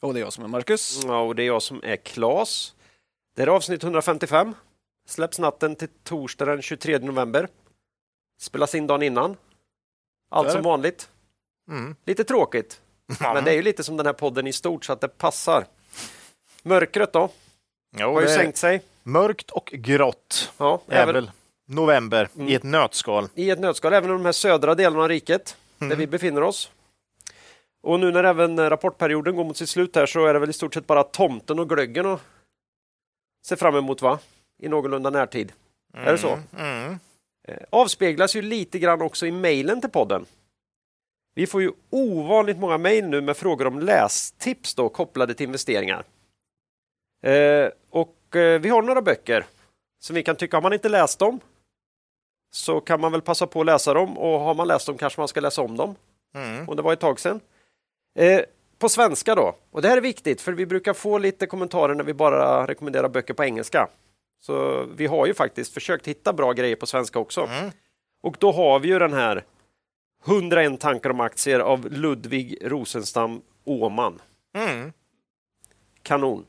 Och det är jag som är Marcus. Ja, och det är jag som är Klas. Det är avsnitt 155. Släpps natten till torsdag den 23 november. Spelas in dagen innan. Allt som vanligt. Mm. Lite tråkigt, men det är ju lite som den här podden i stort så att det passar. Mörkret då, Jo, har ju det är sänkt sig. Mörkt och grått Ja, är även väl november i ett nötskal. I ett nötskal, även i de här södra delarna av riket där vi befinner oss. Och nu när även rapportperioden går mot sitt slut här så är det väl i stort sett bara tomten och glöggen att se fram emot va? I någorlunda närtid. Är det så? Mm. Eh, avspeglas ju lite grann också i mejlen till podden. Vi får ju ovanligt många mejl nu med frågor om lästips då, kopplade till investeringar. Eh, och eh, vi har några böcker som vi kan tycka, har man inte läst dem så kan man väl passa på att läsa dem och har man läst dem kanske man ska läsa om dem. Mm. Och det var ett tag sedan. Eh, på svenska då, och det här är viktigt för vi brukar få lite kommentarer när vi bara rekommenderar böcker på engelska. Så vi har ju faktiskt försökt hitta bra grejer på svenska också. Mm. Och då har vi ju den här 101 tankar om aktier av Ludvig Rosenstam Åman. Mm. Kanon.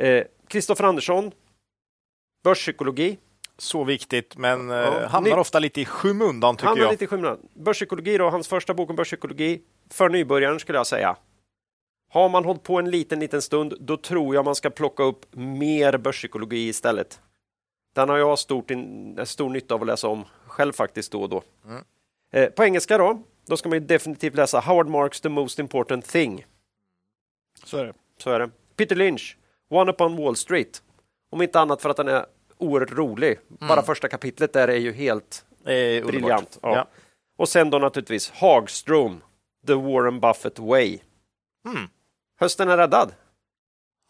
Eh, Kristoffer Andersson, Börspsykologi. Så viktigt, men eh, Ja, hamnar ni- ofta lite i skymundan tycker Han är jag. lite i skymundan. Börspsykologi då, hans första bok om börspsykologi. För nybörjaren skulle jag säga. Har man hållit på en liten, liten stund, då tror jag man ska plocka upp mer börspsykologi istället. Den har jag stort in, stor nytta av att läsa om själv faktiskt då och då. Mm. Eh, på engelska då, då ska man ju definitivt läsa Howard Marks The Most Important Thing. Så är det. Så är det. Peter Lynch, One Upon Wall Street. Om inte annat för att den är oerhört rolig. Bara första kapitlet där är ju helt Eh, briljant. Ja. Ja. Och sen då naturligtvis Hagström, The Warren Buffett Way. Mm. Hösten är räddad.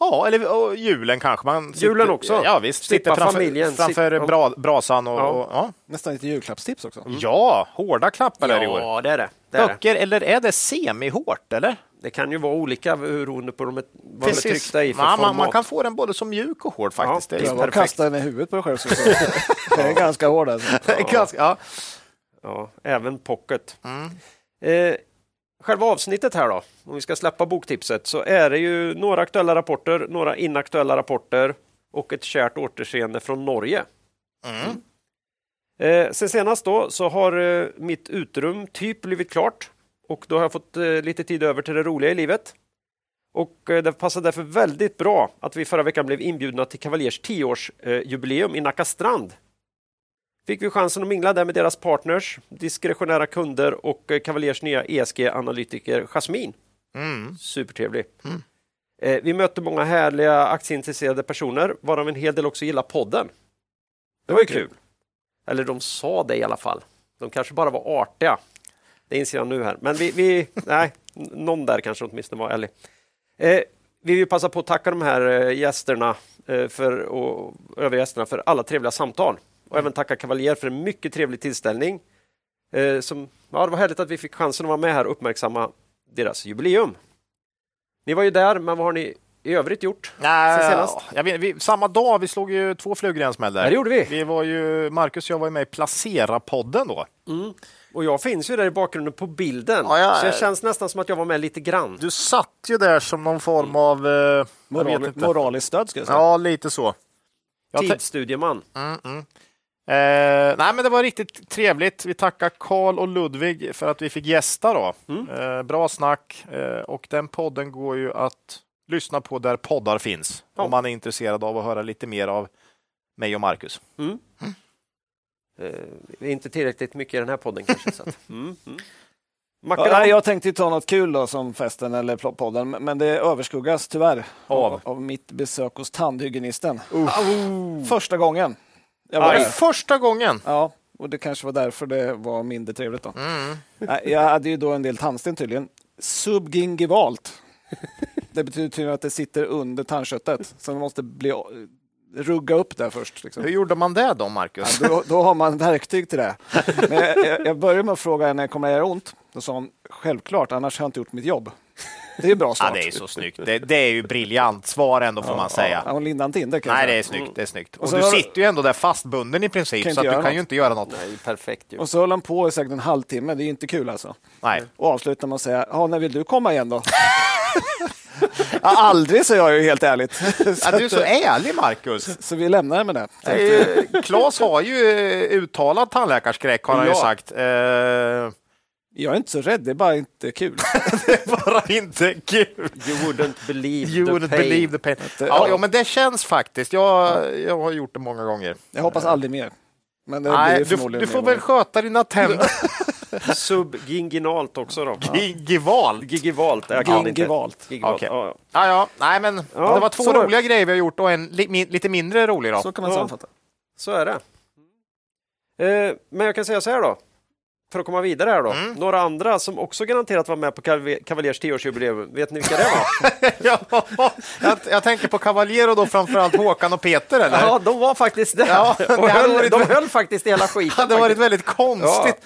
Ja, eller och julen kanske. Man sitter, Julen också. Ja, visst. Slippa Sitter framför, familjen, framför sitt- bra, brasan och Ja. och, ja. Nästan lite julklappstips också. ja, hårda klappar är det i år. Ja, det är det. Det, är det. Böcker, eller är det semihårt, eller? det kan ju vara olika beroende på de vad de är tryckta i för man, man, format. man kan få den både som mjuk och hård faktiskt. Ja, det är Pröva perfekt. att kasta den i huvudet på dig själv. Så så. det är ganska hård alltså. det ganska, ja. Ja, även pocket. Mm. Eh, själva avsnittet här då, om vi ska släppa boktipset, så är det ju några aktuella rapporter, några inaktuella rapporter och ett kärt återseende från Norge. Mm. Eh, sen senast då så har eh, mitt utrum typ blivit klart och då har jag fått eh, lite tid över till det roliga i livet. Och eh, det passar därför väldigt bra att vi förra veckan blev inbjudna till Cavaliers 10-årsjubileum eh, i Nacka strand. Fick vi chansen att mingla där med deras partners, diskretionära kunder och eh, Cavaliers nya ESG-analytiker Jasmin. Mm. Supertrevlig. Eh, vi mötte många härliga aktieintresserade personer, varav en hel del också gillar podden. Det var ju kul. Eller de sa det i alla fall. De kanske bara var artiga. Det inser jag nu här. Men vi, vi nej, någon där kanske åtminstone var ärlig. Eh, vi vill passa på att tacka de här gästerna för, och övriga gästerna för alla trevliga samtal. Och även tacka Cavalier för en mycket trevlig tillställning. Eh, som, ja, det var härligt att vi fick chansen att vara med här och uppmärksamma deras jubileum. Ni var ju där, men vad har ni i övrigt gjort? Nej, jag vet, vi, samma dag, vi slog ju två flugor i en smäll det gjorde vi. vi var ju, Marcus och jag var ju med i Placera-podden då. Och jag finns ju där i bakgrunden på bilden, Ja, ja, så det eh. känns nästan som att jag var med lite grann. Du satt ju där som någon form av... Eh, jag Moral, moraliskt stöd ska jag säga. Ja, lite så. Jag Tidsstudieman. Mm, mm. Eh, nej, men det var riktigt trevligt. Vi tackar Karl och Ludvig för att vi fick gästa. Då. Mm. Eh, bra snack. Eh, och den podden går ju att lyssna på där poddar finns. Ja. Om man är intresserad av att höra lite mer av mig och Marcus. Mm. Eh, det är inte tillräckligt mycket i den här podden kanske. Så att, mm, mm. Ja, jag tänkte ta något kul då som festen eller podden, men det överskuggas tyvärr Av? av, mitt besök hos tandhygienisten. Au. Första gången. Jag var Aj. där. Första gången! Ja, och det kanske var därför det var mindre trevligt då. Mm. Jag hade ju då en del tandsten tydligen. Subgingivalt. Det betyder tydligen att det sitter under tandköttet, så man måste bli, rugga upp det först. Liksom. Hur gjorde man det då, Marcus? Ja, då, då har man verktyg till det. Men jag, jag, började med att fråga när det kommer att göra ont. Då sa hon, självklart, annars har jag inte gjort mitt jobb. Det är ju bra Ja, start. det är så snyggt. Det, det är ju briljant svar ändå, får man säga. Ja, hon lindade inte in det Nej, det är snyggt. Det är snyggt. Och så du sitter ju ändå där fastbunden i princip, så att du kan ju inte göra något. Nej, perfekt ju. Och så höll han på i säkert en halvtimme, det är ju inte kul alltså. Nej. Och avslutar med att säga, ja, när vill du komma igen då? ja, aldrig, säger jag ju helt ärligt. så, Ja, du är så eh, ärlig, Marcus. så vi lämnar det med det. Ju- Claes har ju eh, uttalad tandläkarskräck, har han ju Ja. sagt. Eh, Jag är inte så rädd, det är bara inte kul. det är bara inte kul. You wouldn't believe You the wouldn't pain. believe the pain. det- Ja, ja, men det känns faktiskt. Jag, jag har gjort det många gånger. Jag hoppas aldrig mer. Men det blir Nej, det du, förmodligen du får mer. väl sköta dina tänder. Subginginalt också då. Gigivalt. Gigivalt, jag kan inte. Gingivalt. Gigivalt. Okej. Ja, ja. Nej, men Ja, det var två roliga grejer vi har gjort och en li, mi, lite mindre rolig. Då. Så kan man Ja. sammanfatta. Så är det. Eh, men jag kan säga så här då. För att komma vidare här då. Mm. Några andra som också garanterat var med på Cavaliers 10-årsjubileum. Vet ni vilka det var? ja, jag, jag tänker på Cavaliero då framförallt Håkan och Peter, eller? ja, de var faktiskt där. Ja, det och höll, varit de höll faktiskt hela Det skiten. hade varit väldigt konstigt.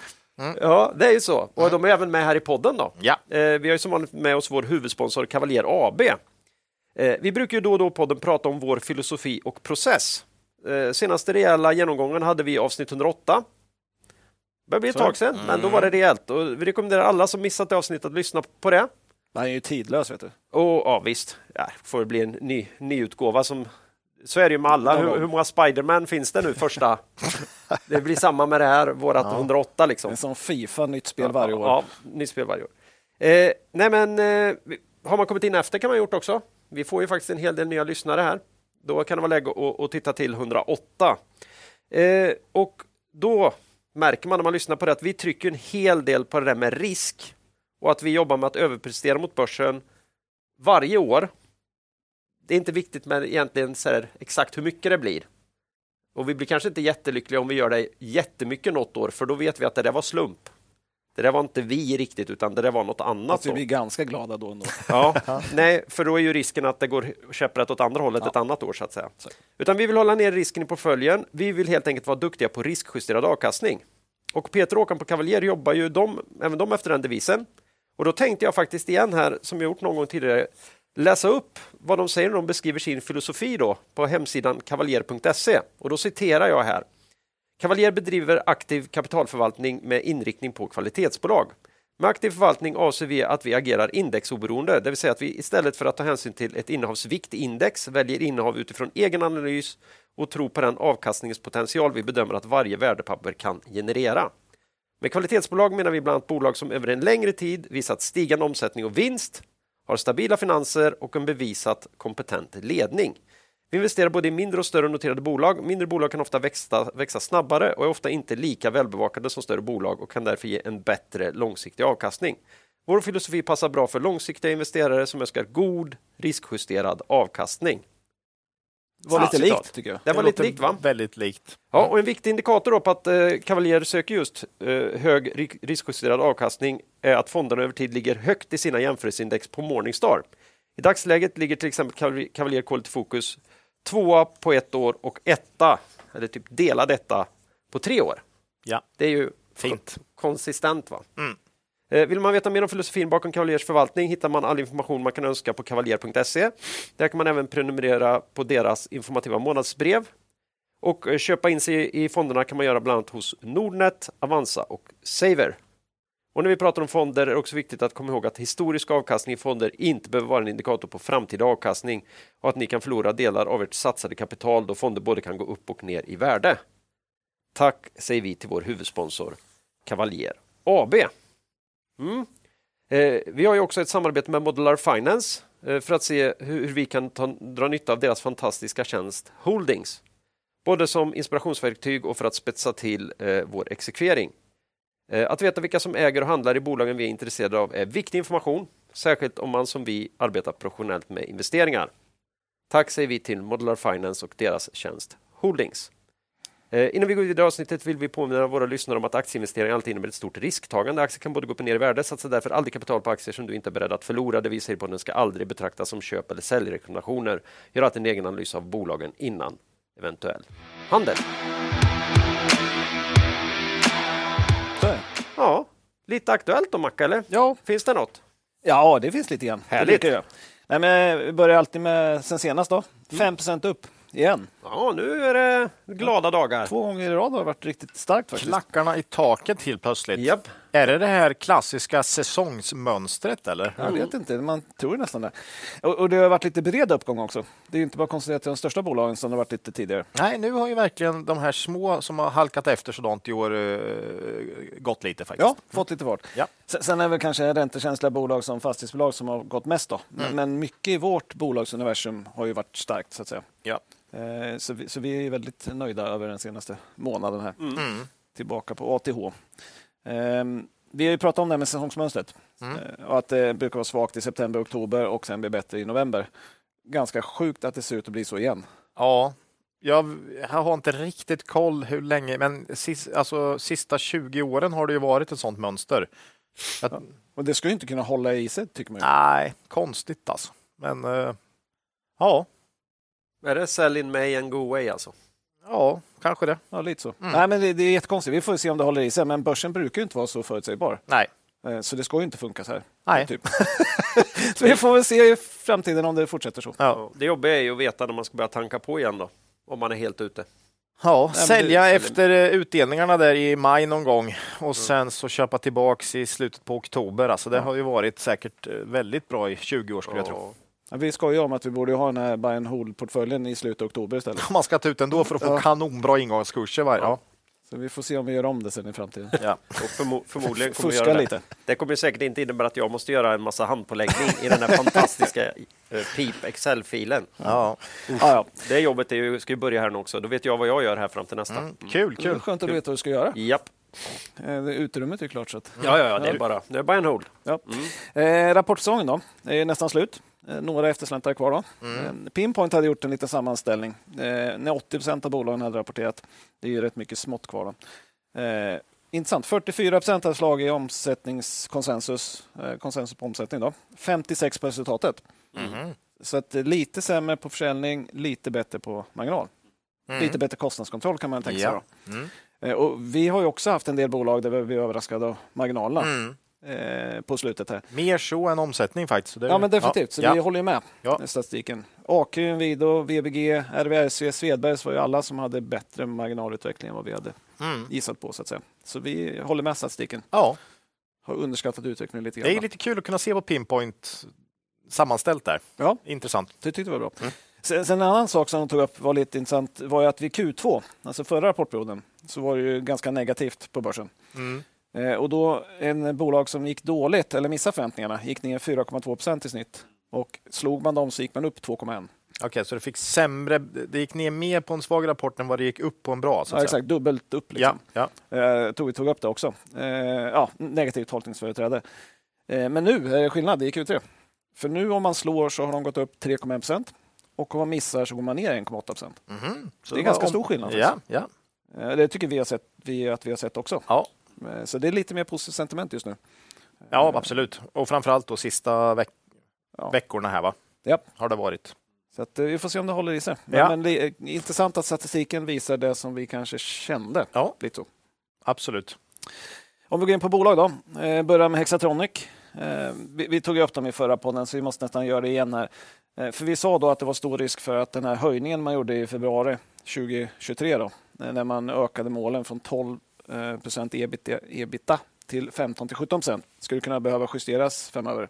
Ja, det är ju så. Och de är även med här i podden då. Ja. Eh, vi har ju som vanligt med oss vår huvudsponsor Cavalier AB. Eh, vi brukar ju då och då i podden prata om vår filosofi och process. Eh, senaste rejäla genomgången hade vi i avsnitt 108. Det börjar bli ett tag sedan, men då var det rejält. Och vi rekommenderar alla som missat det avsnittet att lyssna på det. Han är ju tidlös, vet du. Och ja, visst, ja, får det bli en ny, ny utgåva som så är det ju med alla. Hur, hur många Spiderman finns det nu första? Det blir samma med det här, vårat 108 Det liksom. är som Fifa, nytt spel varje år. Ja, nytt spel varje år. Eh, nej men, eh, har man kommit in efter kan man ha gjort också. Vi får ju faktiskt en hel del nya lyssnare här. Då kan det vara läge att, att titta till 108. Eh, och då märker man när man lyssnar på det att vi trycker en hel del på det där med risk och att vi jobbar med att överprestera mot börsen varje år. Det är inte viktigt med egentligen så här, exakt hur mycket det blir. Och vi blir kanske inte jättelyckliga om vi gör det jättemycket något år, för då vet vi att det där var slump. Det där var inte vi riktigt, utan det där var något annat. Att vi blir ganska glada då ändå. Ja, nej, för då är ju risken att det går käpprätt åt andra hållet ett annat år så att säga. Utan vi vill hålla ner risken i portföljen. Vi vill helt enkelt vara duktiga på riskjusterad avkastning. Och Peter och Håkan på Cavalier jobbar ju de, även de efter den devisen. Och då tänkte jag faktiskt igen här, som jag gjort någon gång tidigare, läsa upp vad de säger när de beskriver sin filosofi då på hemsidan kavaljer.se. Och då citerar jag här. Cavalier bedriver aktiv kapitalförvaltning med inriktning på kvalitetsbolag. Med aktiv förvaltning avser vi att vi agerar indexoberoende, det vill säga att vi istället för att ta hänsyn till ett innehavsviktindex väljer innehav utifrån egen analys och tror på den avkastningspotential vi bedömer att varje värdepapper kan generera. Med kvalitetsbolag menar vi bland annat bolag som över en längre tid visat stigande omsättning och vinst, har stabila finanser och en bevisat kompetent ledning. Vi investerar både i mindre och större noterade bolag. Mindre bolag kan ofta växa, växa snabbare och är ofta inte lika välbevakade som större bolag och kan därför ge en bättre långsiktig avkastning. Vår filosofi passar bra för långsiktiga investerare som önskar god riskjusterad avkastning. Det var Ja, lite citat. likt, tycker jag. Det var lite likt va? Väldigt likt. Ja, och en viktig indikator på att eh, Cavalier söker just eh, hög ri- riskjusterad avkastning är att fonderna över tid ligger högt i sina jämförelseindex på Morningstar. I dagsläget ligger till exempel Caval- Cavalier Quality Focus tvåa på ett år och etta, eller typ dela detta, på tre år. Ja. Det är ju Fint. konsistent. Va? Mm. Eh, Vill man veta mer om filosofin bakom Cavaliers förvaltning hittar man all information man kan önska på kavaljer.se. Där kan man även prenumerera på deras informativa månadsbrev. Och eh, köpa in sig i fonderna kan man göra bland annat hos Nordnet, Avanza och Saver. Och när vi pratar om fonder är det också viktigt att komma ihåg att historisk avkastning i fonder inte behöver vara en indikator på framtida avkastning och att ni kan förlora delar av ert satsade kapital då fonder både kan gå upp och ner i värde. Tack säger vi till vår huvudsponsor Cavalier AB. Mm. Eh, vi har ju också ett samarbete med Modular Finance eh, för att se hur, hur vi kan ta, dra nytta av deras fantastiska tjänst Holdings. Både som inspirationsverktyg och för att spetsa till eh, vår exekvering. Eh, att veta vilka som äger och handlar i bolagen vi är intresserade av är viktig information, särskilt om man som vi arbetar professionellt med investeringar. Tack säger vi till Modular Finance och deras tjänst Holdings. Eh, innan vi går vidare i avsnittet vill vi påminna våra lyssnare om att aktieinvesteringar alltid innebär ett stort risktagande. Aktier kan både gå upp och ner i värde. Satsa därför aldrig kapital på aktier som du inte är beredd att förlora. Det vi säger på den ska aldrig betraktas som köp eller säljrekommendationer. Gör alltid en egen analys av bolagen innan eventuell handel. Ja, lite aktuellt då Macka, eller? Ja, Finns det något? ja, det finns lite grann. Det Härligt. jag. Nej, men vi börjar alltid med sen senast då. 5 upp igen. Ja, nu är det glada dagar. Två gånger i rad har det varit riktigt starkt faktiskt. Klackarna i taket helt plötsligt. Japp. Är det det här klassiska säsongsmönstret eller? Jag vet inte, man tror nästan det. Och, och det har varit lite bred uppgång också. Det är inte bara koncentrerat till de största bolagen som det har varit lite tidigare. Nej, nu har ju verkligen de här små som har halkat efter sådant i år eh, gått lite faktiskt. Ja, fått lite fart. Ja. Sen, sen är väl kanske räntekänsliga bolag som fastighetsbolag som har gått mest då. Men, men mycket i vårt bolagsuniversum har ju varit starkt så att säga. Ja. Eh, så, vi, så vi är väldigt nöjda över den senaste månaden här. Tillbaka på ATH. Ehm, vi har ju pratat om det här med säsongsmönstret Eh, och att det brukar vara svagt i september, oktober och sen blir bättre i november. Ganska sjukt att det ser ut att bli så igen. Ja, jag har inte riktigt koll hur länge, men sis, alltså, sista 20 åren har det ju varit ett sånt mönster. Att, Och det ju inte kunna hålla i sig tycker man ju. Nej, konstigt alltså. Men eh, ja, Är det sell in May and go away alltså? Ja, kanske det. Ja, lite så. Nej, men det, det är jättekonstigt. Vi får se om det håller i sig. Men börsen brukar ju inte vara så förutsägbar. Nej, Eh, Så det ska ju inte funka så här. Nej. Typ. så vi får väl se i framtiden om det fortsätter så. ja. Det jobbiga är ju att veta när man ska börja tanka på igen då. Om man är helt ute. Ja, sälja det- efter eh, utdelningarna där i maj någon gång och sen så köpa tillbaks i slutet på oktober. Alltså det har ju varit säkert eh, väldigt bra i 20 år skulle jag tro. Vi skojar om att vi borde ha den här buy and hold-portföljen i slutet av oktober istället. Man ska ta ut ändå för att få Ja. kanonbra ingångskurser. Var. Ja. Så vi får se om vi gör om det sen i framtiden. Ja. Och förmo förmodligen kommer vi Fuska göra det. lite. Det kommer säkert inte innebära att jag måste göra en massa handpåläggning i den här fantastiska eh, PIP Excel-filen. Ja. Ja, ja. Det jobbet är ju, ska ju börja här nu också. Då vet jag vad jag gör här fram till nästa. Mm. Kul, Det är kul. skönt att veta vad du ska göra. Japp. Eh, det Utrymmet är ju klart. Så att. Ja, ja, ja, det är bara, det är bara en hold. Ja. Eh, rapportsäsongen då, är nästan slut. Eh, några eftersläntar kvar. Då. Eh, Pinpoint hade gjort en liten sammanställning. Eh, när 80 procent av bolagen hade rapporterat. Det är ju rätt mycket smått kvar. Då. Eh, intressant. 44 procent hade slagit i omsättningskonsensus, konsensus på omsättning. Då. 56 på resultatet. Så att lite sämre på försäljning, lite bättre på marginal. Lite bättre kostnadskontroll kan man tänka sig. Ja. Då. Mm. Och vi har ju också haft en del bolag där vi blev överraskade av marginalerna Mm. Eh, på slutet. här. Mer så än omsättning faktiskt. Det- Ja, men definitivt. Så ja. vi håller med Ja. i statistiken. AQ, Inwido, VBG, RVRC, Svedbergs var ju alla som hade bättre marginalutveckling än vad vi hade Mm. gissat på. så att säga. Så vi håller med statistiken. ja, Har underskattat utvecklingen lite det grann. är lite kul att kunna se på Pinpoint sammanställt där. Ja. Intressant. Det tyckte vi var bra. Mm. Sen, sen en annan sak som de tog upp var lite intressant var ju att vid Q2, alltså förra rapportperioden, så var det ju ganska negativt på börsen. Mm. Eh, och då en bolag som gick dåligt eller missade förväntningarna gick ner 4,2 procent i snitt. Och slog man dem så gick man upp 2,1. Okej, så det fick sämre. Det gick ner mer på en svag rapport än vad det gick upp på en bra. Ja, exakt, dubbelt upp. Ja, Liksom. ja. Eh, tog, vi tog upp det också. Eh, ja, negativt tolkningsföreträde. Eh, men nu är det skillnad i Q3. För nu om man slår så har de gått upp 3,1 procent och om man missar så går man ner 1,8 procent. Mhm. Så Det är ganska om- stor skillnad. Ja, ja. Eh, det tycker vi, har sett, vi att vi har sett också. Ja. Eh, så det är lite mer positivt sentiment just nu. ja, absolut. Och framförallt då sista veck Ja. veckorna här va? Ja. Har det varit. Så att, eh, vi får se om det håller i sig. Men, Ja. men det är intressant att statistiken visar det som vi kanske kände. Ja, Lite så. absolut. Om vi går in på bolag då. Eh, börjar med Hexatronic. Vi, vi tog upp dem i förra podden så vi måste nästan göra det igen här. För vi sa då att det var stor risk för att den här höjningen man gjorde i februari 2023 då, när man ökade målen från 12 eh, procent ebita, ebita till 15 till 17 procent skulle kunna behöva justeras framöver.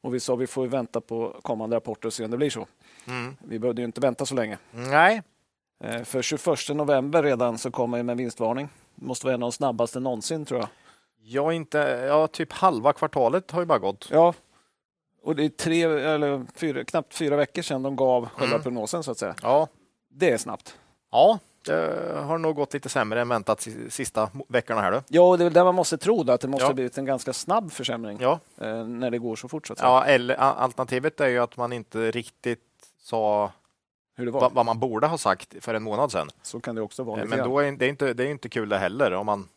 Och vi sa vi får vänta på kommande rapporter och se om det blir så. Mm. Vi behövde ju inte vänta så länge. Nej, Eh, För 21 november redan så kommer vi med vinstvarning. Det måste vara en av de snabbaste någonsin tror jag. jag inte. Ja, typ halva kvartalet har ju bara gått. Ja, och det är tre, eller fyra, knappt fyra veckor sedan de gav själva Mm. prognosen så att säga. Ja, Det är snabbt. ja. Det har nog gått lite sämre än väntat si- sista veckorna här då. Ja, och det är väl där man måste tro då, att det måste Ja. ha blivit en ganska snabb försämring Ja, eh, när det går så fort så att säga. ja eller alternativet är ju att man inte riktigt sa hur det var. vad, vad man borde ha sagt för en månad sedan. Så kan det också vara. Eh, Men då är det är inte, det är inte kul det heller. Om man,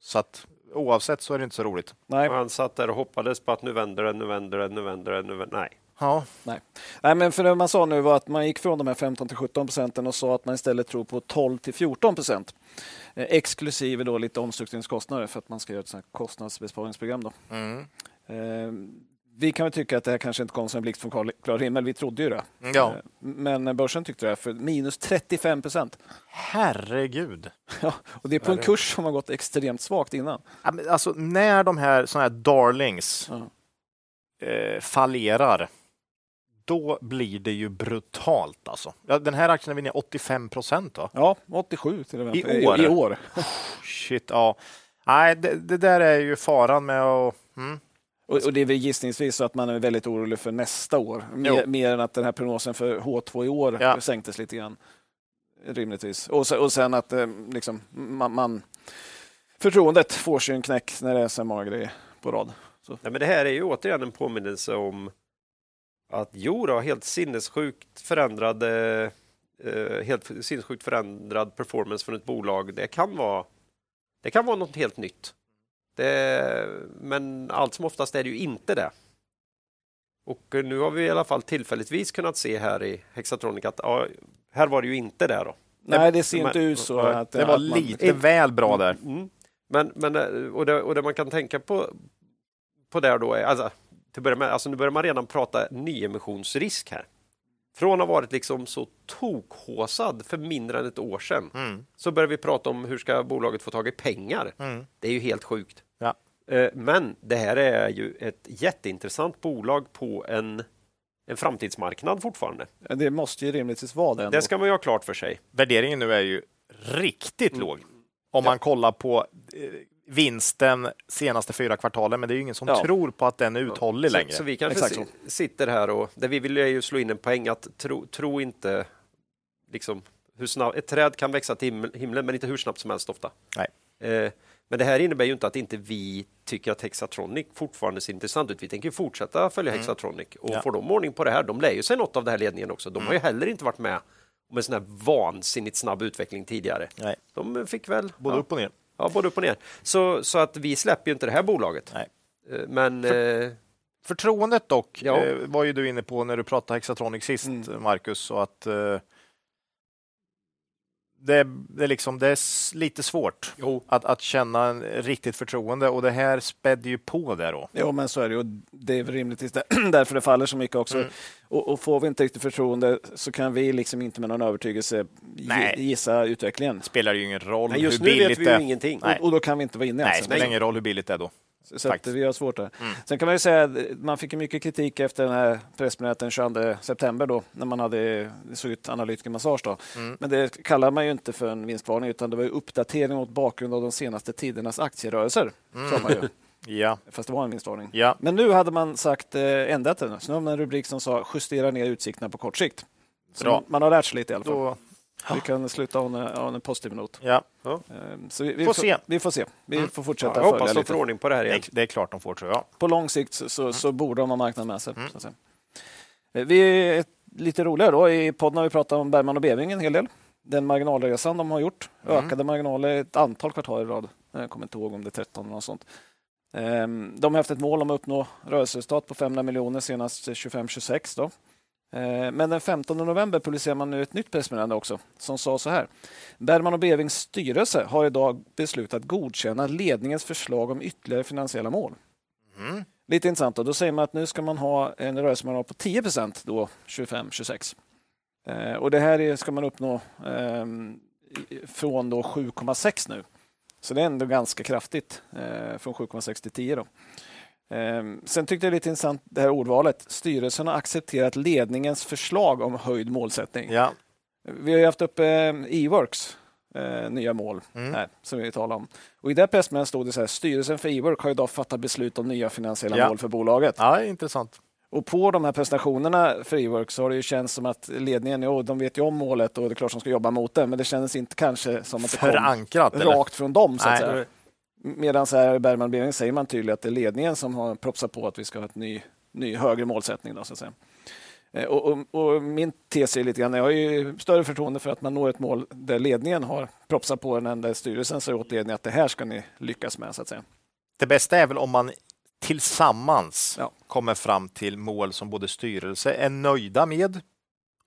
så att, oavsett så är det inte så roligt. Nej, Och han satt där och hoppades på att nu vänder det, nu vänder det, nu vänder det, nu vänder Nej. Ja, Nej. Nej, men för det man sa nu var att man gick från de här 15 till 17 procenten och sa att man istället tror på 12 till 14 procent. Eh, exklusive då lite omstruktureringskostnader för att man ska göra ett kostnadsbesparingsprogram. Då. mm. Eh, vi kan väl tycka att det här kanske inte kom som en blixt från klar, himmel. Vi trodde ju det. ja. Eh, men börsen tyckte det, för minus 35 procent. herregud. Ja, och det är på en kurs som har gått extremt svagt innan. Ja, Alltså, när de här såna här darlings Ja. eh, fallerar, då blir det ju brutalt. Alltså. Ja, den här aktien är vi ner 85 procent. Ja, 87 till och med. I år? I, i år. Shit, ja. Nej, det, det där är ju faran med att... Mm. Och, och det är väl gissningsvis så att man är väldigt orolig för nästa år. Mer, mer än att den här prognosen för H2 i år Ja. sänktes lite grann. Rimligtvis. Och, se, och sen att eh, liksom, man, man, förtroendet får sig en knäck när det är så många grejer på rad. Nej, men det här är ju återigen en påminnelse om att jo, då, helt sinnessjukt förändrad, eh, helt sinnessjukt förändrad performance från ett bolag. Det kan vara, det kan vara något helt nytt. Det, men allt som oftast är det ju inte det. Och nu har vi i alla fall tillfälligtvis kunnat se här i Hexatronic att ja, här var det ju inte det då. Nej, det ser men- inte ut så. nej, att, Det var att man, lite väl bra där. Mm. Men, men eh, och, det, och det man kan tänka på, på där då är, alltså, till att börja med, alltså nu börjar man redan prata nyemissionsrisk här. Från att ha varit liksom så tokhåsad för mindre än ett år sedan Mm. så börjar vi prata om hur ska bolaget få tag i pengar. Mm. Det är ju helt sjukt. Ja. Eh, Men det här är ju ett jätteintressant bolag på en, en framtidsmarknad fortfarande. Det måste ju rimligtvis vara det. Ändå. Det ska man ju ha klart för sig. Värderingen nu är ju riktigt låg. Om man kollar på eh, vinsten senaste fyra kvartalen, men det är ju ingen som Ja. tror på att den är uthållig så, längre. Så vi kanske Exakt si- sitter här och det vi vill är ju slå in en poäng att tro, tro inte liksom hur snabbt ett träd kan växa till himmel- himlen, men inte hur snabbt som helst ofta. Nej. Eh, men det här innebär ju inte att inte vi tycker att Hexatronic fortfarande ser intressant ut. Vi tänker fortsätta följa Hexatronic och Mm. Ja. får de ordning på det här, de lär ju sig något av det här ledningen också. De har ju heller inte varit med om en sån här vansinnigt snabb utveckling tidigare. Nej. De fick väl Både ja, upp och ner. Ja, både upp och ner. Så, så att vi släpper ju inte det här bolaget. Nej. Eh, Men eh, Förtroendet dock, Ja. eh, var ju du inne på när du pratade Hexatronic sist, Mm. Marcus, så att det, det, är liksom, det är lite svårt Jo. att, att känna en riktigt förtroende och det här spädde ju på det då. Jo, men så är det ju. Det är rimligtvis där- därför det faller så mycket också. Mm. Och, och får vi inte riktigt förtroende så kan vi liksom inte med någon övertygelse Nej. gissa utvecklingen. spelar ju ingen roll Men just hur nu billigt vet vi det ju är. ingenting. Nej. Och, och då kan vi inte vara inne Nej, det ens. spelar ingen roll hur billigt det är då. Så faktiskt. vi har svårt där. Mm. Sen kan man ju säga att man fick mycket kritik efter den här pressmeddelandet den 22 september då, när man hade såg ut analytikermassage. Då. Mm. Men det kallar man ju inte för en vinstvarning utan det var ju uppdatering mot bakgrund av de senaste tidernas aktierörelser. ju, Ja, fast det var en vinstvarning. ja. Men nu hade man sagt eh, ändrat den. Så nu har man en rubrik som sa justera ner utsikterna på kort sikt. Så Bra. man har lärt sig lite i alla fall. Då, Vi kan sluta ha en, ha en positiv not. ja. Eh, Så vi, vi Får se. Vi får se. Vi Mm. får Ja, fortsätta jag hoppas de får ordning på det här Det, igen. är, det är klart de får tror jag. På lång sikt så, så, så borde de ha marknaden med sig. Mm. Eh, Vi lite roligare då. I podden har vi pratat om Bergman och Beving en hel del. Den marginalresan de har gjort. Mm. Ökade marginaler ett antal kvartal i rad. Jag kommer inte ihåg om det är 13 eller något sånt. Ehm, De har haft ett mål om att uppnå rörelseresultat på 500 miljoner senast 25-26. Eh, Men den 15 november publicerar man nu ett nytt pressmeddelande också som sa så här. Bergman och Bevings styrelse har idag beslutat godkänna ledningens förslag om ytterligare finansiella mål. Mm. Lite intressant. Då. då säger man att nu ska man ha en rörelsemarginal på 10 procent då 25-26. Eh, och det här är, ska man uppnå ehm, från då 7,6 nu. Så det är ändå ganska kraftigt eh, från 7,6 till 10. Då. Ehm, sen tyckte jag det lite intressant det här ordvalet. Styrelsen har accepterat ledningens förslag om höjd målsättning. Ja. Vi har ju haft uppe eh, E-works eh, nya mål Mm. här, som vi talar om. Och I det pressmeddelandet stod det så här, styrelsen för E-work har idag fattat beslut om nya finansiella Ja. mål för bolaget. ja, intressant. Och på de här presentationerna för E-work så har det ju känts som att ledningen, jo, de vet ju om målet och det är klart de ska jobba mot det, men det kändes inte kanske som att det kom Förankrat eller? rakt från dem. Så att Nej. säga. Medan så här i Bergman Beving säger man tydligt att det är ledningen som har propsat på att vi ska ha ett ny, ny högre målsättning. Då, så att säga. Eh, Och, och, och min tes är lite grann, jag har ju större förtroende för att man når ett mål där ledningen har propsat på den än där styrelsen säger åt ledningen att det här ska ni lyckas med. så att säga. Det bästa är väl om man tillsammans Ja. kommer fram till mål som både styrelse är nöjda med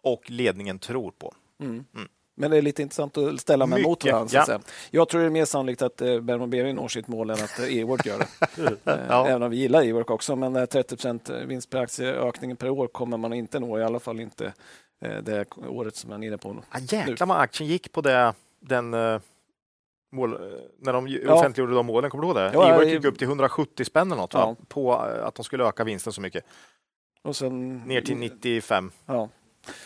och ledningen tror på. Mm. Mm. Men det är lite intressant att ställa mig mot varandra. ja. Jag tror det är mer sannolikt att eh, Bergman Beving når sitt mål än att eh, Ework gör det. Eh, Ja. Även om vi gillar Ework också, men eh, 30 vinst per aktie ökningen per år kommer man inte nå, i alla fall inte eh, det året som man är inne på. Ah, jäklar vad aktien gick på det, den eh, mål, eh, när de Ja. offentliggjorde de målen. Kommer du ihåg det? Ja, Ework gick upp till 170 spänn eller något? Ja. på eh, att de skulle öka vinsten så mycket. Och sen, Ner till 95 Ja,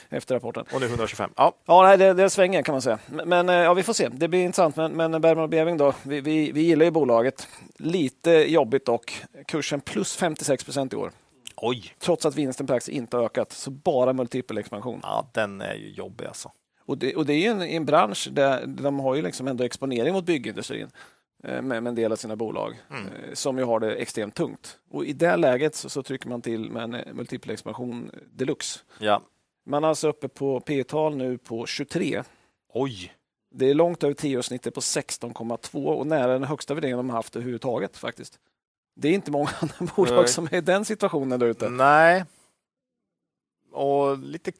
efter rapporten. och nu 125. Ja, Ja, nej, det, det svänger kan man säga. Men eh, ja, vi får se. Det blir intressant. Men, men Bergman Beving då, vi, vi, vi gillar ju bolaget. Lite jobbigt dock. Kursen plus 56 procent i år. oj, Trots att vinsten per aktie inte har ökat. Så bara multipelexpansion. ja, den är ju jobbig alltså. Och det, och det är ju en, en bransch där de har ju liksom ändå exponering mot byggindustrin eh, med, med en del av sina bolag Mm. eh, som ju har det extremt tungt. Och I det läget så, så trycker man till med en multipelexpansion deluxe. Ja, Man är alltså uppe på P tal nu på 23. oj, Det är långt över 10-snittet på 16,2 och nära den högsta värderingen de har haft överhuvudtaget faktiskt. Det är inte många andra bolag Nej. som är i den situationen där ute. nej. Och lite,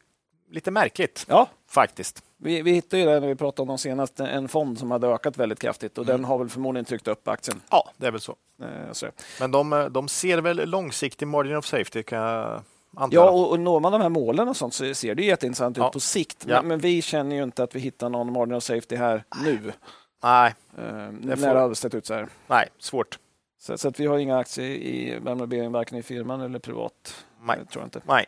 lite märkligt Ja, faktiskt. vi, vi hittade ju det när vi pratade om dem senast, en fond som hade ökat väldigt kraftigt och Mm. den har väl förmodligen tryckt upp aktien. Ja, det är väl så. Eh, så. Men de, de ser väl långsiktig margin of safety kan jag. Ja, och, och når man de här målen och sånt så ser det ju jätteintressant Ja. ut på sikt. Ja. Men, men vi känner ju inte att vi hittar någon margin of safety här nu, Nej, får- när det har sett ut så här. nej, svårt. Så, så att vi har inga aktier i Värmland varken i firman eller privat. Nej. eh, Tror jag inte. Nej.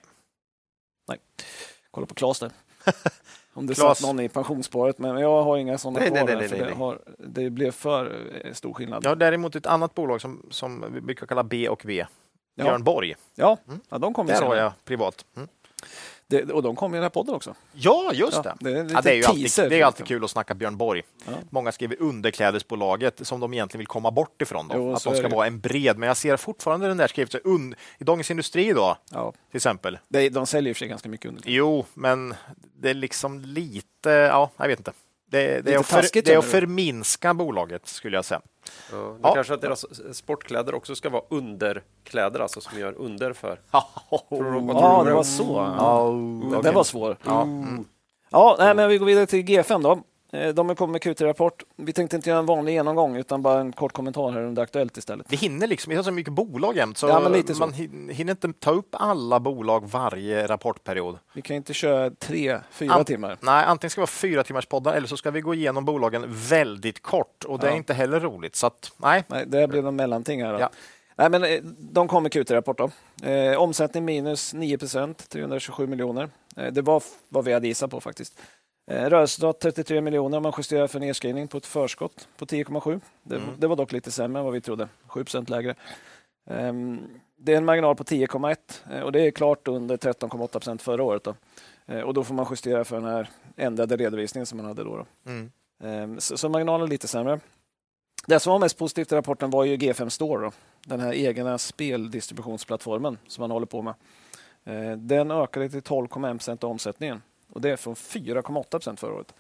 Kolla på Klas där. Om det Klas. satt någon i pensionssparet, men jag har inga sådana Nej, kvar. nej, nej, för nej, det, nej. har, det blev för eh, stor skillnad. Jag har däremot ett annat bolag som, som vi brukar kalla B och V. Ja. Björn Borg. Ja, Mm. ja de kommer Där har jag privat. Mm. Det, och de kommer i den här podden också. Ja, just Ja, det. det är, Ja, det är ju alltid, teaser, det är alltid liksom. kul att snacka Björn Borg. Ja. Många skriver underklädesbolaget som de egentligen vill komma bort ifrån. Då. Jo, att de ska det. vara en bred, men jag ser fortfarande den där skrivelsen un, i Dagens Industri då, till exempel. det, de säljer i och för sig ganska mycket under. Jo, men det är liksom lite, ja, jag vet inte. Det, det, är, att för, det är att förminska bolaget skulle jag säga. Ja, det Ja. Kanske att deras sportkläder också ska vara underkläder, alltså som gör under för. Ja, det var så. Ja. Oh, Den var svår. Ja. Mm. Ja, nej, men vi går vidare till G5 då. Eh, De har kommit med Q3-rapport. Vi tänkte inte göra en vanlig genomgång utan bara en kort kommentar här under Aktuellt istället. Vi hinner liksom, vi har så mycket bolag jämt så, Ja, så. man hin- hinner inte ta upp alla bolag varje rapportperiod. Vi kan inte köra tre, fyra An- timmar. Nej, antingen ska det vara fyra timmars poddar eller så ska vi gå igenom bolagen väldigt kort och det är Ja. inte heller roligt. Så att, nej, Nej, det blir någon mellanting här. Då. Ja. Nej, men eh, de kom med Q3-rapport. Då. Eh, omsättning minus 9% 327 miljoner. Eh, det var vad vi hade gissat på faktiskt. Eh, rörelseresultat 33 miljoner om man justerar för nedskrivning på ett förskott på 10,7. Det, Mm. det var dock lite sämre än vad vi trodde, 7% lägre. Ehm, det är en marginal på 10,1 eh, och det är klart under 13,8% förra året. Då. Eh, och då får man justera för den här ändrade redovisningen som man hade då. då. mm. Ehm, Så, så marginalen är lite sämre. Det som var mest positivt i rapporten var ju G5 Store, då. den här egna speldistributionsplattformen som man håller på med. Den ökade till 12,1% av omsättningen och det är från 4,8 förra året.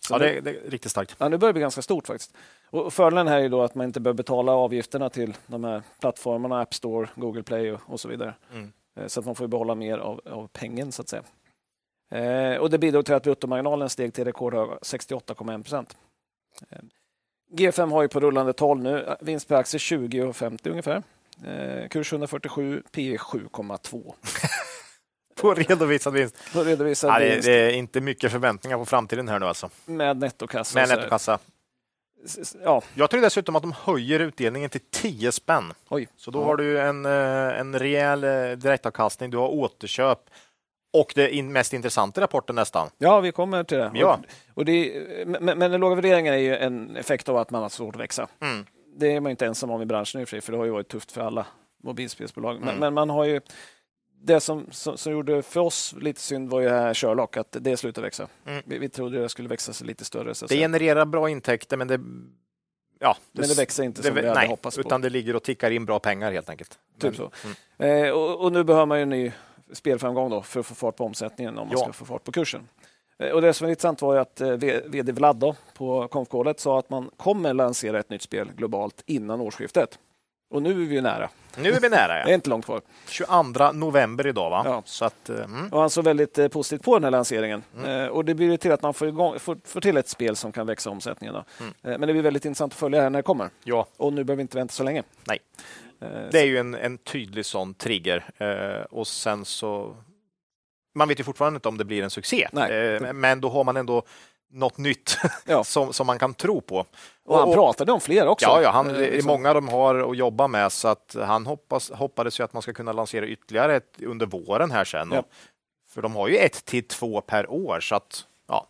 Så ja, det, det är riktigt starkt. ja, nu börjar det bli ganska stort faktiskt. Och fördelen här är då att man inte behöver betala avgifterna till de här plattformarna, App Store, Google Play och, och så vidare. Mm. Eh, Så att man får behålla mer av, av pengen så att säga. Eh, och det bidrog till att bruttomarginalen steg till rekordhöga 68,1 procent. Eh, G5 har ju på rullande 12 nu, vinst per aktie 20,50 ungefär. Eh, kurs 147, P 7,2. På redovisad vinst. Då redovisar Ja, det, det är inte mycket förväntningar på framtiden här nu alltså. med nettokassa. Med nettokassa. Ja, Jag tror dessutom att de höjer utdelningen till 10 spänn. oj. Så då Ja. har du en, eh, en rejäl eh, direktavkastning, du har återköp och det mest intressanta i rapporten nästan. Ja, vi kommer till det. Ja. Och, det men, men den låga värderingen är ju en effekt av att man har svårt att växa. Mm. Det är man inte ensam om i branschen i och för sig, för det har ju varit tufft för alla mobilspelsbolag. Men, Mm. men man har ju det som, som, som gjorde för oss lite synd var ju det här Sherlock, att det slutade växa. Mm. Vi, vi trodde det skulle växa sig lite större. Så Det genererar bra intäkter men det, ja, Men det växer inte som det, vi hade nej, hoppats på. utan det ligger och tickar in bra pengar helt enkelt. Typ Men- så. Mm. Eh, och, och nu behöver man ju en ny spelframgång då för att få fart på omsättningen om man Ja. ska få fart på kursen. Eh, Och det som är intressant var ju att eh, VD Vlad då, på konfkålet sa att man kommer lansera ett nytt spel globalt innan årsskiftet. Och nu är vi nära. Nu är vi nära. Det är Ja. inte långt kvar. 22 november idag, va? Ja. Så att, eh, mm. Och han såg väldigt eh, positivt på den här lanseringen. Eh, och det blir ju till att man får, igång, får, får till ett spel som kan växa omsättningen. Eh, men det blir väldigt intressant att följa här när det kommer. ja, Och nu behöver vi inte vänta så länge. Nej. Det är ju en, en tydlig sån trigger. Och sen så... Man vet ju fortfarande inte om det blir en succé, Nej. men då har man ändå något nytt Ja. som, som man kan tro på. och han och- pratade om fler också. Ja, ja han, Eh, det är liksom. många de har att jobba med, så att han hoppas, hoppades ju att man ska kunna lansera ytterligare ett under våren här sen. Ja. Och, för de har ju ett till två per år, så att ja.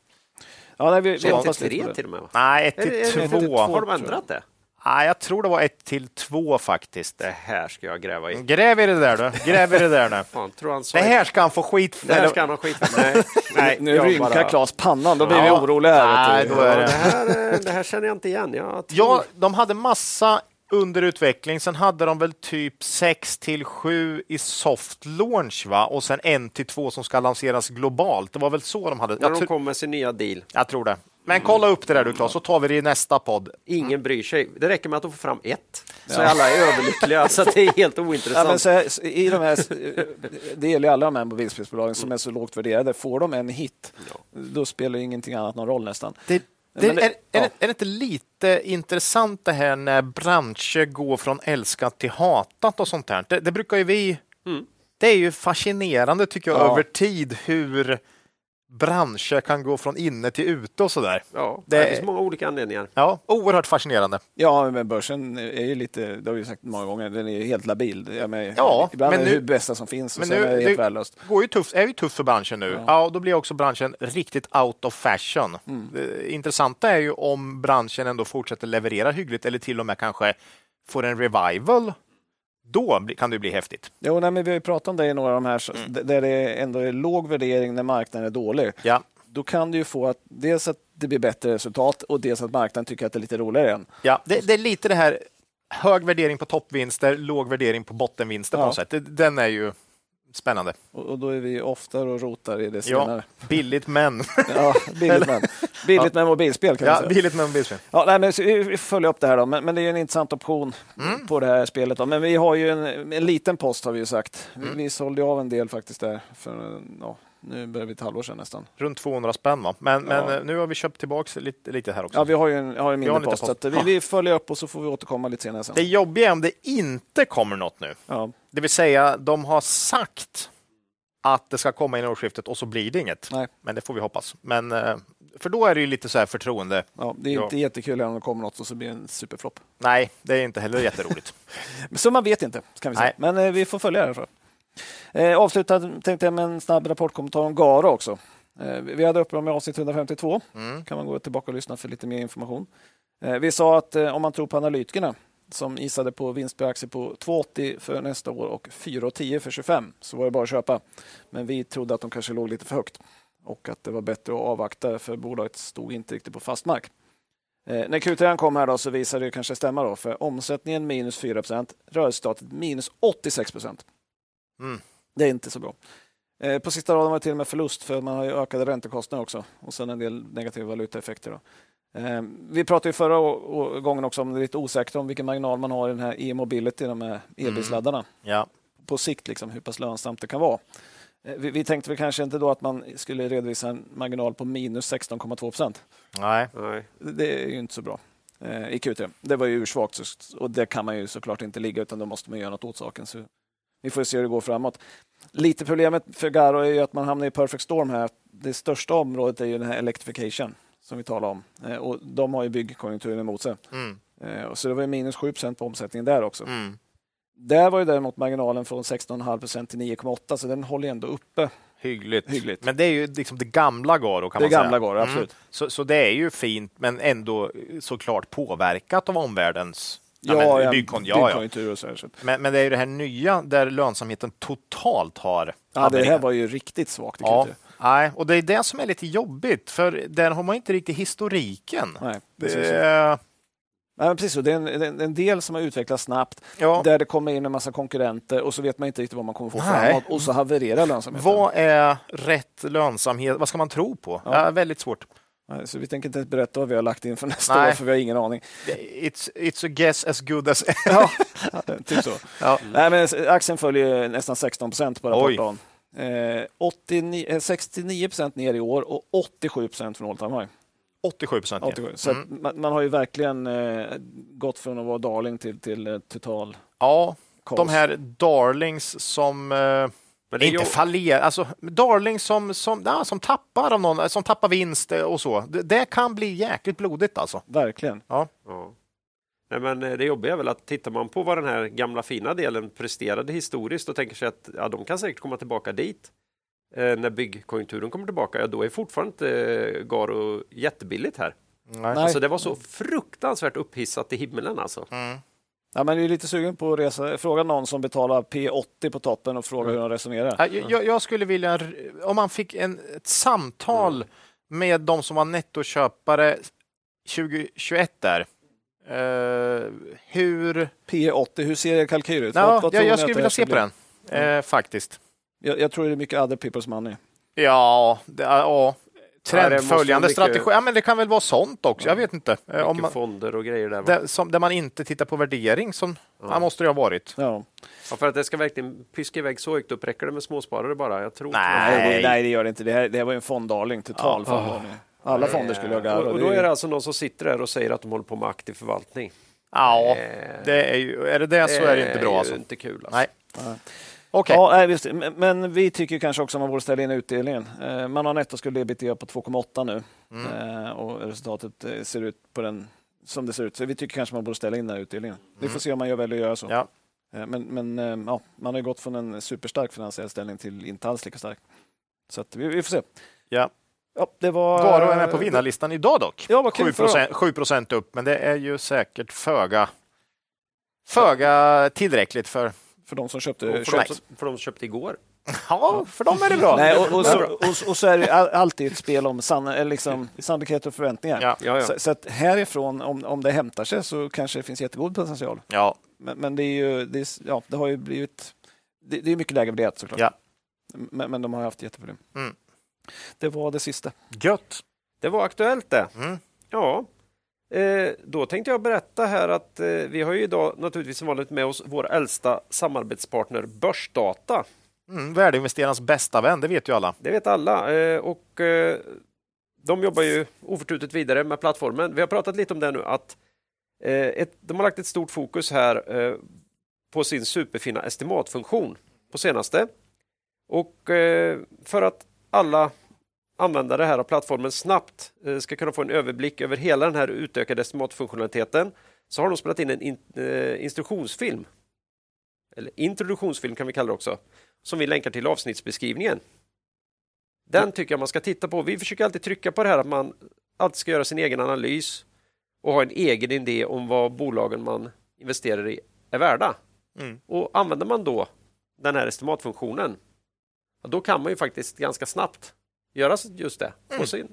Ja, nej, vi, vi Så ett till tre det. till och med? Nej, ett till två? Har de ändrat det? Nej, jag tror det var ett till två faktiskt. Det här ska jag gräva i. Gräv i det där du. Gräv i det där nu. Fan, tror han Det här ska han få skit för. det här ska han ha skit för. Nej, nej, Nu rynkar bara- Claes pannan, då blir Ja. vi oroliga. Här, Nej, då är det- det, här, eh, det här känner jag inte igen. Jag tror... Ja, de hade massa under utveckling. Sen hade de väl typ 6 till 7 i soft launch va? och sen en till två som ska lanseras globalt. Det var väl så de hade. när de kommer med sin nya deal. jag tror det. Men kolla upp det där du Claes, så tar vi det i nästa podd. Ingen bryr sig. Det räcker med att de får fram ett. Så är alla är överlyckliga. Så det är helt Ja, ointressant. men så här, i de här, det gäller ju alla de här mobilspelsbolagen som är så lågt värderade. Får de en hit, då spelar ju ingenting annat någon roll nästan. Det, det, är, är, ja. det, är det inte lite intressant det här när branscher går från älskat till hatat och sånt här? Det, det brukar ju vi... Det är ju fascinerande tycker jag Ja. över tid hur branscher kan gå från inne till ute och sådär. ja, det- det finns många olika anledningar. Ja, oerhört fascinerande. Ja, men börsen är ju lite, det har vi sagt många gånger, den är ju helt labil. Menar, Ja, ibland men är det nu- det bästa som finns och men sen nu- är det helt det- värdelöst. går ju tufft, är ju tufft för branschen nu. Ja. och då blir också branschen riktigt out of fashion. Det intressanta är ju om branschen ändå fortsätter leverera hyggligt eller till och med kanske får en revival. Då kan det bli häftigt. Jo, nej, men vi har ju pratat om det i några av de här, Mm. där det ändå är låg värdering när marknaden är dålig. Ja, Då kan du ju få att dels att det blir bättre resultat och dels att marknaden tycker att det är lite roligare än. ja. Det, det är lite det här hög värdering på toppvinster, låg värdering på bottenvinster på Ja. något sätt. Den är ju spännande. Och, och då är vi ofta och rotar i det Ja, senare. billigt men. Ja, billigt men. Billigt med mobilspel kan vi ja, säga. billigt men mobilspel. Ja, nej, men vi vi följer upp det här då, men, men det är en intressant option Mm. på det här spelet. Då. Men vi har ju en, en liten post har vi ju sagt. Vi, Mm. vi sålde ju av en del faktiskt där för ja, nu börjar vi ett halvår sedan nästan. Runt 200 spänn va? Men, men Ja. eh, nu har vi köpt tillbaka lite, lite här också. Ja, vi har ju en, har en Vi har mindre liten post, post. vi, vi följer upp och så får vi återkomma lite senare sen. Det jobbiga är om det inte kommer något nu. Ja, Det vill säga, de har sagt att det ska komma innan årsskiftet och så blir det inget. nej, Men det får vi hoppas. Men, eh, för då är det ju lite så här förtroende. ja, det är Ja. inte jättekul om det kommer något och så blir det en superflopp. Nej, det är inte heller jätteroligt. Så man vet inte, kan vi säga. Men eh, vi får följa det. Eh, avsluta tänkte jag med en snabb rapportkommentar om Garo också. Eh, vi hade uppe dem i avsnitt 152. Mm. kan man gå tillbaka och lyssna för lite mer information. Eh, vi sa att eh, om man tror på analytikerna som isade på vinst per aktie på 2,80 för nästa år och 4,10 för 25 så var det bara att köpa. Men vi trodde att de kanske låg lite för högt och att det var bättre att avvakta för bolaget stod inte riktigt på fast mark. Eh, när Q3 kom här då så visade det kanske stämma då för omsättningen minus 4 rörelseresultatet minus 86 Mm. Det är inte så bra. Eh, på sista raden var det till och med förlust för man har ju ökade räntekostnader också och sen en del negativa valutaeffekter. Då. Eh, vi pratade ju förra gången också om det är lite osäkert om vilken marginal man har i den här e-mobility, de här elbilsladdarna. Ja. På sikt, liksom, hur pass lönsamt det kan vara. Eh, vi, vi tänkte väl kanske inte då att man skulle redovisa en marginal på minus 16,2 procent. Nej. Det är ju inte så bra i Q3. Det var ju ursvagt och det kan man ju såklart inte ligga utan då måste man göra något åt saken. Så vi får se hur det går framåt. Lite problemet för Garo är ju att man hamnar i perfect storm här. Det största området är ju den här electrification som vi talar om eh, och de har ju byggkonjunkturen emot sig. Mm. Eh, så det var ju minus 7% på omsättningen där också. Mm. Där var ju däremot marginalen från 16,5% till 9,8 så den håller ändå uppe. Hyggligt. Hyggligt. Men det är ju liksom det gamla Garo kan Det man säga. gamla Garo, absolut. Så, så det är ju fint, men ändå såklart påverkat av omvärldens Ja, men, byggkon- ja, byggkonjunktur och så här. Så. Men, men det är ju det här nya där lönsamheten totalt har Ja, det här var ju riktigt svagt Ja, Q3. nej, och det är det som är lite jobbigt, för där har man inte riktigt historiken. Nej, precis. Det, Ja, precis, det är en, en, del som har utvecklats snabbt, Ja. där det kommer in en massa konkurrenter och så vet man inte riktigt vad man kommer få Nej. framåt och så havererar lönsamheten. Vad är rätt lönsamhet? Vad ska man tro på? Ja. väldigt svårt. Så vi tänker inte ens berätta vad vi har lagt in för nästa Nej. år, för vi har ingen aning. It's, it's a guess as good as... Ja, typ så. ja. Nej, men aktien följer nästan 16 procent på rapportdagen. Eh, 89, eh, 69 procent ner i år och 87 procent från all time high. 87 procent. 87. Så Mm. man, man har ju verkligen eh, gått från att vara darling till, till eh, total Ja, kaos. de här darlings som... Eh, Men det är inte ju- fallerar, alltså darlings som, som, ja, som tappar av någon, som tappar vinst och så. Det, det kan bli jäkligt blodigt alltså. Verkligen. Ja. Nej, men eh, det jobbiga är väl att tittar man på vad den här gamla fina delen presterade historiskt och tänker sig att ja, de kan säkert komma tillbaka dit eh, när byggkonjunkturen kommer tillbaka, ja, då är fortfarande inte eh, Garo jättebilligt här. Nej. Nej. Alltså, det var så fruktansvärt upphissat i himlen alltså. Mm. Ja, men jag är lite sugen på att resa. Fråga någon som betalar P80 på toppen och fråga hur de resonerar. Ja, Jag, jag skulle vilja, om man fick en, ett samtal med de som var nettoköpare 2021 där. Eh, hur... P80, hur ser er kalkyl ut? Ja, jag, jag skulle vilja se på den, eh, faktiskt. Jag, jag tror det är mycket other people's money. Ja, det, ja trendföljande mycket- strategi. Ja, men det kan väl vara sånt också. Jag vet inte. Eh, Mycket Om man, fonder och grejer där. där, som, där man inte tittar på värdering, som ja. måste det ha varit. Ja. Ja, för att det ska verkligen pyska iväg så högt upp, räcker det med småsparare bara? Jag tror Nej. Det, nej, det gör det inte. Det här, det här var ju en fonddarling, total fonddarling. Alla fonder skulle ha det. garv. Och, och då är det alltså någon som sitter där och säger att de håller på med aktiv förvaltning. Ja, Eh, det är, ju, är det det så är det inte bra. ju Alltså. inte kul. Alltså. Nej. Okej. Ja, visst. Men, men vi tycker kanske också att man borde ställa in utdelningen. Eh, Man har nettoskuld ebitda på 2,8 nu Mm. Eh, och resultatet eh, ser ut på den som det ser ut. Så vi tycker kanske man borde ställa in den här utdelningen. Vi får se om man gör väljer att göra så. Mm. Ja. Men, men ja, man har ju gått från en superstark finansiell ställning till inte alls lika stark. Så att vi, vi får se. Ja. Ja, det var, Garo är med på vinnarlistan idag dock. Ja, vad kul 7 för dem. procent, 7 procent upp, men det är ju säkert föga, föga tillräckligt för... För de som köpte... Och för, de köpte som, för de som köpte igår. Ja, för dem är det bra. Nej, och, och, så, och, och så är det all- alltid ett spel om sann, eller liksom, sannolikhet och förväntningar. Ja. Ja, ja. Så, så att härifrån, om, om det hämtar sig, så kanske det finns jättegod potential. Ja, Men, men det, är ju, det, är, ja, det har ju blivit... Det, det är mycket lägre biljett såklart. Ja. Men, men de har haft jätteproblem. Mm. Det var det sista. gött. Det var aktuellt det. Mm. Ja. Eh, då tänkte jag berätta här att eh, vi har ju idag naturligtvis som vanligt med oss vår äldsta samarbetspartner Börsdata. Mm, värdeinvesterarens bästa vän, det vet ju alla. Det vet alla. Eh, och de jobbar ju oförtrutet vidare med plattformen. Vi har pratat lite om det nu att de har lagt ett stort fokus här på sin superfina estimatfunktion på senaste. Och för att alla användare här av plattformen snabbt eh, ska kunna få en överblick över hela den här utökade estimatfunktionaliteten så har de spelat in en in, eh, instruktionsfilm. Eller introduktionsfilm kan vi kalla det också. Som vi länkar till avsnittsbeskrivningen. Den tycker jag man ska titta på. Vi försöker alltid trycka på det här att man alltid ska göra sin egen analys och ha en egen idé om vad bolagen man investerar i är värda. Mm. Och använder man då den här estimatfunktionen, då kan man ju faktiskt ganska snabbt göra just det. Få, sin,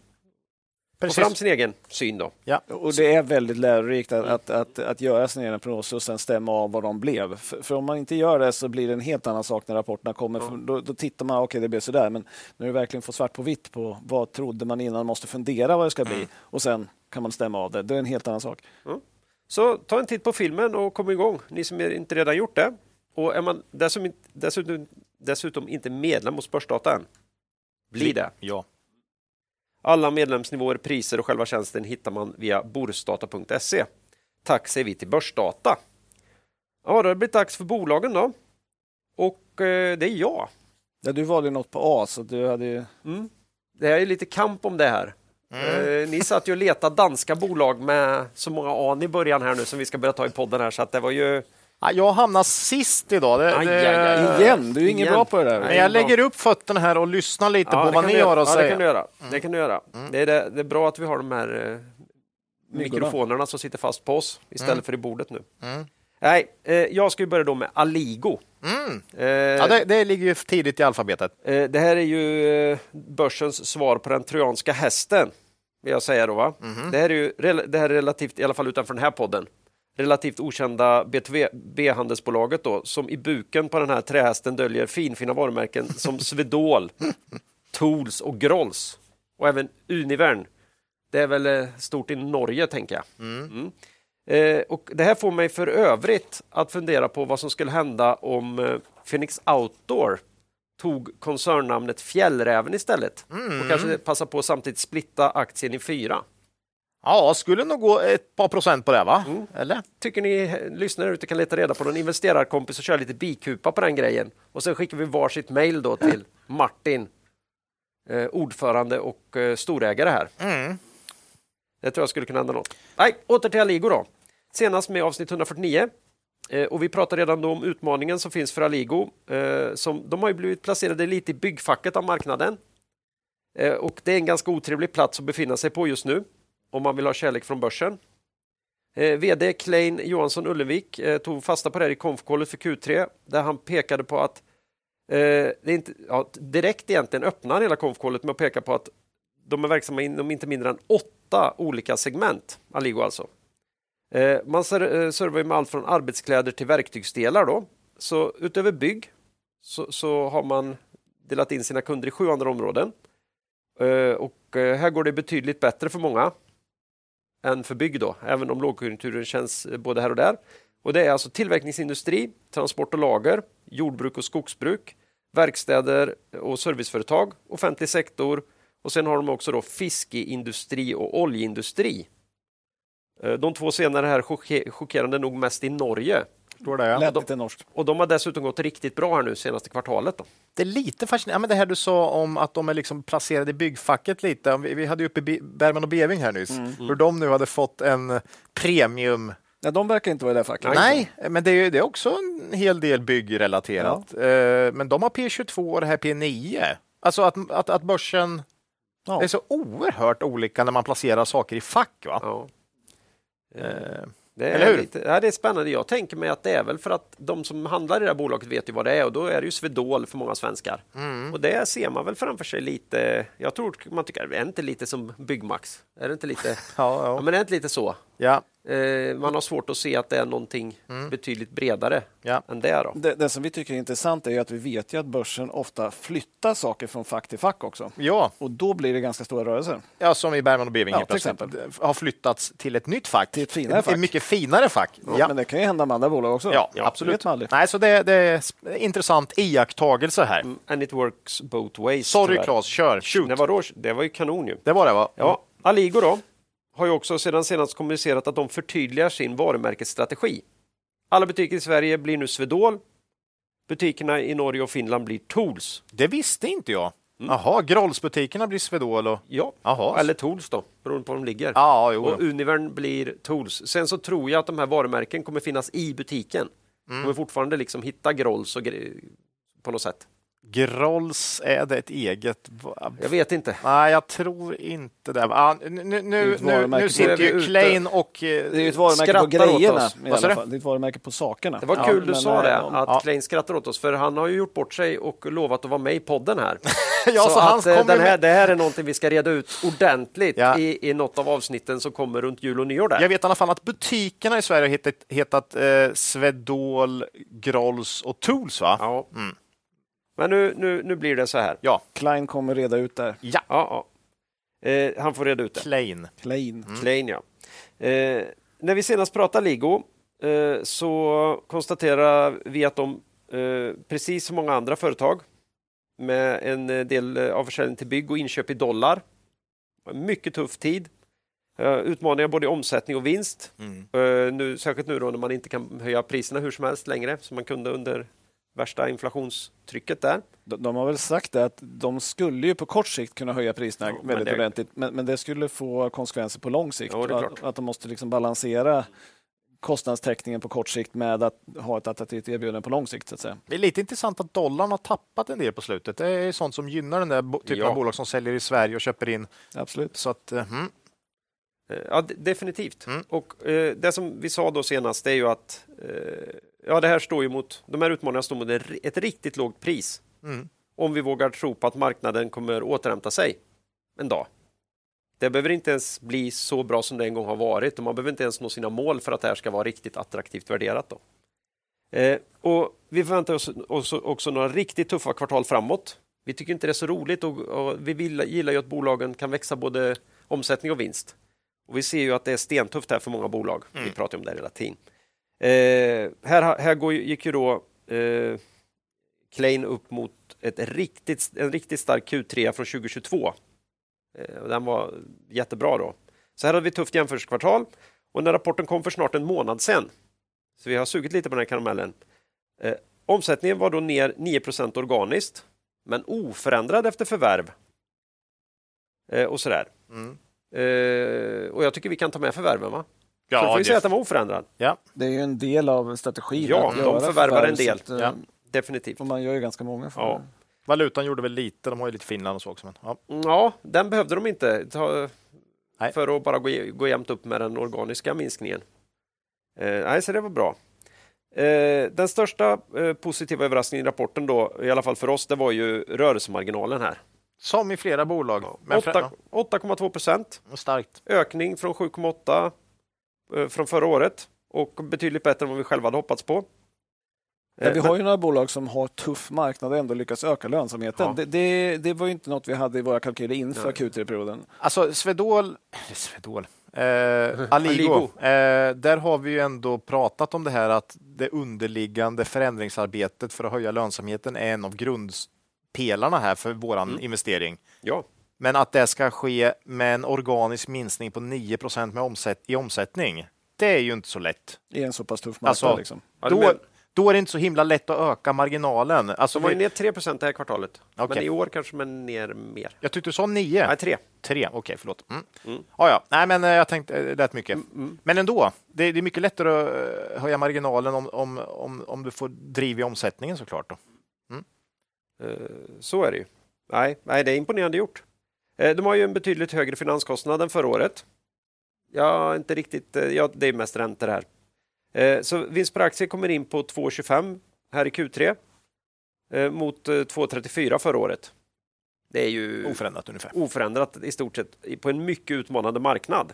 få fram Precis. sin egen syn då. Och det är väldigt lärorikt att, att, att, att göra sina egna prognoser och sen stämma av vad de blev. För, för om man inte gör det så blir det en helt annan sak när rapporterna kommer. För då, då tittar man, okej det blev sådär, men när du verkligen får svart på vitt på vad trodde man innan, man måste fundera vad det ska bli och sen kan man stämma av det. Det är en helt annan sak. Så ta en titt på filmen och kom igång, ni som inte redan gjort det. Och är man dessutom, dessutom, dessutom inte medlem hos Börsdata än, bli det. Ja. Alla medlemsnivåer, priser och själva tjänsten hittar man via borsdata.se. Tack säger vi till Börsdata. Ja, då har det blivit dags för bolagen då. Och eh, det är jag. Ja, du valde ju något på A, så du hade ju... Mm. Det är lite kamp om det här. Mm. Eh, ni satt ju och letade danska bolag med så många an i början här nu som vi ska börja ta i podden här så att det var ju Jag hamnar sist idag. Det, Aj, det, aj, aj. Igen, du är ingen bra på det där. Men jag lägger upp fötterna här och lyssnar lite på det vad ni har att ja, säga. Det kan du göra. Det, kan du göra. Det, är det, det är bra att vi har de här eh, mikrofonerna som sitter fast på oss istället för i bordet nu. Mm. Nej, eh, jag ska ju börja då med Aligo. Mm. Eh, Ja, det, det ligger ju tidigt i alfabetet. eh, det här är ju börsens svar på den trojanska hästen. vill jag säga då. Va? Det här är ju det här är relativt, i alla fall utanför den här podden, relativt okända B2B-handelsbolaget då, som i buken på den här trähästen döljer finfina varumärken som Swedol, Tools och Grolls och även Univern. Det är väl eh, stort i Norge, tänker jag. Mm. Eh, och Det här får mig för övrigt att fundera på vad som skulle hända om eh, Phoenix Outdoor tog koncernnamnet Fjällräven istället och kanske passa på att samtidigt splitta aktien i fyra. Ja, skulle nog gå ett par procent på det, va? Eller? Tycker ni lyssnare ute kan leta reda på någon investerarkompis och köra lite bikupa på den grejen? Och sen skickar vi varsitt mejl då till Martin, eh, ordförande och eh, storägare här. Det tror jag skulle kunna hända något. Nej, åter till Aligo då. Senast med avsnitt 149. Eh, och vi pratade redan då om utmaningen som finns för Aligo. Eh, som, de har ju blivit placerade lite i byggfacket av marknaden. Eh, och det är en ganska otrevlig plats att befinna sig på just nu om man vill ha kärlek från börsen. Eh, VD Klein Johansson Ullevik eh, tog fasta på det här i konfkollet för Q3 där han pekade på att eh, det är inte, ja, direkt egentligen öppnar hela konfkollet med att peka på att de är verksamma inom inte mindre än åtta olika segment, Aligo alltså. Eh, man ser, eh, servar med allt från arbetskläder till verktygsdelar. Då. Så utöver bygg så, så har man delat in sina kunder i sju andra områden. Eh, och eh, här går det betydligt bättre för många än för bygg, då, även om lågkonjunkturen känns eh, både här och där. Och Det är alltså tillverkningsindustri, transport och lager, jordbruk och skogsbruk, verkstäder och serviceföretag, offentlig sektor och sen har de också då fiskeindustri och oljeindustri. Eh, de två senare här chockerande nog mest i Norge. Står det, ja. Lät lite norskt. Och de har dessutom gått riktigt bra här nu senaste kvartalet. Då. Det är lite fascinerande. Ja, men det här du sa om att de är liksom placerade i byggfacket lite. Vi, vi hade ju uppe Bergman och Beving här nyss. Hur de nu hade fått en premium. Ja, de verkar inte vara i det facket. Nej, men det är, det är också en hel del byggrelaterat. Eh, Men de har P22 och det här P9. Alltså att, att, att börsen Ja. är så oerhört olika när man placerar saker i fack. Va? Ja. Det är, lite, ja, det är spännande. Jag tänker mig att det är väl för att de som handlar i det här bolaget vet ju vad det är och då är det ju Swedol för många svenskar. Mm. Och det ser man väl framför sig lite. Jag tror man tycker, är det inte lite som Byggmax? Är det inte lite? Ja, Ja, ja. men är det inte lite så? Ja, Eh, man har svårt att se att det är någonting betydligt bredare Mm. Ja. än det. Då. Det, det som vi tycker är intressant är ju att vi vet ju att börsen ofta flyttar saker från fack till fack också. ja. Och då blir det ganska stora rörelser. ja, som i Bergman och Beving Ja, till plötsligt. har flyttats till ett nytt fack. Till ett finare fack. mycket finare fack. Ja. Men det kan ju hända med andra bolag också. Ja, Det absolut. Nej, så det, det är intressant iakttagelse här. And it works both ways. Sorry. Claes, kör. Shoot. Nej, vadå? Det var ju kanon ju. Det var det va? Ja, Aligo då har ju också sedan senast kommunicerat att de förtydligar sin varumärkesstrategi. Alla butiker i Sverige blir nu Swedol. Butikerna i Norge och Finland blir Tools. Det visste inte jag. Jaha, Grolls-butikerna blir Swedol och... Ja, Jaha. eller Tools då, beroende på var de ligger. Ja, jo. Och Univern blir Tools. Sen så tror jag att de här varumärken kommer finnas i butiken. Mm. De kommer fortfarande liksom hitta Grolls och på något sätt. Grolls, är det ett eget... Jag vet inte. Nej, jag tror inte det. Ah, nu, nu, nu, nu, sitter ju. Klein och... eh, Det är ett varumärke på Skrattar åt grejerna oss. i alla fall. Det är ett varumärke på sakerna. Det var Ja, kul du sa eh, det, om- att Ja. Klein skrattar åt oss, för han har ju gjort bort sig och lovat att vara med i podden här. Ja, så så han att, eh, den här, med- det här är någonting vi ska reda ut ordentligt Ja. i, i något av avsnitten som kommer runt jul och nyår. Där. Jag vet i alla fall att butikerna i Sverige har hetat, hetat eh, Swedol, Grolls och Tools, va? Ja. Men nu, nu, nu blir det så här. Ja, Klein kommer reda ut där. ja. Ja, ja. Eh, han får reda ut det. Klein. Klein. Klein, ja. Eh, när vi senast pratade Ligo eh, så konstaterar vi att de, eh, precis som många andra företag, med en eh, del eh, av försäljning till bygg och inköp i dollar. Mycket tuff tid. Utmaningar både i omsättning och vinst. Eh, nu, särskilt nu då när man inte kan höja priserna hur som helst längre, som man kunde under värsta inflationstrycket där. De, de har väl sagt det att de skulle ju på kort sikt kunna höja priserna men väldigt det- ordentligt, men, men det skulle få konsekvenser på lång sikt. Är att, klart. att de måste liksom balansera kostnadstäckningen på kort sikt med att ha ett attraktivt erbjudande på lång sikt. Så att säga. Det är lite intressant att dollarn har tappat en del på slutet. Det är sånt som gynnar den där typen Ja. av bolag som säljer i Sverige och köper in. Absolut. Så att, mm. Eh, Ja, de- definitivt. Mm. Och eh, det som vi sa då senast är ju att eh, ja, det här står ju mot, de här utmaningarna står mot ett riktigt lågt pris. Mm. Om vi vågar tro på att marknaden kommer återhämta sig en dag. Det behöver inte ens bli så bra som det en gång har varit och man behöver inte ens nå sina mål för att det här ska vara riktigt attraktivt värderat. Då. Eh, och vi förväntar oss också, också, några riktigt tuffa kvartal framåt. Vi tycker inte det är så roligt och, och vi vill, gillar ju att bolagen kan växa både omsättning och vinst. Och vi ser ju att det är stentufft här för många bolag. Mm. Vi pratar om det hela tiden. Eh, här här går, gick ju då eh, Klein upp mot ett riktigt, en riktigt stark Q3 från 2022. Eh, den var jättebra då. Så här hade vi tufft jämförelsekvartal och när rapporten kom för snart en månad sedan, så vi har sugit lite på den här karamellen. Eh, omsättningen var då ner 9% organiskt, men oförändrad efter förvärv. Eh, och sådär. Mm. Eh, och jag tycker vi kan ta med förvärven, va? Ja, så får vi säga att den var oförändrad. Ja. Det är ju en del av strategin. Ja, de förvärvar en del. Att, ja. Definitivt. Och man gör ju ganska många förvärv. Ja. Valutan gjorde väl lite, de har ju lite Finland och så också. Men, ja. ja, den behövde de inte ta, för att bara gå, gå jämnt upp med den organiska minskningen. Eh, nej, så det var bra. Eh, den största eh, positiva överraskningen i rapporten då, i alla fall för oss, det var ju rörelsemarginalen här. Som i flera bolag. 8,2 procent. Starkt. Ökning från 7,8 eh, från förra året och betydligt bättre än vad vi själva hade hoppats på. Ja, vi har ju några bolag som har tuff marknad och ändå lyckas öka lönsamheten. Ja. Det, det, det, var inte något vi hade i våra kalkyler inför Q3-perioden. Alltså Swedol, Swedol eh, Aligo, eh, där har vi ju ändå pratat om det här att det underliggande förändringsarbetet för att höja lönsamheten är en av grundpelarna här för vår mm. investering. Ja. Men att det ska ske med en organisk minskning på 9% med omsätt i omsättning, det är ju inte så lätt. I en så pass tuff marknad. Alltså, liksom. då, då är det inte så himla lätt att öka marginalen. Alltså, de var ju ner 3 det här kvartalet, okay. men i år kanske man ner mer. Jag tyckte du sa 9. Nej, 3. 3, okej, okay, förlåt. Mm. Mm. Ah, ja. Nej, men eh, jag tänkte, eh, det lät mycket. Mm, mm. Men ändå, det, det, är mycket lättare att eh, höja marginalen om, om, om, om du får driv i omsättningen såklart. Då. Mm. Så är det ju. Nej, nej, det är imponerande gjort. De har ju en betydligt högre finanskostnad än förra året. Ja, inte riktigt. Ja, det är mest räntor här. Eh, så vinst per aktie kommer in på 2,25 här i Q3 eh, mot 2,34 eh, förra året. Det är ju oförändrat ungefär. Oförändrat i stort sett på en mycket utmanande marknad.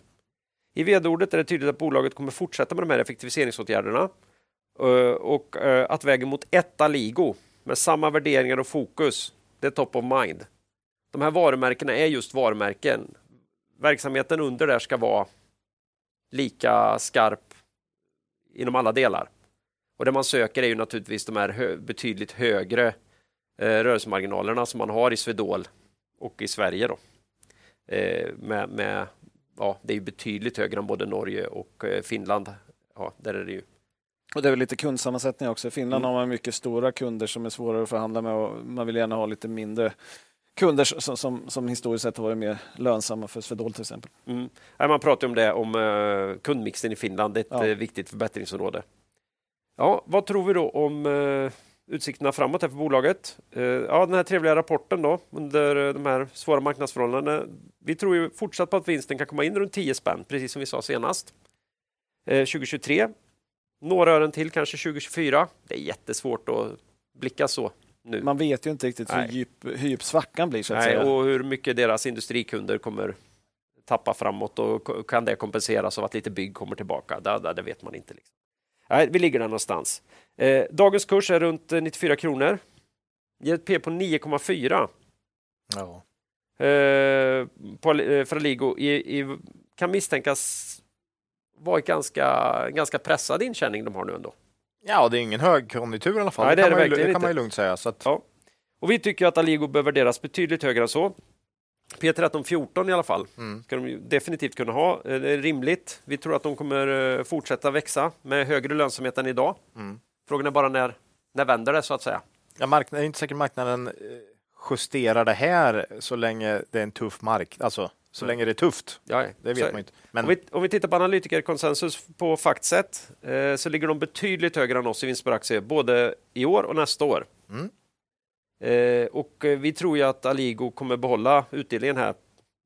I vd-ordet är det tydligt att bolaget kommer fortsätta med de här effektiviseringsåtgärderna och att vägen mot ett Aligo med samma värderingar och fokus, det är top of mind. De här varumärkena är just varumärken. Verksamheten under där ska vara lika skarp inom alla delar. Och det man söker är ju naturligtvis de här hö betydligt högre eh, rörelsemarginalerna som man har i Swedol och i Sverige. Då. Eh, med, med, ja, det är betydligt högre än både Norge och eh, Finland. Ja, där är det ju. Och det är väl lite kundsammansättning också. I Finland mm. har man mycket stora kunder som är svårare att förhandla med och man vill gärna ha lite mindre kunder som, som, som historiskt sett har varit mer lönsamma för Swedol till exempel. Mm. Man pratar om det, om uh, kundmixen i Finland, det är ett ja. uh, viktigt förbättringsområde. Ja, vad tror vi då om uh, utsikterna framåt här för bolaget? ja, den här trevliga rapporten då under de här svåra marknadsförhållandena. Vi tror ju fortsatt på att vinsten kan komma in runt 10 spänn, precis som vi sa senast. 2023. Några ören till kanske 2024. Det är jättesvårt att blicka så nu. Man vet ju inte riktigt hur djup, hur djup svackan blir. Så att Nej, säga. och hur mycket deras industrikunder kommer tappa framåt och kan det kompenseras av att lite bygg kommer tillbaka? Det, det vet man inte. Liksom. Nej, vi ligger där någonstans. Eh, dagens kurs är runt 94 eh, kronor. Ger ett P på 9,4. Ja. Eh, på, eh, för Aligo i, i, kan misstänkas vara ett ganska, ganska pressad intjäning de har nu ändå. Ja, det är ingen högkonjunktur i alla fall. Nej, det, det, kan, man ju, det kan man ju lugnt säga. Så att... ja. Och vi tycker att Aligo bör värderas betydligt högre än så. P13 14 i alla fall mm. ska de definitivt kunna ha. Eh, det är rimligt. Vi tror att de kommer eh, fortsätta växa med högre lönsamhet än idag. Mm. Frågan är bara när, när vänder det så att säga. Ja, marknaden, är inte säkert marknaden eh, justerar det här så länge det är en tuff marknad. Alltså, så länge det är tufft. Ja, det vet man inte. Men... Om, vi, om vi tittar på analytikerkonsensus på Factset eh, så ligger de betydligt högre än oss i vinst per aktie både i år och nästa år. Mm. Eh, och eh, vi tror ju att Aligo kommer behålla utdelningen här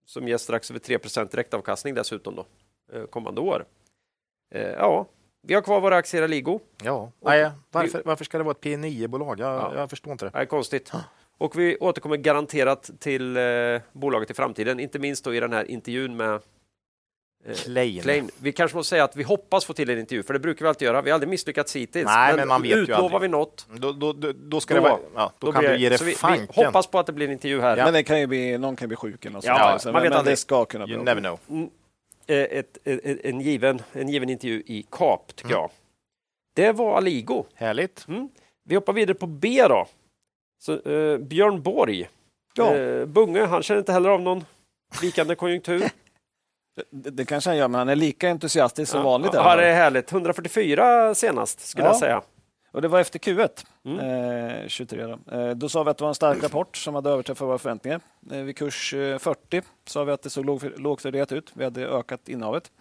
som ger strax över 3% direktavkastning dessutom då, eh, kommande år. Eh, ja, vi har kvar våra aktier i Aligo. Ja, Nej, varför, varför ska det vara ett P9-bolag? Jag, ja. jag förstår inte det. Är konstigt. Och vi återkommer garanterat till eh, bolaget i framtiden, inte minst då i den här intervjun med eh, Klein. Klein. Vi kanske måste säga att vi hoppas få till en intervju, för det brukar vi alltid göra. Vi har aldrig misslyckats hittills. Nej, men man vet ju utlovar vi något, Då, då, då, då ska Då- det vara, ja, då, då kan blir du ge det så vi, vi hoppas på att det blir en intervju här. Men det kan ju bli, någon kan bli sjuk eller något Ja, sånt där. man vet men, men det ska kunna bli You never know. Eh, ett, ett, en, given, en given intervju i Kap, tycker Mm. jag. Det var Aligo. Härligt. Mm. Vi hoppar vidare på B då. Så, eh, Björn Borg. Ja. Eh, Bunge, han känner inte heller av någon vikande konjunktur. Det, det kanske han gör, men han är lika entusiastisk som vanligt. Ja, det är härligt. 144 senast, skulle Ja. jag säga. Och det var efter Q1, Mm. eh, 23. Då. Eh, då sa vi att det var en stark rapport som hade överträffat våra förväntningar. Eh, vid kurs eh, 40 sa vi att det såg låg, ut. Vi hade ökat innehavet.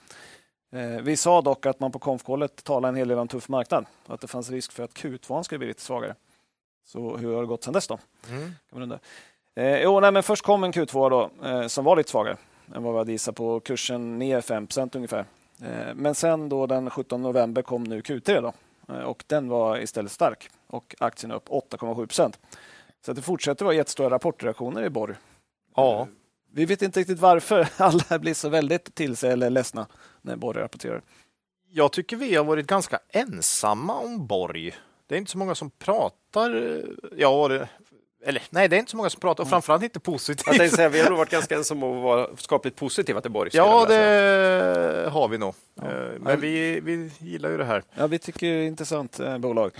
Eh, vi sa dock att man på konfkollet talade en hel del om tuff marknad och att det fanns risk för att Q2 skulle bli lite svagare. Så hur har det gått sedan dess då? Mm. Kan man undra. Eh, jo, nej, men först kom en Q2 då, eh, som var lite svagare än vad vi hade gissat på. Kursen ner 5% ungefär. Eh, men sen då den 17 november kom nu Q3 då, eh, och den var istället stark och aktien upp 8,7 procent. Så det fortsätter vara jättestora rapportreaktioner i Borg. Ja. Vi vet inte riktigt varför alla blir så väldigt till sig eller ledsna när Borg rapporterar. Jag tycker vi har varit ganska ensamma om Borg. Det är inte så många som pratar. eh, Ja, det, eller nej, det är inte så många som pratar och framförallt inte positivt. Jag säga, vi har nog varit ganska ensamma om att vara skapligt positiva till Borg. Ja, det har vi nog. Eh, Men vi, vi gillar ju det här. Ja, vi tycker det är intressant eh, bolag.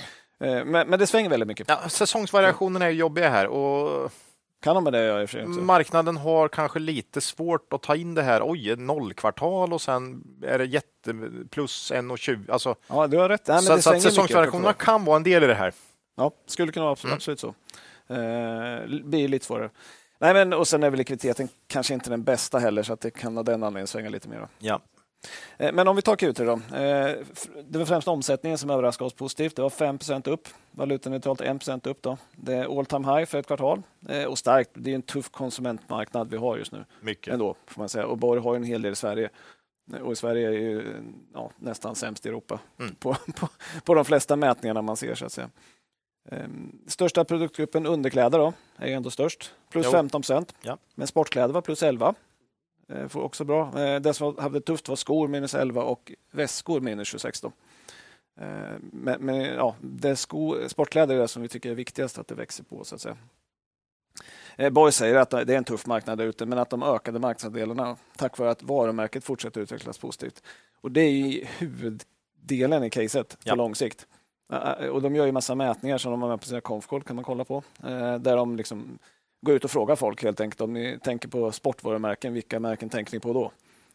Men, men det svänger väldigt mycket. Ja, säsongsvariationerna är jobbiga här och Kan de med det också? marknaden har kanske lite svårt att ta in det här. Oj, nollkvartal och sen är det jätte plus 1,20. Alltså, Ja, du har rätt. Nej, så det så att säsongsvariationerna kan vara en del i det här. Ja, skulle kunna vara absolut, Mm. absolut så. Eh, blir lite svårare. Nej, men, och sen är väl likviditeten kanske inte den bästa heller, så att det kan av den anledningen svänga lite mer. Ja. Eh, men om vi tar Q3 då. Eh, det var främst omsättningen som överraskade oss positivt. Det var 5% upp. Valutaneutralt 1 upp. Då. Det är all time high för ett kvartal eh, och starkt. Det är en tuff konsumentmarknad vi har just nu Mycket. ändå, får man säga. Och Borg har en hel del i Sverige. Och i Sverige är ju ja, nästan sämst i Europa Mm. på, på, på de flesta mätningarna man ser. så att säga. Ehm, Största produktgruppen underkläder då, är ändå störst, plus Jo. 15 procent. Ja. Men sportkläder var plus 11. Eh, får också bra. Eh, Det som hade tufft var skor minus 11 och väskor minus 26. Då. Eh, Men, men ja, det är sko, sportkläder är det som vi tycker är viktigast att det växer på. så att säga. Borg säger att det är en tuff marknad där ute, men att de ökade marknadsandelarna tack vare att varumärket fortsätter utvecklas positivt. Och det är ju huvuddelen i caset på Ja. lång sikt. Och de gör ju massa mätningar som de har med på sina konfkål kan man kolla på. Där de liksom går ut och frågar folk helt enkelt. Om ni tänker på sportvarumärken, vilka märken tänker ni på då?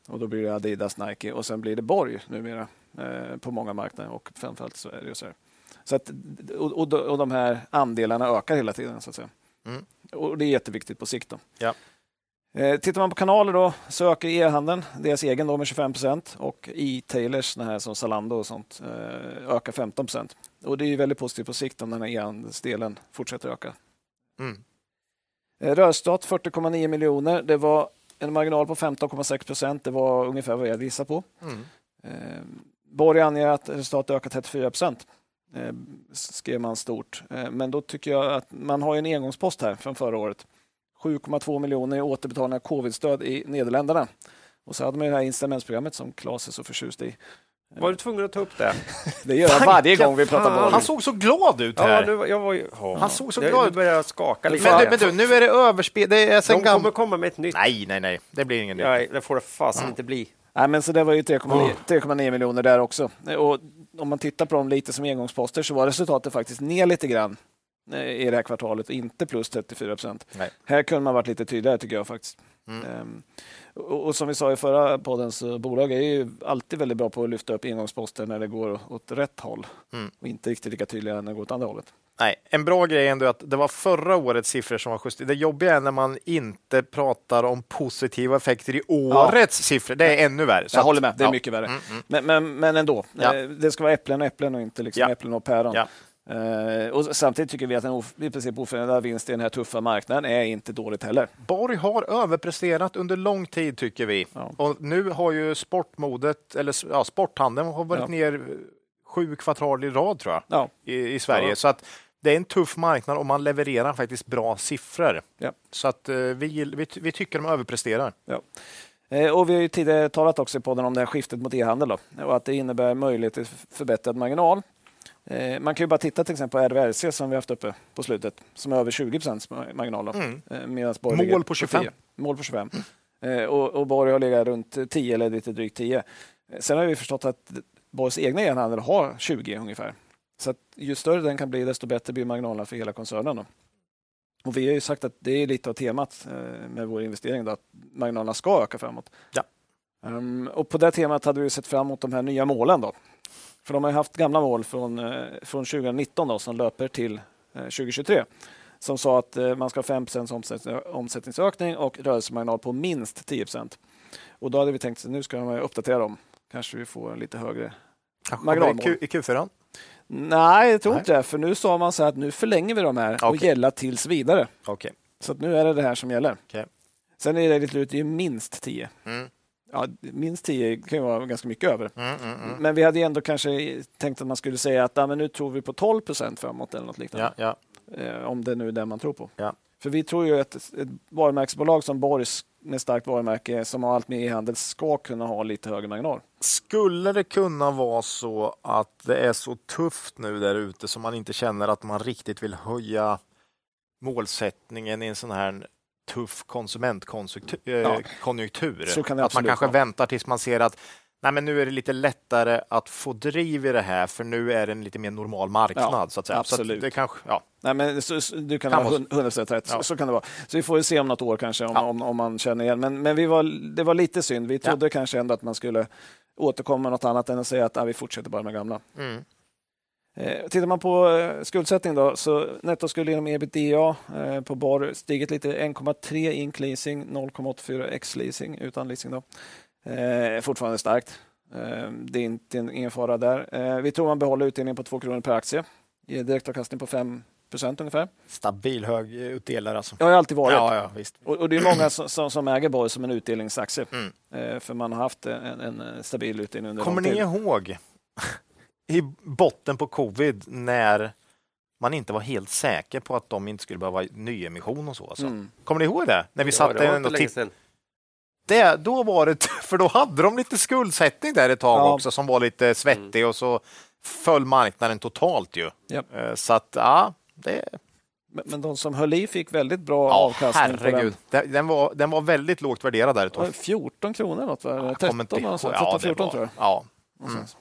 Och då blir det Adidas, Nike och sen blir det Borg numera eh, på många marknader och framförallt det ju så här. Så att, och, och, och de här andelarna ökar hela tiden så att säga. Mm. Och det är jätteviktigt på sikt. Då. Ja. Eh, Tittar man på kanaler då så ökar e-handeln, deras egen då med 25 procent och e-tailers, här som Zalando och sånt, eh, ökar 15 procent. Och det är ju väldigt positivt på sikt om den här e-handelsdelen fortsätter öka. Mm. Eh, Rörstat 40,9 miljoner. Det var en marginal på 15,6 procent. Det var ungefär vad jag gissat på. Mm. Eh, Borg anger att resultatet ökat 34 procent. Eh, skrev man stort. Men då tycker jag att man har en engångspost här från förra året. 7,2 miljoner i återbetalning av covid-stöd i Nederländerna. Och så hade man ju det här incitamentsprogrammet som Claes är så förtjust i. Var du tvungen att ta upp det? Det gör jag varje gång vi pratar. Borg. Han såg så glad ut Ja, här. nu, var- jag var ju, ja. Han såg så glad Nu ut. börjar jag skaka lite. men, du, men du, nu är det överspel. Det är sen De kommer komma med ett nytt. Nej, nej, nej. Det blir ingen nytt. Nej, det får det fasen inte bli. Nej, men så det var ju 3,9 3,9 miljoner där också. Och om man tittar på dem lite som engångsposter så var resultatet faktiskt ner lite grann eh, i det här kvartalet, inte plus 34 procent. Här kunde man varit lite tydligare tycker jag faktiskt. Mm. Och, och som vi sa i förra podden så bolag är ju alltid väldigt bra på att lyfta upp engångsposter när det går åt rätt håll Mm. och inte riktigt lika tydliga när det går åt andra hållet. Nej, en bra grej är ändå att det var förra årets siffror som var justerade. Det jobbiga är när man inte pratar om positiva effekter i årets siffror. Det är ännu värre. Så jag håller med, det är ja. mycket värre. Mm, mm. Men, men, men ändå, Ja. eh, det ska vara äpplen och äpplen och inte liksom Ja. äpplen och päron. Eh, och samtidigt tycker vi att en i princip oförändrad vinst i den här tuffa marknaden är inte dåligt heller. Borg har överpresterat under lång tid tycker vi. Ja. Och nu har ju sportmodet, eller ja, sporthandeln har varit Ja. ner sju kvartal i rad tror jag Ja. i, i Sverige. Så att det är en tuff marknad och man levererar faktiskt bra siffror. Så att eh, vi, vi, vi tycker de överpresterar. Eh, Och vi har ju tidigare talat också i podden om det här skiftet mot e-handel och att det innebär möjlighet till förbättrad marginal. Eh, Man kan ju bara titta till exempel på RVRC som vi haft uppe på slutet, som är över 20 procents marginal. Mm. Eh, medans Borg Mål ligger på 25. 10. Mål på 25. Eh, Och, och Borg har legat runt 10 eller lite drygt 10. Eh, Sen har vi förstått att Borgs egna e-handel har 20 ungefär. Så ju större den kan bli, desto bättre blir marginalerna för hela koncernen. Då. Och vi har ju sagt att det är lite av temat med vår investering, då, att marginalerna ska öka framåt. Ja. Ehm, och på det temat hade vi sett fram emot de här nya målen. Då. För de har haft gamla mål från, eh, från 2019 då, som löper till eh, 2023 som sa att eh, man ska ha 5 omsättning, omsättningsökning och rörelsemarginal på minst 10 Och då hade vi tänkt att nu ska de uppdatera dem. Kanske vi får en lite högre Marginalmål. I, Q, I Q4? Nej, jag tror Nej. inte det. För nu sa man så att nu förlänger vi de här och Okej. gälla tills vidare. Okej. Så att nu är det det här som gäller. Okej. Sen är det lite lurigt, det är minst 10. Mm. Ja, minst 10 kan ju vara ganska mycket över. Mm, mm, mm. Men vi hade ändå kanske tänkt att man skulle säga att ja, men nu tror vi på 12 procent framåt eller något liknande. Ja, ja. Eh, om det nu är det man tror på. Ja. För vi tror ju att ett varumärkesbolag som Borgs med starkt varumärke som har allt med e-handel ska kunna ha lite högre marginal. Skulle det kunna vara så att det är så tufft nu där ute så man inte känner att man riktigt vill höja målsättningen i en sån här tuff konsumentkonjunktur? Ja. konjunktur. Så kan det att man kanske vara. väntar tills man ser att Nej, men nu är det lite lättare att få driv i det här för nu är det en lite mer normal marknad. Ja, så att säga. Så absolut. att det kanske, ja. Nej, men så, så, du kan, Kan ha vara hund- 100% rätt. Så, Ja. så kan det vara. Så vi får ju se om något år kanske om, Ja. om, om man känner igen. Men, men vi var, det var lite synd. Vi trodde kanske ändå att man skulle återkomma med något annat än att säga att ah, vi fortsätter bara med gamla. Mm. Eh, tittar man på eh, skuldsättning då, så nettoskuld inom ebitda eh, på BAR stigit lite 1,3 ink leasing, 0,84 x leasing utan leasing. Då. Eh, fortfarande starkt. Det är inte en, ingen fara där. Vi tror man behåller utdelningen på 2 kronor per aktie. Ger direktavkastning på 5% ungefär. Stabil hög utdelare alltså. Det har alltid varit. Ja, ja, visst. Och, och det är många som, som, äger Borg som en utdelningsaktie. Mm. För man har haft en, en stabil utdelning under Kommer ni ihåg i botten på covid när man inte var helt säker på att de inte skulle behöva nyemission och så? Alltså. Mm. Kommer ni ihåg det? När vi Ja, satt det var inte länge sedan. det, då var det, för då hade de lite skuldsättning där ett tag Ja. också som var lite svettig och så föll marknaden totalt ju. Ja. Eh, Så att ja, det, Men, men de som höll i fick väldigt bra ja avkastning herregud. Den, den, var, den var väldigt lågt värderad där ett Det var tag. 14 kronor något, va? Eller Jag kommer 13 inte någonstans. ihåg. 13, Ja, det 14 var- tror jag. Ja. någonstans.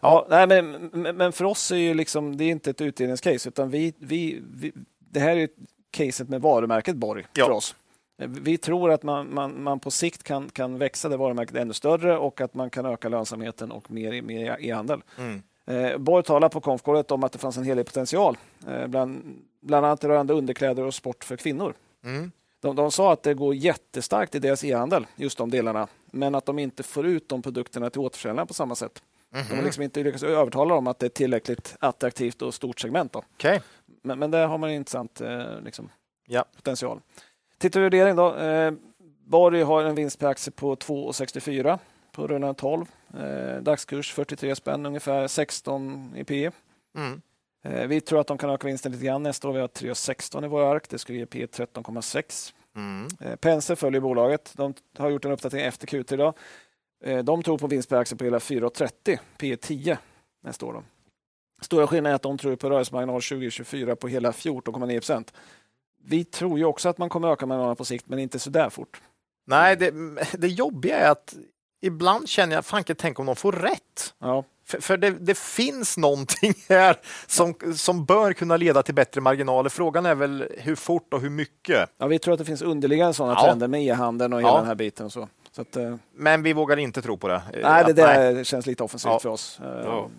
Ja, nej, men, men för oss är ju liksom, det är inte ett utdelningscase utan vi, vi, vi, det här är caset med varumärket Borg Ja. för oss. Vi tror att man, man, man på sikt kan, kan växa det varumärket ännu större och att man kan öka lönsamheten och mer, mer i e-handel. Mm. Eh, Borg talade på konfkåret om att det fanns en hel del potential, eh, bland, bland annat rörande underkläder och sport för kvinnor. Mm. De, de sa att det går jättestarkt i deras e-handel, just de delarna, men att de inte får ut de produkterna till återförsäljarna på samma sätt. Mhm. De har liksom inte lyckats övertala dem att det är tillräckligt attraktivt och stort segment. Då. Okej. Men, men där har man en intressant eh, liksom, Ja. potential. Tittar vi på värdering då. Eh, Borg har en vinst per aktie på 2,64 på rullande 12. Eh, dagskurs 43 spänn, ungefär 16 i P. Mm. Eh, vi tror att de kan öka vinsten lite grann nästa år. Vi har 3,16 i våra ark. Det skulle ge P 13,6. Mm. Eh, Penser följer bolaget. De har gjort en uppdatering efter Q3 idag. Eh, De tror på vinst per aktie på hela 4,30 P 10 nästa år. Då. Stora skillnaden är att de tror på rörelsemarginal 2024 på hela 14,9 procent. Vi tror ju också att man kommer öka marginalerna på sikt, men inte så där fort. Nej, det, det jobbiga är att ibland känner jag, fanken tänk om de får rätt. Ja, För, för det, det finns någonting här som, som bör kunna leda till bättre marginaler. Frågan är väl hur fort och hur mycket. ja vi tror att det finns underliggande sådana Ja. trender med e-handeln och hela Ja. den här biten. Och så. Så att, eh, Men vi vågar inte tro på det. nej, det Att- där känns lite offensivt Ja. för oss. Eh, Ja.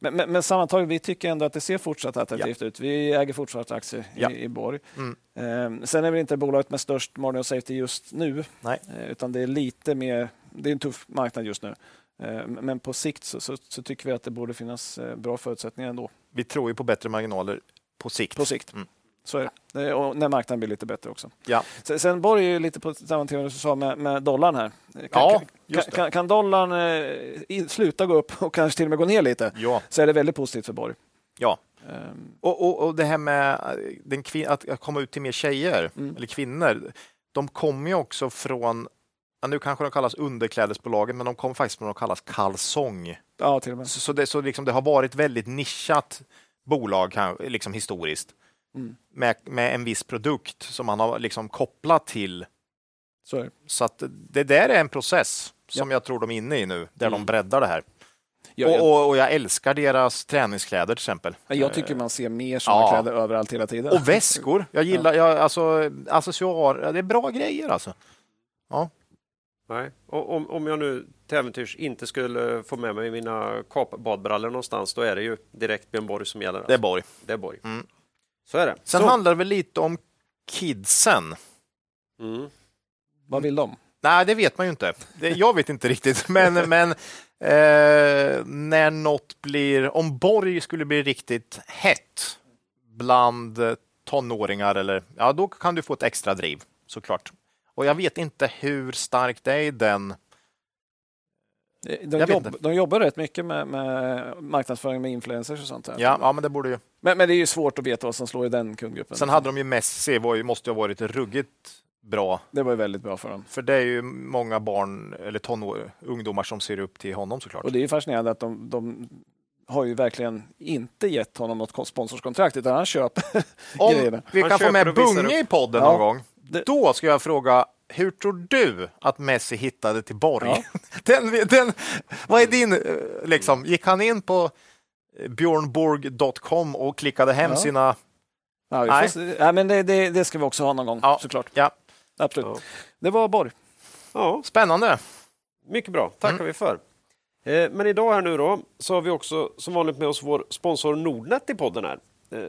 Men, men, men sammantaget, vi tycker ändå att det ser fortsatt attraktivt ut. Vi äger fortsatt aktier Ja. i, i Borg. Mm. Eh, sen är vi inte bolaget med störst margin of safety just nu, Nej. eh, utan det är lite mer, det är en tuff marknad just nu. Eh, men på sikt så, så, så tycker vi att det borde finnas bra förutsättningar ändå. Vi tror ju på bättre marginaler på sikt. På sikt. Mm. Så är det. Och när marknaden blir lite bättre också. Ja. Sen, Borg är ju lite på samma tema du sa med, med dollarn här. Kan, Ja, just kan, kan, dollarn eh, sluta gå upp och kanske till och med gå ner lite Ja. så är det väldigt positivt för Borg. ja. Ehm, Och, och, och det här med eh, den att komma ut till mer tjejer, Mm. eller kvinnor, de kommer ju också från, nu kanske de kallas underklädesbolagen, men de kommer faktiskt från att kallas kalsong. ja, till och med. Så, så, det, så liksom, det har varit väldigt nischat bolag liksom historiskt Mm. med, med en viss produkt som man har liksom kopplat till. Så. Så att det där är en process som jag tror de är inne i nu, där de Mm. breddar det här. Jag, jag, Och, och, jag älskar deras träningskläder till exempel. jag tycker man ser mer sådana Ja. kläder överallt hela tiden. Och väskor. Jag gillar, jag, alltså, accessoar, det är bra grejer alltså. Nej. Och om, om jag nu till äventyrs inte skulle få med mig mina kapbadbrallor någonstans, då är det ju direkt Björn Borg som gäller. Det är Borg. Det är Borg. Mm. Så är det. Sen Så. handlar det väl lite om kidsen. Mm. Vad vill de? Nej, det vet man ju inte. Det, jag vet inte riktigt, men, men eh, när något blir, om Borg skulle bli riktigt hett bland tonåringar, eller, ja, då kan du få ett extra driv såklart. Och jag vet inte hur starkt det är i den. De, Jag vet jobb, de jobbar rätt mycket med, med marknadsföring med influencers och sånt. Där. Ja, ja men det borde ju. Men, men det är ju svårt att veta vad som slår i den kundgruppen. Sen hade de ju Messi, var ju, måste ju ha varit ruggigt bra. Det var ju väldigt bra för dem. För det är ju många barn eller tonår, ungdomar som ser upp till honom såklart. Och det är ju fascinerande att de, de har ju verkligen inte gett honom något sponsorskontrakt utan han köper Om grejerna. vi kan få med Bunge i podden Ja. någon gång, Det- då ska jag fråga, hur tror du att Messi hittade till Borg? Ja. Den, den, vad är din, eh, liksom, gick han in på eh, björnborg.com och klickade hem Ja. sina... Ja, Nej. ja, men det, det, det ska vi också ha någon gång Ja. såklart. Ja, Absolut. Ja. Det var Borg. Ja, spännande. mycket bra. tackar Mm. vi för. Eh, Men idag här nu då så har vi också som vanligt med oss vår sponsor Nordnet i podden här. Eh,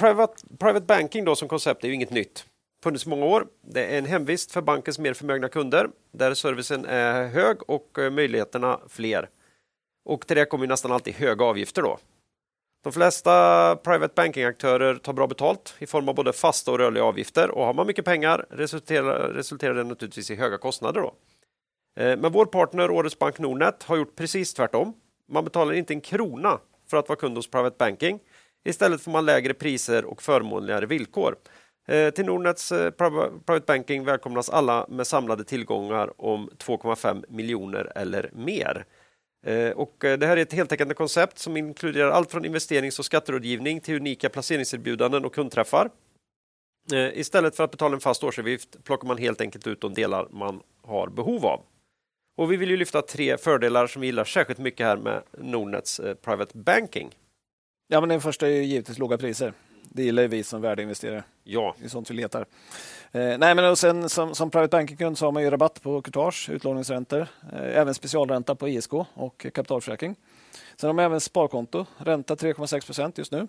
Private, private banking då som koncept är ju inget nytt. Funnits i många år. Det är en hemvist för bankens mer förmögna kunder där servicen är hög och eh, möjligheterna fler. Och till det kommer ju nästan alltid höga avgifter då. De flesta private banking-aktörer tar bra betalt i form av både fasta och rörliga avgifter och har man mycket pengar resulterar, resulterar det naturligtvis i höga kostnader. Då. Eh, men vår partner Årets Bank Nordnet har gjort precis tvärtom. Man betalar inte en krona för att vara kund hos Private Banking. Istället får man lägre priser och förmånligare villkor. Eh, till Nordnets eh, Private Banking välkomnas alla med samlade tillgångar om 2,5 miljoner eller mer. Eh, och det här är ett heltäckande koncept som inkluderar allt från investerings och skatterådgivning till unika placeringserbjudanden och kundträffar. Istället för att betala en fast årsavgift plockar man helt enkelt ut de delar man har behov av. Och vi vill ju lyfta tre fördelar som vi gillar särskilt mycket här med Nordnets Private Banking. Ja, men den första är ju givetvis låga priser. Det gillar ju vi som värdeinvesterare. Ja, Det är sånt vi letar. Eh, nej, men och sen som, som private banking-kund så har man ju rabatt på courtage, utlåningsräntor, eh, även specialränta på ISK och kapitalförsäkring. Sen har man även sparkonto, ränta 3,6 procent just nu.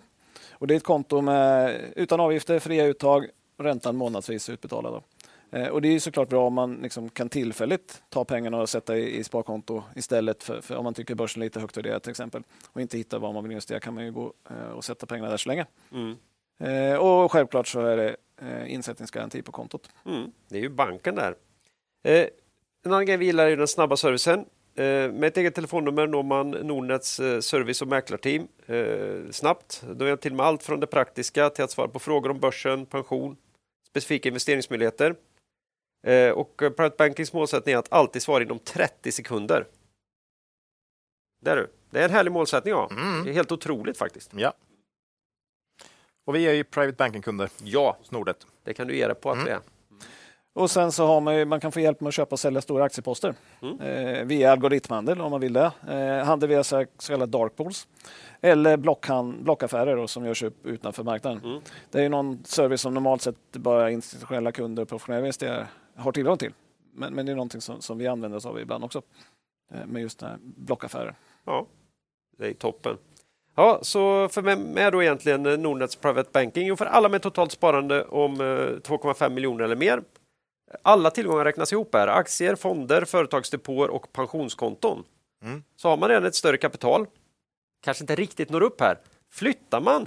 Och det är ett konto med, utan avgifter, fria uttag, räntan månadsvis utbetalad. Då. Eh, och det är såklart bra om man liksom kan tillfälligt ta pengarna och sätta i, i sparkonto istället för, för om man tycker börsen är lite högt värderad till exempel och inte hittar vad man vill investera kan man ju gå eh, och sätta pengarna där så länge. mm. Eh, och självklart så är det eh, insättningsgaranti på kontot. Mm. det är ju banken där. Eh, en annan grej vi gillar är den snabba servicen. Eh, med ett eget telefonnummer når man Nordnets eh, service och mäklarteam eh, snabbt. De gör till med allt från det praktiska till att svara på frågor om börsen, pension, specifika investeringsmöjligheter. Eh, och Private Bankings målsättning är att alltid svara inom 30 sekunder. Där du. Det är en härlig målsättning. Ja. Mm. Det är helt otroligt faktiskt. Ja. Och vi är ju private banking-kunder Ja, hos Nordnet. det kan du ge dig på att Mm. vi är. Och sen så har man, ju, man kan få hjälp med att köpa och sälja stora aktieposter Mm. eh, via algoritmhandel om man vill det. Eh, handel via så kallade dark pools. Eller blockhand, blockaffärer då, som görs upp utanför marknaden. Mm. Det är ju någon service som normalt sett bara institutionella kunder och professionella investerare har tillgång till. Men, men det är någonting som, som vi använder oss av ibland också. Eh, med just blockaffärer. Ja, det är toppen. Ja, så för vem är då egentligen eh, Nordnets Private Banking? Jo, för alla med totalt sparande om eh, 2,5 miljoner eller mer. Alla tillgångar räknas ihop här. Aktier, fonder, företagsdepåer och pensionskonton. Mm. Så har man redan ett större kapital, kanske inte riktigt når upp här. Flyttar man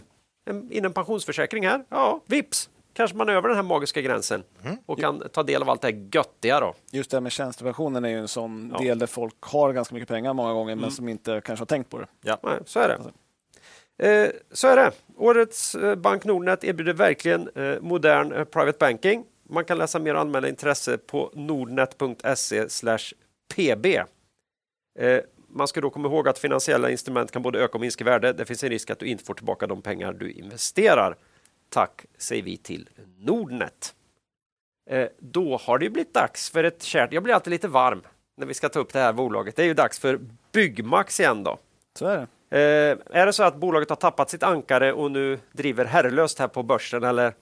in en pensionsförsäkring här, ja, vips, kanske man är över den här magiska gränsen Mm. och kan ta del av allt det här göttiga då. Just det här med tjänstepensionen är ju en sån Ja. del där folk har ganska mycket pengar många gånger men som inte kanske har tänkt på det. Ja. Nej, så är det. Eh, så är det. Årets eh, Bank Nordnet erbjuder verkligen eh, modern eh, private banking. Man kan läsa mer och anmäla intresse på nordnet.se pb. Eh, man ska då komma ihåg att finansiella instrument kan både öka och minska i värde. Det finns en risk att du inte får tillbaka de pengar du investerar. Tack säger vi till Nordnet. Eh, då har det blivit dags för ett kärt... Jag blir alltid lite varm när vi ska ta upp det här bolaget. Det är ju dags för Byggmax igen då. Så är det. Eh, är det så att bolaget har tappat sitt ankare och nu driver herrelöst här på börsen eller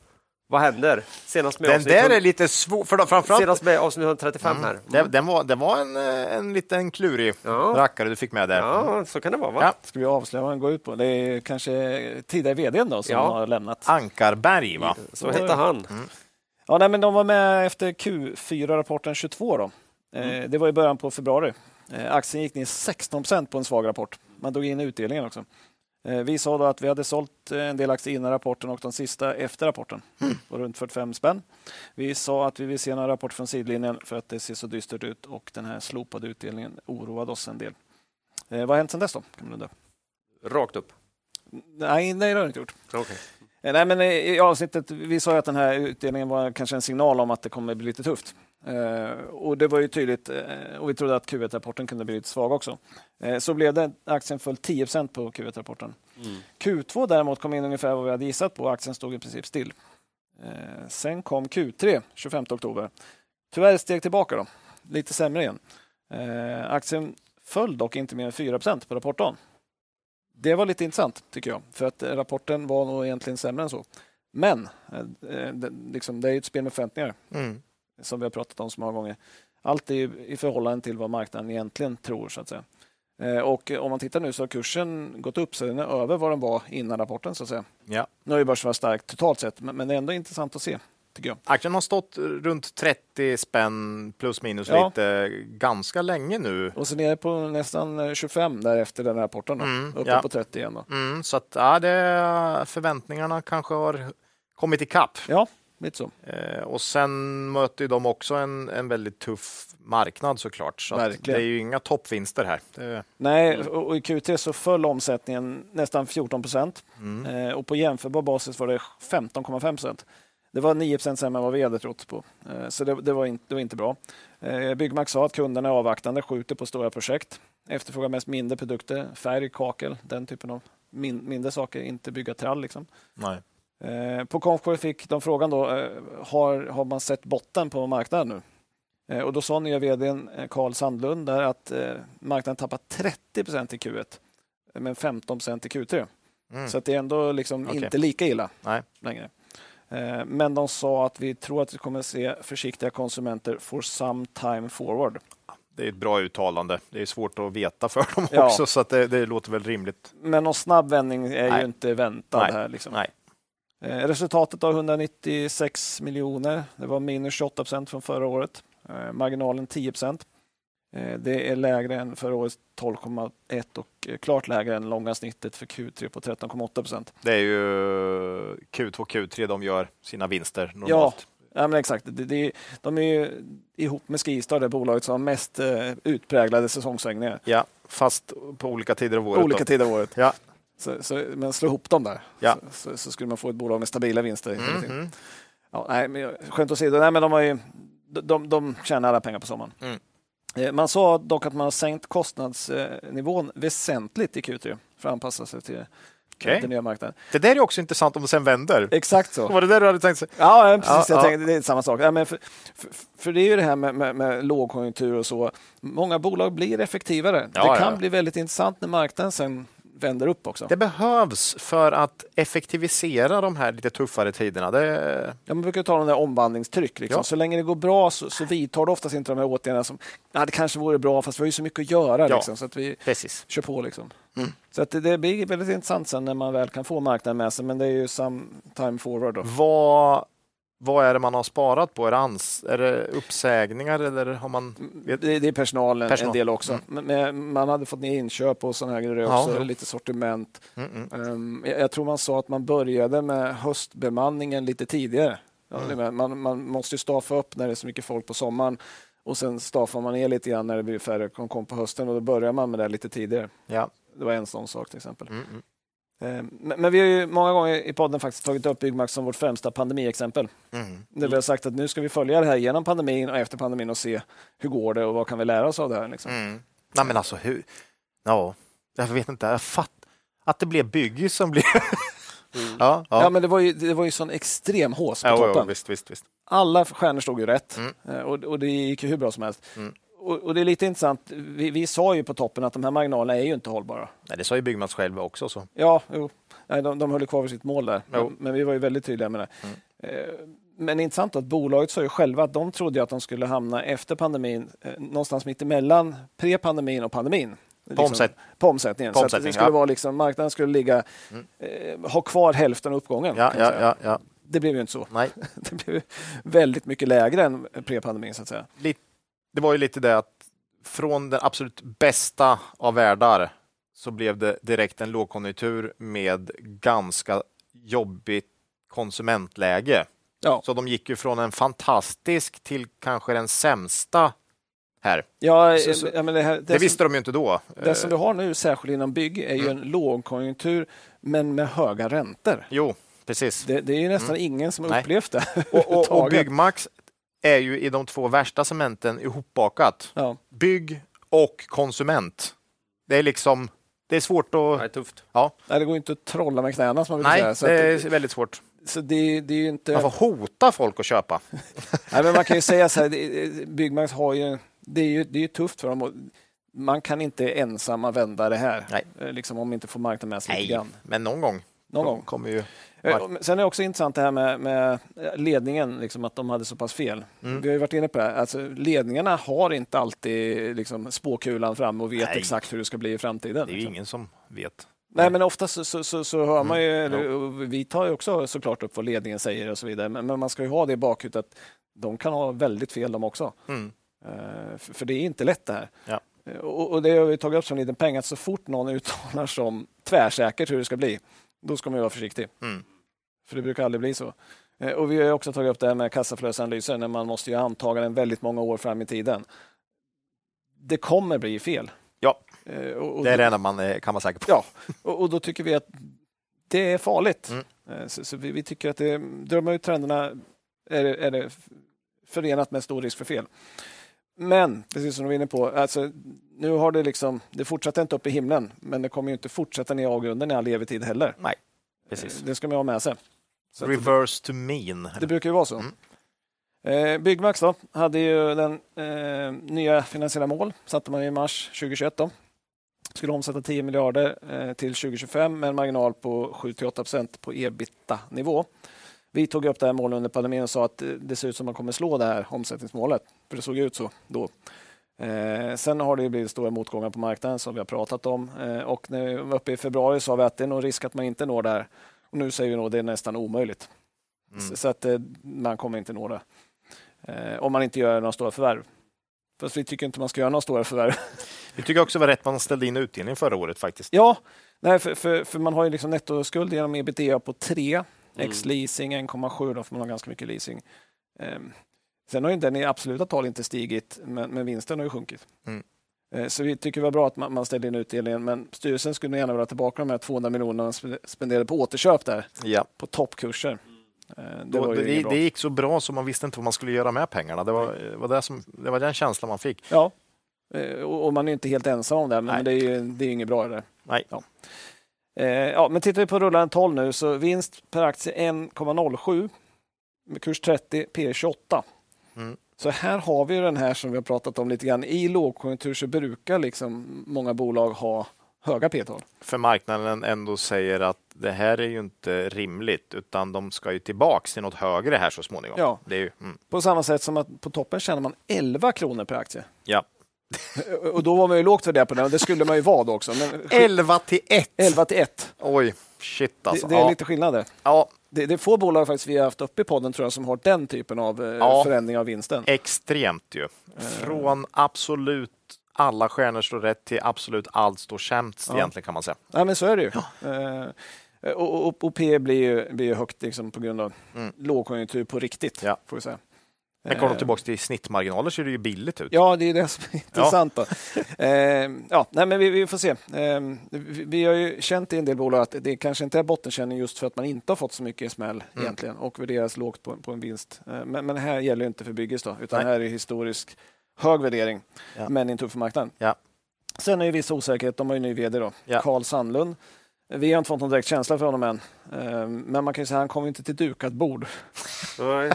vad händer? Senast med Den avsnitt, där är lite svår, för framförallt senast med avsnitt 135 här. det, den var, det var en, eh, en liten klurig Ja. rackare du fick med där. Ja, så kan det vara va? Ja. Ska vi avslöja vad den går ut på? Det är kanske tidigare vdn då som Ja. har lämnat. Ankarberg, va? Så hette han. Ja, nej, men de var med efter Q4-rapporten 22. Då. Eh, det var i början på februari. Eh, aktien gick ner 16 procent på en svag rapport. Man drog in utdelningen också. Eh, vi sa då att vi hade sålt eh, en del aktier innan rapporten och de sista efter rapporten. På runt 45 spänn. Vi sa att vi vill se en rapport från sidlinjen för att det ser så dystert ut och den här slopade utdelningen oroade oss en del. Eh, vad har hänt sedan dess då? Kan man undra. Rakt upp. Nej, nej, det har det inte gjort. Okay. Eh, Nej, men i avsnittet, vi sa ju att den här utdelningen var kanske en signal om att det kommer bli lite tufft. Eh, och det var ju tydligt eh, och vi trodde att Q1-rapporten kunde bli lite svag också. Eh, så blev det. Aktien föll 10% på Q1-rapporten. Q2 däremot kom in ungefär vad vi hade gissat på. Aktien stod i princip still. Eh, sen kom Q3 25 oktober. Tyvärr steg tillbaka då. Lite sämre igen. Eh, aktien föll dock inte mer än 4% på rapportdagen. Det var lite intressant tycker jag, för att rapporten var nog egentligen sämre än så. Men eh, det, liksom, det är ju ett spel med förväntningar Mm. Som vi har pratat om så många gånger. Allt är ju i förhållande till vad marknaden egentligen tror. så att säga. Eh, Och om man tittar nu så har kursen gått upp så den är över vad den var innan rapporten. så att säga. Ja. Nu har ju börsen varit stark totalt sett, men det är ändå intressant att se. Aktien har stått runt 30 spänn plus minus Ja. lite ganska länge nu. Och så nere på nästan eh, 25 där efter den här rapporten. Då. Mm, Uppe ja. på 30 igen. Då. Mm, så att ja, det, förväntningarna kanske har kommit ikapp. Ja, lite så. Eh, och sen möter de också en, en väldigt tuff marknad såklart. Så det är ju inga toppvinster här. Det, Nej, och i Q3 så föll omsättningen nästan 14 procent. mm. Eh, och på jämförbar basis var det 15,5 procent. Det var 9 procent sämre än vad vi hade trott på. Eh, så det, det, var inte, det var inte bra. Eh, Byggmax sa att kunderna är avvaktande, skjuter på stora projekt. Efterfrågar mest mindre produkter, färg, kakel, den typen av min, mindre saker, inte bygga trall. Liksom. Nej. Eh, på Konfkår fick de frågan då, eh, har, har man sett botten på marknaden nu? Eh, och då sa nya eh, Carl Sandlund där att marknaden tappat 30 procent i Q1, men 15 procent i Q3. Mm. Så att det är ändå liksom Okej. inte lika illa Nej. längre. Men de sa att vi tror att vi kommer se försiktiga konsumenter for some time forward. Det är ett bra uttalande. Det är svårt att veta för dem Ja. också, så att det, det låter väl rimligt. Men någon snabb vändning är Nej. ju inte väntad Nej. här. Liksom. Nej. Eh, Resultatet var 196 miljoner. Det var minus 28 procent från förra året. Eh, Marginalen 10 procent. Eh, Det är lägre än förra årets 12,1 och klart lägre än långa snittet för Q3 på 13,8 procent. Det är ju Q2, Q3 de gör sina vinster normalt. Ja, men exakt. De är ju ihop med Skistar det bolaget som har mest utpräglade säsongssvängningar Ja, fast på olika tider av på året. olika då. tider av året. Ja. Så, så, men slå ihop dem där Ja. så, så, skulle man få ett bolag med stabila vinster. tiden. Mhm. Ja, nej, men, skämt åsido, nej, men de, har ju, de, de, de tjänar alla pengar på sommaren. Mm. Eh, Man sa dock att man har sänkt kostnadsnivån väsentligt i Q3 för att anpassa sig till Okej. den nya marknaden. Det där är också intressant om det sen vänder. Exakt så. Var det där du hade tänkt sig? Ja, precis. Ja, jag ja. tänkte, det är samma sak. Ja, men för, för, för det är ju det här med, med, med lågkonjunktur och så. Många bolag blir effektivare. Ja, det kan bli väldigt intressant när marknaden sen vänder upp också. Det behövs för att effektivisera de här lite tuffare tiderna. Det, Ja, man brukar tala om det här omvandlingstryck. Liksom. Ja. Så länge det går bra så, så vidtar du oftast inte de här åtgärderna som ja, det kanske vore bra fast vi har ju så mycket att göra. Ja. Liksom, så att vi precis. kör på. Liksom. Mm. Så att det, det blir väldigt intressant sen när man väl kan få marknaden med sig. Men det är ju some time forward. Då. Vad, vad är det man har sparat på? Är det, ans, är det uppsägningar eller har man... Vet, Det, det är personalen Personal. en del också. Mm. Men, man hade fått ner inköp och sådana här grejer Ja, också. Lite sortiment. mm, mm. Um, jag, jag tror man sa att man började med höstbemanningen lite tidigare. Mm. Man, man måste ju staffa upp när det är så mycket folk på sommaren och sen staffar man ner lite grann när det blir färre som kom på hösten och då börjar man med det lite tidigare. Ja. Det var en sån sak till exempel. Mm, mm. Eh, Men, vi har ju många gånger i podden faktiskt tagit upp Byggmax som vårt främsta pandemiexempel. Mm. Där vi har sagt att nu ska vi följa det här genom pandemin och efter pandemin och se hur går det och vad kan vi lära oss av det här. Liksom. Mm. Nej, men alltså hur... Ja, jag vet inte. Jag fatt... Att det blev bygge som blev... ja, ja. Ja, men det var ju, det var ju sån extrem hås på Ja, toppen. visst, visst, visst. Alla stjärnor stod ju rätt Mm. Eh, och, och det gick ju hur bra som helst. Mm. Och, och det är lite intressant. Vi, vi sa ju på toppen att de här marginalerna är ju inte hållbara. Nej, det sa ju Byggmans själva också. Så. Ja, jo. Nej, de, de höll kvar vid sitt mål där, men, men vi var ju väldigt tydliga med det. Mm. Eh, Men intressant att bolaget sa ju själva att de trodde att de skulle hamna efter pandemin, eh, någonstans mitt emellan pre-pandemin och pandemin. Liksom, omsätt- på omsättningen. på så det skulle ja. vara liksom, marknaden skulle ligga, Mm. eh, ha kvar hälften av uppgången. Ja, ja, ja, ja. Det blev ju inte så. Nej. Det blev väldigt mycket lägre än pre-pandemin så att säga. Lite, det var ju lite det att från den absolut bästa av världar så blev det direkt en lågkonjunktur med ganska jobbigt konsumentläge. Ja. Så de gick ju från en fantastisk till kanske den sämsta här. Ja, Så- så- ja, men det, här, det, Det, som, visste de ju inte då. det som vi har nu, särskilt inom bygg, är ju en Mm. lågkonjunktur men med höga räntor. Jo, precis. Det, det är ju nästan ingen som har Mm. Upplevt det. Och, och, och. Byggmax är ju i de två värsta segmenten ihopbakat. Ja. Bygg och konsument. Det är liksom, det är svårt Det att... är tufft. Ja, Nej, det går inte att trolla med knäna som man brukar nej, säga. Så, det är väldigt svårt. så det, det är ju inte... Man får hota folk att köpa. Nej, men man kan ju säga så här, det- Byggmax har ju... Det är ju, det är ju tufft för dem. Man kan inte ensamma vända det här. Nej. Eh, Liksom om inte får marknaden med sig lite Nej, grann. men någon gång. Någon gång. kommer ju... Eh, Sen är det också intressant det här med, med ledningen, liksom att de hade så pass fel. Mm. Vi har ju varit inne på det. Här. Alltså, ledningarna har inte alltid liksom, spåkulan fram och vet Nej. exakt hur det ska bli i framtiden. Det är liksom. ingen som vet. Nej, men ofta så, så, så, så hör man ju, Mm. vi tar ju också såklart upp vad ledningen säger och så vidare, men, men man ska ju ha det i bakhuvudet att de kan ha väldigt fel de också. Mm. Eh, för, för det är inte lätt det här. Ja. Eh, Och, och det har vi tagit upp som en liten peng, att så fort någon uttalar som tvärsäkert hur det ska bli, då ska man ju vara försiktig. Mm. För det brukar aldrig bli så. Eh, Och vi har också tagit upp det här med kassaflödesanalyser, när man måste ju anta den väldigt många år fram i tiden. Det kommer bli fel. Ja. Eh, Och, och Det är det enda man eh, kan vara säker på. Ja, och, och då tycker vi att det är farligt. Mm. Så, så vi, vi tycker att det, drar man ut trenderna är, är det förenat med stor risk för fel. Men, precis som du var inne på, alltså, nu har det liksom, det fortsätter inte upp i himlen, men det kommer ju inte fortsätta ner i avgrunden i all evig tid heller. Precis. Det ska man ha med sig. Så Reverse to mean. det brukar ju vara så. Mm. Eh, Byggmax då, hade ju den eh, nya finansiella mål, satte man i mars 2021. Då. Skulle omsätta 10 miljarder eh, till 2025 med en marginal på 7-8 procent på ebitda-nivå. Vi tog upp det här målet under pandemin och sa att eh, det ser ut som att man kommer slå det här omsättningsmålet. För det såg ut så då. Eh, sen har det blivit stora motgångar på marknaden som vi har pratat om. Eh, och när vi var uppe i februari sa vi att det är nog risk att man inte når där. Och nu säger vi nog att det är nästan omöjligt. Mm. Så- Så att eh, man kommer inte nå det. Eh, om man inte gör några stora förvärv. Fast vi tycker inte man ska göra några stora förvärv. Vi tycker också det var rätt man ställde in utdelning förra året faktiskt. ja, nej, för, för, för man har ju liksom nettoskuld genom ebitda på 3, x leasing 1,7 då, för man har ganska mycket leasing. Ehm, sen har ju den i absoluta tal inte stigit, men, men vinsten har ju sjunkit. Mm. Eh, Så vi tycker det var bra att man, man ställde in utdelningen, men styrelsen skulle gärna vilja ha tillbaka de här 200 miljonerna spenderade på återköp där, Ja. på toppkurser. Eh, Det Då, det, det gick så bra så man visste inte vad man skulle göra med pengarna. Det var, var, det som, det var den känslan man fick. Ja, Eh, och man är inte helt ensam om det, men Nej. det är ju det är inget bra. Det. Nej. Ja. Eh, ja, men tittar vi på rullande 12 nu, så vinst per aktie 1,07 med kurs 30, P 28. Mm. Så här har vi ju den här som vi har pratat om lite grann. I lågkonjunktur så brukar liksom många bolag ha höga P-tal. För marknaden ändå säger att det här är ju inte rimligt utan de ska ju tillbaks till något högre här så småningom. Ja. Det är ju, mm. På samma sätt som att på toppen tjänar man 11 kronor per aktie. ja. Och då var man ju lågt för det på den, det skulle man ju vara då också. Men 11 till 1! 11 till 1, Oj, shit alltså. det, det är ja. lite skillnad ja, Det, det är få bolag faktiskt vi har haft uppe i podden tror jag som har den typen av eh, Ja. förändring av vinsten. extremt ju. Från absolut alla stjärnor står rätt till absolut allt står sämst Ja. egentligen kan man säga. Ja, men så är det ju. Eh, och, och, och P blir ju, blir ju högt liksom på grund av Mm. lågkonjunktur på riktigt. Ja. Får vi säga. Men kommer de tillbaka till snittmarginaler ser det ju billigt ut. Ja, det är det som är intressant. Då. Eh, ja, nej, men vi, vi får se. Eh, vi, vi, har ju känt i en del bolag att det kanske inte är bottenkänning just för att man inte har fått så mycket smäll mm. egentligen och värderas lågt på, på en vinst. Eh, men, men här gäller inte för Byggis då, utan nej. här är historisk hög värdering, ja. men i en tuff marknad. Ja. Sen är det viss osäkerhet. De har ju ny vd då, ja. Carl Sandlund. Vi har inte fått någon direkt känsla för honom än. Ehm, men man kan ju säga att han kommer inte till dukat bord. Nej.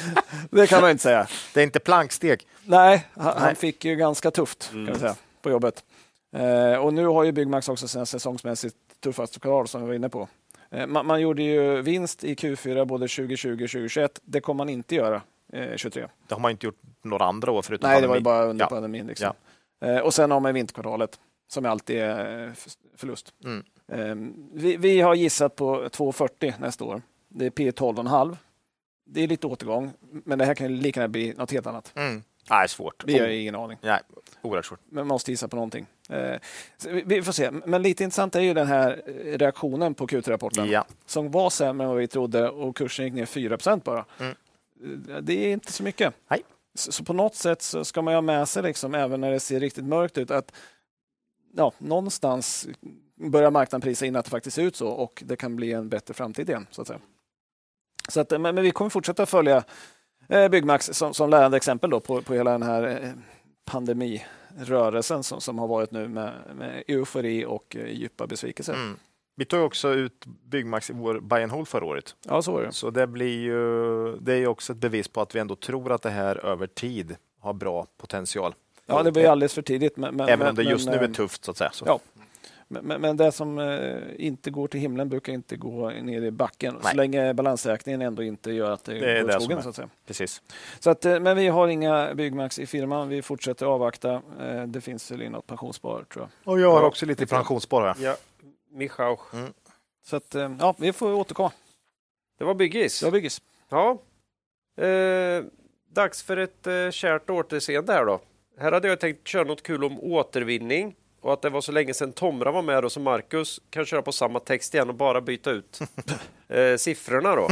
det kan man inte säga. Det är inte planksteg. Nej, han, Nej. fick ju ganska tufft kan mm. säga, på jobbet. Ehm, och nu har ju Byggmax också sina säsongsmässigt tuffaste kvartal som vi var inne på. Ehm, man, man, gjorde ju vinst i Q4 både 2020 och 2021. Det kommer man inte göra eh, 23. Det har man inte gjort några andra år förutom Nej, pandemi. det var ju bara under ja. pandemin. Liksom. Ja. och sen har man vinterkvartalet som alltid är eh, förlust. Mm. Ehm, vi, vi, har gissat på 2,40 nästa år. Det är P 12,5. Det är lite återgång, men det här kan lika gärna bli något helt annat. Mm. Nej, svårt. Vi har ingen aning. Nej, oerhört svårt. Men man måste gissa på någonting. Eh, vi får se. Men lite intressant är ju den här reaktionen på Q3-rapporten ja. som var sämre än vad vi trodde och kursen gick ner 4% bara. Mm. Det är inte så mycket. Nej. Så, så, på något sätt så ska man ha med sig, liksom, även när det ser riktigt mörkt ut, att ja, någonstans börjar marknaden prisa in att det faktiskt ser ut så och det kan bli en bättre framtid igen. Så att säga. Så att, men, men vi kommer fortsätta följa eh, Byggmax som, som lärande exempel då på, på hela den här eh, pandemirörelsen som, som har varit nu med, med eufori och eh, djupa besvikelser. Mm. Vi tog också ut Byggmax i vår buy and hold förra året. Ja, så var det. Så det blir ju, det är också ett bevis på att vi ändå tror att det här över tid har bra potential. Ja, det blir alldeles för tidigt. Men, men, Även om det just men, nu är tufft så att säga. Så. Ja, men, men, det som eh, inte går till himlen brukar inte gå ner i backen. Nej. Så länge balansräkningen ändå inte gör att det, det går åt skogen. Så att säga. Precis. Så att, eh, men vi har inga Byggmax i firman. Vi fortsätter avvakta. Eh, det finns väl något pensionsspar tror jag. Och jag har också lite pensionsspar. Ja. Mm. Så att, ja, vi får återkomma. Det var Byggis. Det var Byggis. Ja. Eh, dags för ett eh, kärt återseende här då. Här hade jag tänkt köra något kul om återvinning och att det var så länge sedan Tomra var med och så Marcus kan köra på samma text igen och bara byta ut eh, siffrorna då.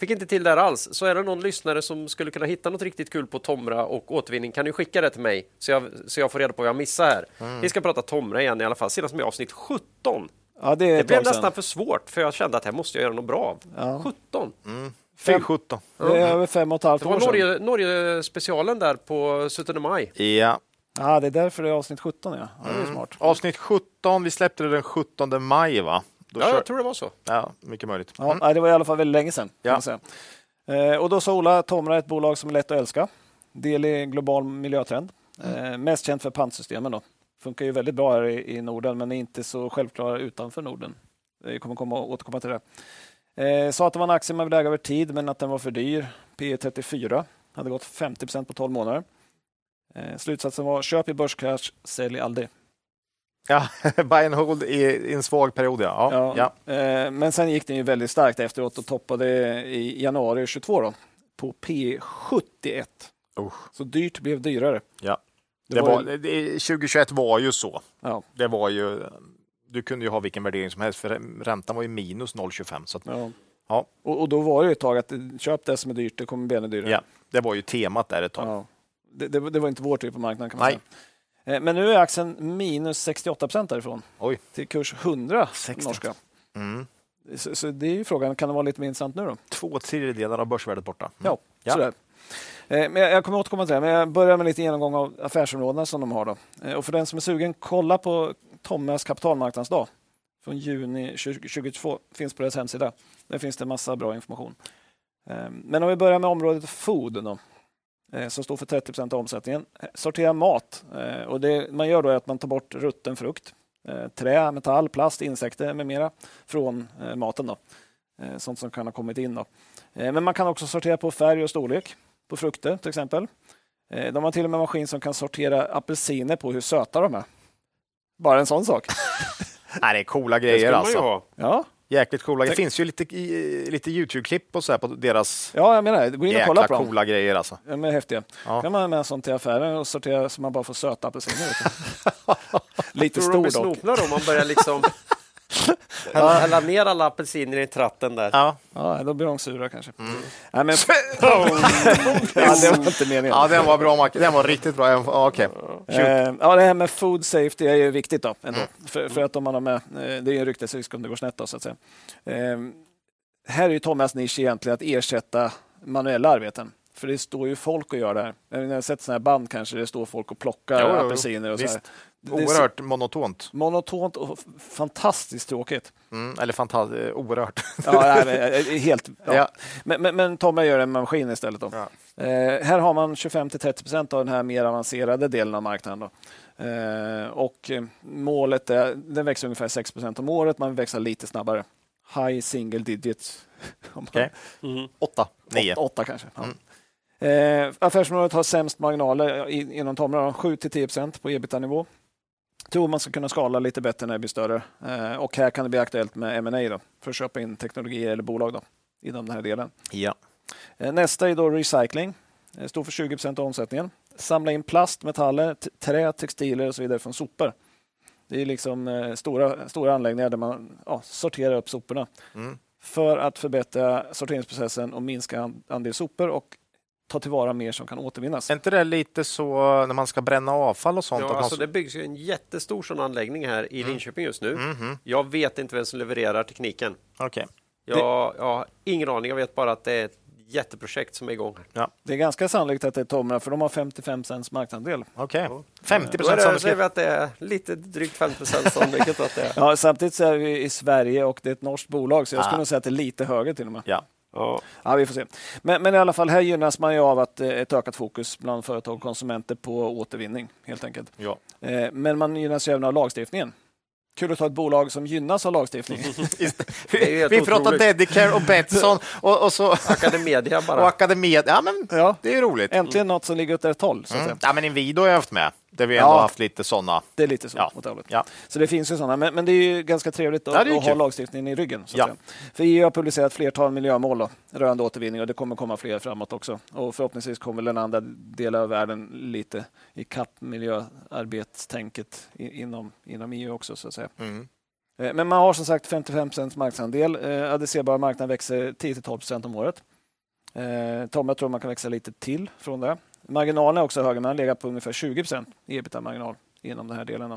Fick inte till det här alls. Så är det någon lyssnare som skulle kunna hitta något riktigt kul på Tomra och återvinning kan du skicka det till mig så jag, så jag får reda på vad jag missar här. Mm. Vi ska prata Tomra igen i alla fall, senast med avsnitt 17. Ja, det, det blev nästan för svårt för jag kände att här måste jag göra något bra av. Ja. 17. Mm. Fem, 17. Det är över fem och ett halvt år sedan. Det var Norge, Norge specialen där på 17 maj. Ja, Ja, det är därför det är avsnitt 17. Ja. ja det är mm. smart. Avsnitt 17, vi släppte det den 17 maj va? Då ja, kör... jag tror det var så. Ja, mycket möjligt. Ja, mm. Det var i alla fall väldigt länge sedan. Ja. Eh, och då sa Ola Tomra ett bolag som är lätt att älska. Del i global miljötrend. Mm. Eh, mest känt för pantsystemen. Då. Funkar ju väldigt bra här i, i Norden, men är inte så självklara utanför Norden. Vi kommer komma, återkomma till det. Eh, sa att det var en aktie man vill äga över tid, men att den var för dyr. P 34 hade gått 50% på 12 månader. Eh, slutsatsen var köp i börskrasch, sälj aldrig. Ja, buy and hold i, en svag period. Ja. ja, ja. Eh, men sen gick den ju väldigt starkt efteråt och toppade i januari 22 då, på P71. Uh. Så dyrt blev dyrare. Ja. Det, det var, det, 2021 var ju så. Ja. Det var ju, du kunde ju ha vilken värdering som helst för räntan var ju minus 0,25. Så att, ja. ja. Och, och, då var det ett tag att köp det som är dyrt, det kommer bli ännu dyrare. Ja, det var ju temat där ett tag. Det, det, det, var inte vår typ på marknaden kan man Nej. säga. Eh, men nu är aktien minus 68 procent därifrån Oj. till kurs 100 60. norska. Mm. Så, så, det är ju frågan, kan det vara lite mer intressant nu då? Två tredjedelar av börsvärdet borta. Mm. Ja, ja. sådär. Eh, men jag kommer återkomma till det, men jag börjar med lite genomgång av affärsområdena som de har. Då. Eh, och för den som är sugen, kolla på Tommes kapitalmarknadsdag från juni 2022. Finns på deras hemsida. Där finns det massa bra information. Men om vi börjar med området food. Då. Eh, som står för 30 procent av omsättningen. Eh, sortera mat. Eh, och det man gör då är att man tar bort rutten frukt, trä, metall, plast, insekter med mera från maten. Då. Sånt som kan ha kommit in. Då. Men man kan också sortera på färg och storlek på frukter till exempel. De har till och med maskin som kan sortera apelsiner på hur söta de är. Bara en sån sak. Nej, det är coola grejer alltså. Ja. Jäkligt coola. Det finns ju lite, lite Youtube-klipp och så här på deras Ja, jag menar Gå in och kolla på dem. coola grejer alltså. De är häftiga. Ja. kan man ha med sånt till affären och sortera så man bara får söta apelsiner. lite stor dock. Tror de blir snopna då? Man börjar liksom Hälla, hälla ner alla apelsiner i tratten där. Ja. Ja, då blir de sura kanske. Mm. Nej, men... ja, det var inte meningen. ja, den var bra, Macke. Den var riktigt bra. Ja, Okej. Eh, ja, det här med food safety är ju viktigt då, ändå. Mm. För, för att om man har med, eh, det är en ryktesrisk om det går snett då, så att säga. Eh, här är ju Thomas nisch egentligen att ersätta manuella arbeten. För det står ju folk och gör det här. Jag har sett sådana här band kanske det står folk och plockar jo. apelsiner och så Visst. Det är så Oerhört monotont. monotont och fantastiskt tråkigt. Mm, eller fantastiskt. Oerhört. Ja, nej, men, eh, helt, ja. Ja. Men, men, men Tommy gör det med maskin istället. Då. Ja. Eh, här har man 25-30 procent av den här mer avancerade delen av marknaden. Då. Eh, och eh, målet är, den växer ungefär 6 procent om året, man växer lite snabbare. High single digits. Okej. Mm. Åtta, nio. Åtta, åtta kanske. Ja. Mm. Eh, affärsområdet har sämst marginaler inom Tomra, 7-10 procent på ebitda-nivå. Tror man ska kunna skala lite bättre när det blir större. Eh, och här kan det bli aktuellt med M&A då, för att köpa in teknologi eller bolag då, inom den här delen. Ja. Eh, Nästa är då recycling. Det står för 20 procent av omsättningen. Samla in plast, metaller, trä, textiler och så vidare från sopor. Det är liksom eh, stora, stora anläggningar där man ja, sorterar upp soporna Mm. för att förbättra sorteringsprocessen och minska an- andel sopor och ta tillvara mer som kan återvinnas. Är inte det lite så när man ska bränna avfall och sånt? Ja, att man... alltså det byggs ju en jättestor sån anläggning här i Linköping just nu. Mhm. Jag vet inte vem som levererar tekniken. Okej. Jag, jag har ingen aning. Jag vet bara att det är ett jätteprojekt som är igång. här. Det är ganska sannolikt att det är Tomra för de har 55 cents marknadsandel. Okej. 50 Då är procent det, säger vi att det är lite drygt 50 procent att det är. Ja, samtidigt så är vi i Sverige och det är ett norskt bolag så jag skulle Ah. nog säga att det är lite högre till och med. Ja. Ja. Ja, vi får se. Men, men i alla fall, här gynnas man ju av att eh, ett ökat fokus bland företag och konsumenter på återvinning helt enkelt. ja. Eh, Men man gynnas ju även av lagstiftningen. Kul att ta ett bolag som gynnas av lagstiftning. Helt Vi pratar. Dedicare och Betsson och, och, så, Academedia bara. och Akademiet. Ja, men ja, det är roligt. äntligen något som ligger åt rätt håll. Så att Mm. säga. Ja, men Inwido har jag haft med. Där vi ändå Ja. haft lite sådana. Det är lite så. Ja. Ja. Så det finns ju sådana. Men, men det är ju ganska trevligt att, Ja, att ha lagstiftningen i ryggen. Ja. För EU har publicerat flertal miljömål då, rörande återvinning och det kommer komma fler framåt också. Och förhoppningsvis kommer den andra delar av världen lite i kapp miljöarbetstänket inom, inom EU också. Så att säga. Mm. Eh, Men man har som sagt 55 procents marknadsandel. Eh, Adresserbara marknaden växer 10-12 procent om året. Eh, Tom, jag tror man kan växa lite till från det. Marginalen är också högre, man legat på ungefär 20 procent ebitda-marginal inom den här delen.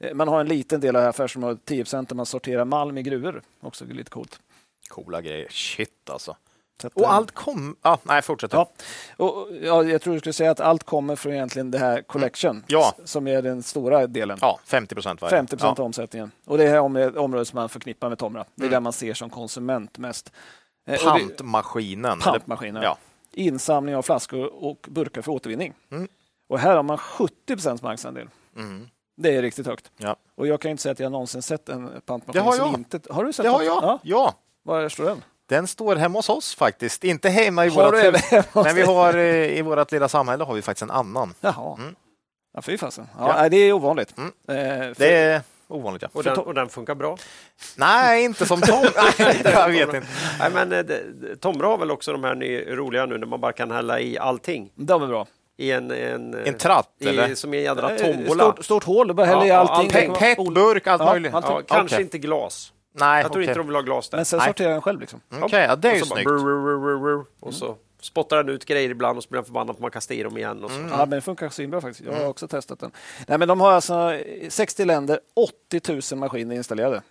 Eh, Man har en liten del av affärsområdet, 10 procent, där man sorterar malm i gruvor. Också lite coolt. Coola grejer. Shit alltså. Så att, Och eh, allt kom... Ja, nej, fortsätt. Ja. Och, ja, jag tror du skulle säga att allt kommer från egentligen det här Collection, Ja. s- som är den stora delen. Ja, 50 procent varje. 50 procent ja. av omsättningen. Och det är här området, området som man förknippar med Tomra. Det är Mm. där man ser som konsument mest. Eh, Pantmaskinen. Pantmaskiner. Ja. Insamling av flaskor och burkar för återvinning. Mm. Och här har man 70 procents marknadsandel. Mm. Det är riktigt högt. Ja. Och jag kan inte säga att jag någonsin sett en pantmaskin Det har som inte... Har du sett Det har jag. Ja. Ja. Var står den? Den står hemma hos oss faktiskt. Inte hemma i Har vårt även- Men vi har eh, i vårt lilla samhälle har vi faktiskt en annan. Jaha. Mm. Ja, fy fasen. Ja, Ja. Det är ovanligt. Mm. Eh, för- Det är ovanligt, ja. Och den, och den funkar bra. Nej, inte som Tom. Jag vet inte. Nej, men eh, det- Tomra har väl också de här ny, roliga nu när man bara kan hälla i allting De är bra. i en... en, En tratt, i, eller? Som i en jädra Eh, tombola. Stort, stort hål, bara häller i allting. allting. Pet, petburk, allt Ja, möjligt. allting. Ja, kanske okej. inte glas. Nej, Jag tror okej. inte de vill ha glas där. Men sen sorterar den själv. Liksom. Okej, ja, det är ju snyggt. brr, brr, brr. Och så spottar den ut grejer ibland och så blir den förbannad för man kastar i dem igen. Och så. Ja, men det funkar svinbra faktiskt. Jag har också testat den. Nej, men de har alltså i 60 länder 80 000 maskiner installerade.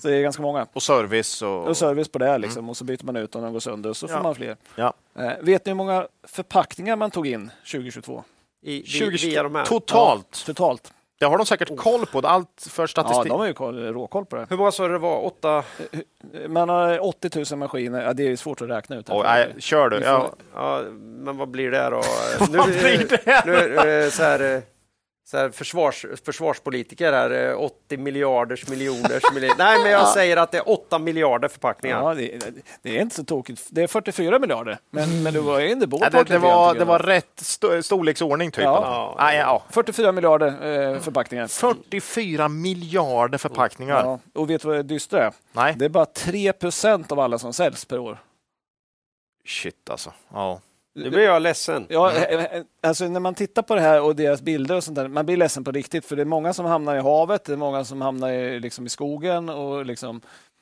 Så det är ganska många. Och service och... Och service på det här liksom. Och så byter man ut om de går sönder och så får Ja. man fler. Ja. Eh, vet ni hur många förpackningar man tog in 2022? I, vi- 20, via de här. Totalt. Totalt. Det har de säkert koll på. Allt för Ja, statistik. de har ju koll, råkoll på det. Hur många sa du det var? Åtta? Man har 80 000 maskiner. Ja, det är svårt att räkna ut. Oj, nej, kör du. Ja. Ja, men vad blir det då? nu, Vad blir det? Nu, så här, eh, så här försvars, försvarspolitiker här, eh, 80 miljarders miljoners miljoner. Nej, men jag säger att det är 8 miljarder förpackningar. Ja, det, det är inte så tokigt. Det är 44 miljarder, men, men du var in the Ja, det, det, var, det var rätt sto- storleksordning typ. Ja. Ja. Ja. 44 miljarder eh, förpackningar. 44 miljarder förpackningar. Ja, och vet du vad det dystra är? Nej, Det är bara 3 procent av alla som säljs per år. shit alltså. Ja. Nu blir jag ledsen. Ja, eh, alltså när man tittar på det här och deras bilder och sånt där, man blir ledsen på riktigt för det är många som hamnar i havet, det är många som hamnar i, liksom, i skogen och liksom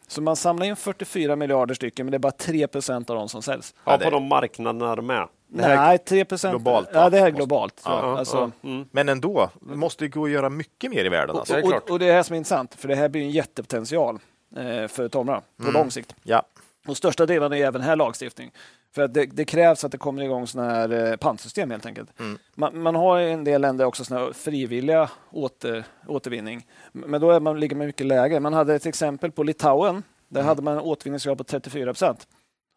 så man samlar in 44 miljarder stycken, men det är bara 3 procent av dem som säljs. Ja, på de marknaderna de är. Nej, 3 procent. globalt, Ja, det här är globalt. Ja, Ja, alltså, Mm. Men ändå, det måste ju gå att göra mycket mer i världen. Alltså. och, och, och det är det här som är intressant, för det här blir en jättepotential eh, för Tomra på Mm. lång sikt. Ja. Och största delen är även här lagstiftning. För att det, det krävs att det kommer igång sådana här eh, pantsystem helt enkelt. Mm. Man, man har i en del länder också såna här frivilliga åter, återvinning. Men då är man, ligger man mycket lägre. Man hade ett exempel på Litauen. Där Mm. hade man en återvinningsgrad på 34 procent.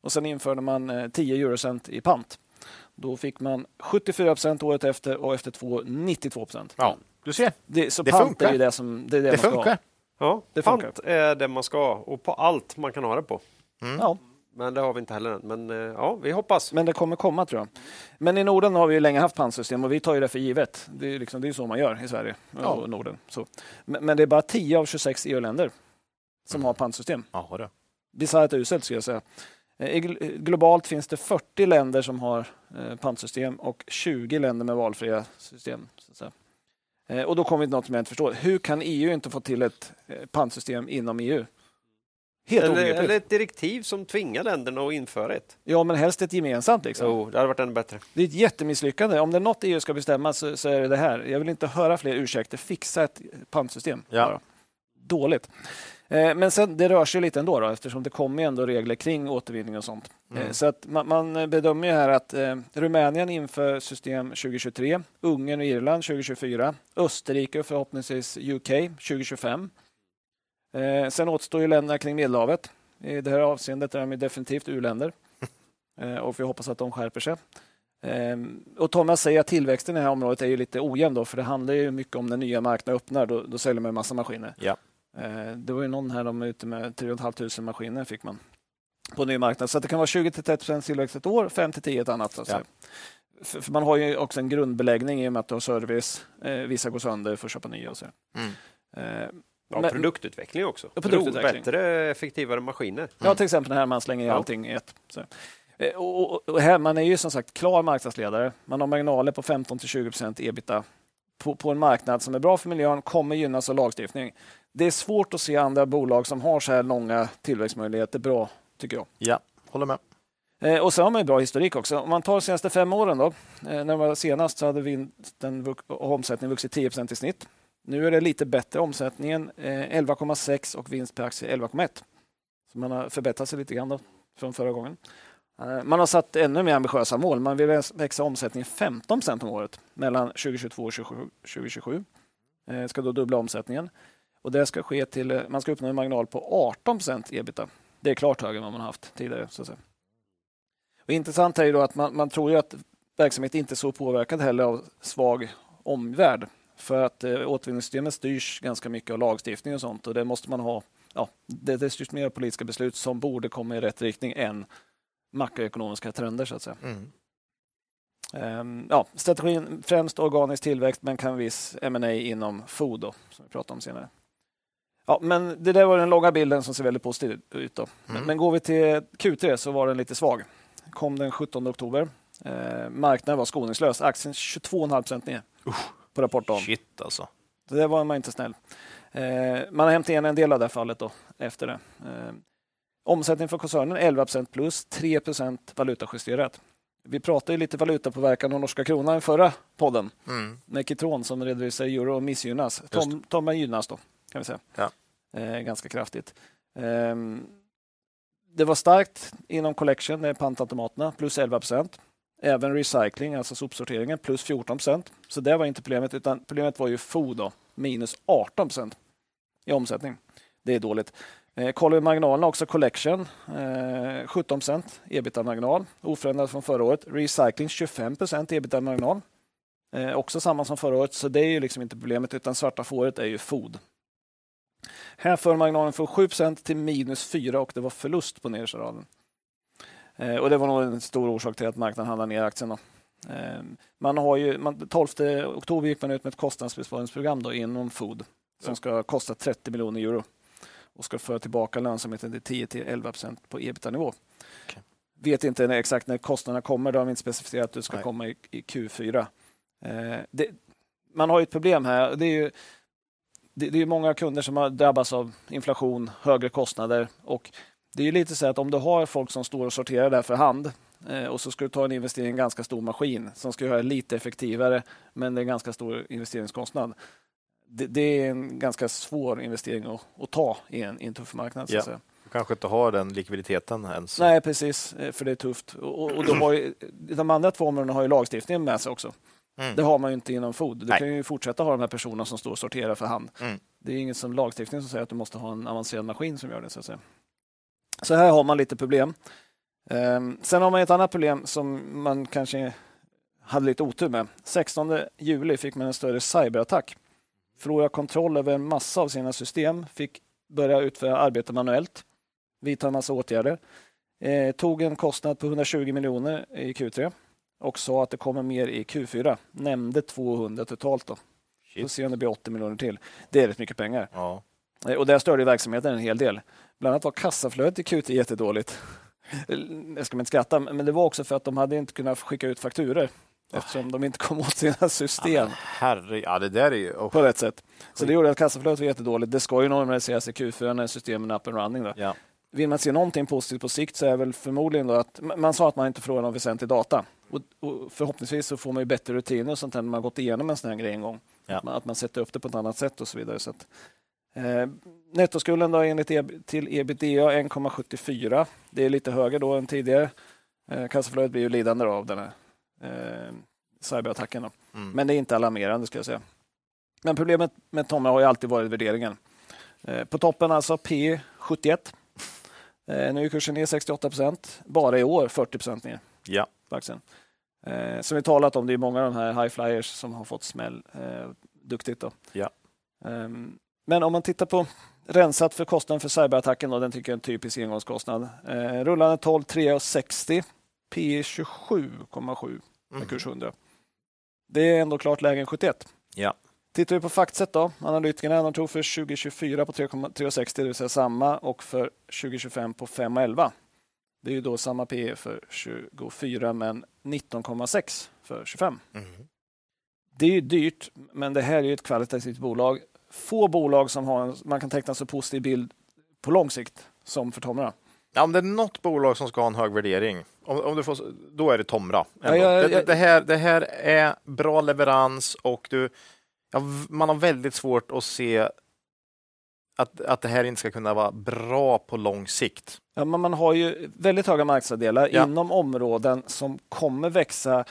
Och sen införde man eh, 10 eurocent i pant. Då fick man 74 procent året efter och efter två 92 procent. ja, du ser. Det, så Det pant funkar. är ju det som det är det Det man ska ha. funkar. Ja, Det pant är det man ska ha och på allt man kan ha det på. Ja. Men det har vi inte heller än. Men eh, ja, vi hoppas. Men det kommer komma tror jag. Men i Norden har vi ju länge haft pantsystem och vi tar ju det för givet. Det är, liksom, det är så man gör i Sverige och Norden. Så. Men, men det är bara 10 av 26 EU-länder som har pantsystem. Ja, det. Bisarrt uselt skulle jag säga. Eh, gl- Globalt finns det 40 länder som har eh, pantsystem och 20 länder med valfria system. Så att säga. Eh, och då kommer vi till något som jag inte förstår. Hur kan EU inte få till ett eh, pantsystem inom EU? Helt Eller, obegripligt. eller ett direktiv som tvingar länderna att införa ett. Ja, men helst ett gemensamt. Liksom. Jo, det hade varit ännu bättre. Det är ett jättemisslyckande. Om det är något EU ska bestämma så, så är det det här. Jag vill inte höra fler ursäkter. Fixa ett pantsystem. Ja. bara. Dåligt. Eh, men sen, det rör sig lite ändå då, eftersom det kommer ändå regler kring återvinning och sånt. Mm. Eh, så att man, man bedömer ju här att eh, Rumänien inför system 2023, Ungern och Irland 2024, Österrike och förhoppningsvis UK 2025. Eh, sen återstår ju länderna kring Medelhavet. I det här avseendet är de definitivt u-länder. Eh, och vi hoppas att de skärper sig. Ehm, och Thomas säger att tillväxten i det här området är ju lite ojämn då, för det handlar ju mycket om när nya marknader öppnar, då, då säljer man en massa maskiner. Ja. Eh, det var ju någon här, de är ute med 3 500 maskiner fick man på ny marknad. Så det kan vara 20-30 tillväxt ett år, 5-10 ett annat. Så Ja. För, man har ju också en grundbeläggning i och med att du har service. Eh, vissa går sönder för att köpa nya och så. Mm. Ja, men- produktutveckling också. Ja, produktutveckling. Bättre, effektivare maskiner. Ja, till exempel när man slänger i Ja. allting i ett. Så. Eh, Och, och, och här, man är ju som sagt klar marknadsledare. Man har marginaler på 15-20 ebita på, på en marknad som är bra för miljön, kommer gynnas av lagstiftning. Det är svårt att se andra bolag som har så här långa tillväxtmöjligheter bra, tycker jag. Ja, håller med. Eh, och så har man ju bra historik också. Om man tar de senaste fem åren då. Eh, när det var senast så hade vinsten och omsättningen vuxit 10% i snitt. Nu är det lite bättre. Omsättningen eh, 11,6 och vinst per aktie 11,1. Så man har förbättrat sig lite grann då, från förra gången. Eh, man har satt ännu mer ambitiösa mål. Man vill växa omsättningen 15 procent om året mellan 2022 och 2027. Eh, ska då dubbla omsättningen. Och det ska ske till, man ska uppnå en marginal på 18 procent ebita. Det är klart högre än vad man haft tidigare. Så att säga. Och intressant är ju då att man, man tror ju att verksamheten inte är så påverkad heller av svag omvärld. För att eh, återvinningssystemet styrs ganska mycket av lagstiftning och sånt och det måste man ha. Ja, det, det styrs mer av politiska beslut som borde komma i rätt riktning än makroekonomiska trender så att säga. Mm. Ehm, ja, strategin främst organisk tillväxt men kan viss M&A inom food då, som vi pratar om senare. Ja, men det där var den långa bilden som ser väldigt positiv ut. Då. Men, Mm. men går vi till Q3 så var den lite svag. Kom den 17 oktober. Eh, marknaden var skoningslös. Aktien 22,5 ner på rapportdagen. Shit alltså. Så det var man inte snäll. Eh, man har hämtat igen en del av det här fallet då, efter det. Eh, omsättning för koncernen 11% plus, 3% valutajusterat. Vi pratade lite valutapåverkan av norska kronan i förra podden Mm. med Kitron som redovisar euro och missgynnas. Tom, Tomma gynnas då, kan vi säga. Ja. Eh, ganska kraftigt. Ehm, det var starkt inom collection, det är pantautomaterna, plus 11 Även recycling, alltså sopsorteringen, plus 14 procent. Så det var inte problemet, utan problemet var ju food då, minus 18 procent i omsättning. Det är dåligt. Eh, kollar vi marginalerna också, collection eh, 17 procent ebitda-marginal. Oförändrad från förra året. Recycling 25 procent ebitda-marginal. Eh, också samma som förra året, så det är ju liksom inte problemet, utan svarta fåret är ju food. Här för marginalen från 7% till minus 4 och det var förlust på nedersta raden. Eh, och det var nog en stor orsak till att marknaden handlade ner aktien. Då. Eh, man har ju, man, 12 oktober gick man ut med ett kostnadsbesparingsprogram då inom food som ska kosta 30 miljoner euro och ska föra tillbaka lönsamheten till 10 till 11% på ebita-nivå. Okej. vet inte när, exakt när kostnaderna kommer. De har inte specificerat att det ska Nej. komma i, i Q4. Eh, det, man har ju ett problem här. Det är ju det, det är många kunder som har drabbats av inflation, högre kostnader och det är ju lite så att om du har folk som står och sorterar där för hand eh, och så ska du ta en investering i en ganska stor maskin som ska göra det lite effektivare, men det är en ganska stor investeringskostnad. Det, det är en ganska svår investering att, att ta i en, i en tuff marknad. Så Ja. Du kanske inte har den likviditeten ens. Nej, precis, eh, för det är tufft. Och, och de, har ju, de andra två områdena har ju lagstiftningen med sig också. Mm. Det har man ju inte inom food. Du Nej. kan ju fortsätta ha de här personerna som står och sorterar för hand. Mm. Det är inget som lagstiftning som säger att du måste ha en avancerad maskin som gör det. Så, att säga. Så här har man lite problem. Ehm, sen har man ett annat problem som man kanske hade lite otur med. 16 juli fick man en större cyberattack. Förlorade kontroll över en massa av sina system, fick börja utföra arbete manuellt, vidta en massa åtgärder. Eh, tog en kostnad på 120 miljoner i Q3 och sa att det kommer mer i Q4. Nämnde 200 totalt. Då. Shit. se om det blir 80 miljoner till. Det är rätt mycket pengar. Ja. Eh, Och där störde verksamheten en hel del. Bland annat var kassaflödet i Q10 jättedåligt. Jag ska inte skratta, men det var också för att de hade inte kunnat skicka ut fakturer eftersom de inte kom åt sina system Herre, ja det där är ju... Oh. på rätt sätt. Så det gjorde att kassaflödet var jättedåligt. Det ska ju normaliseras i Q4 när systemen är up and running. Då. Ja. Vill man se någonting positivt på sikt så är väl förmodligen då att man sa att man inte förlorar någon väsentlig data. Och, och förhoppningsvis så får man ju bättre rutiner och sånt när man gått igenom en sån här grej en gång. Ja. Att, man, att man sätter upp det på ett annat sätt och så vidare. Så eh, nettoskulden då enligt EB, till ebitda 1,74. Det är lite högre då än tidigare. Eh, kassaflödet blir ju lidande av den här eh, cyberattacken. Mm. Men det är inte alarmerande ska jag säga. Men problemet med Tomra har ju alltid varit värderingen. Eh, på toppen alltså P 71. Eh, nu är kursen ner 68 procent. Bara i år 40 procent ner ja. aktien. Eh, som vi talat om, det är många av de här high flyers som har fått smäll eh, duktigt. Då. Ja. Ehm, men om man tittar på rensat för kostnaden för cyberattacken, då, den tycker jag är en typisk engångskostnad. Eh, rullande 12 3,60. P 27,7 med Mm. kurs 100. Det är ändå klart lägre än 71. Ja. Tittar vi på Factset då, analytikerna de tror för 2024 på 3,60, det vill säga samma, och för 2025 på 5,11. Det är ju då samma PE för 24 men 19,6 för 25. Mm. Det är ju dyrt, men det här är ju ett kvalitativt bolag. Få bolag som har en, man kan teckna så positiv bild på lång sikt som för Tomra. Ja, om det är något bolag som ska ha en hög värdering, om, om du får, då är det Tomra. Ja, ja, det, ja. det, det, här, det här är bra leverans och du, man har väldigt svårt att se att, att det här inte ska kunna vara bra på lång sikt. Ja, men man har ju väldigt höga marknadsandelar inom områden som kommer växa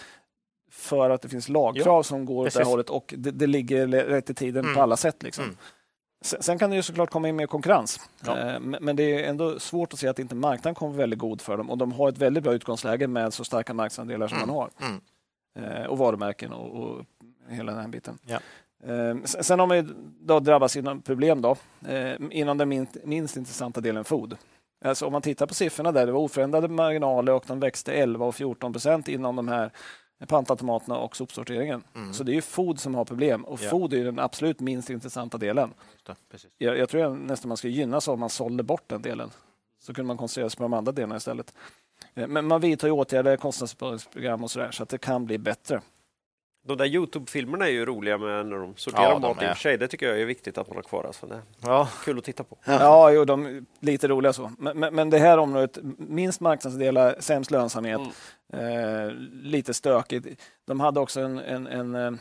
för att det finns lagkrav som går åt det precis. hållet och det, det ligger rätt i tiden Mm. på alla sätt. Liksom. Mm. Sen, kan det ju såklart komma in mer konkurrens, Ja. Eh, men, det är ändå svårt att se att inte marknaden kommer väldigt god för dem och de har ett väldigt bra utgångsläge med så starka marknadsandelar som Mm. man har. Mm. Eh, och varumärken och, och hela den här biten. Ja. Eh, sen har man ju då drabbats inom problem då, inom den minst, minst intressanta delen food. Alltså om man tittar på siffrorna där, det var oförändrade marginaler och de växte 11 och 14 procent inom de här pantautomaterna och sopsorteringen. Mm. Så det är ju food som har problem och Ja. food är den absolut minst intressanta delen. Det. Jag, jag tror jag nästan man skulle gynnas om man sålde bort den delen. Så kunde man koncentrera sig på de andra delarna istället. Eh, Men man vidtar ju åtgärder, kostnadsbesparingsprogram och sådär, så att det kan bli bättre. De där Youtube-filmerna är ju roliga med när de sorterar Ja, de mat i och för sig. Det tycker jag är viktigt att man har kvar. Alltså. Det är Ja, kul att titta på. Ja, jo, de är lite roliga så. Men, men, men det här området, minst marknadsandelar, sämst lönsamhet, eh, lite stökigt. De hade också en, en, en eh,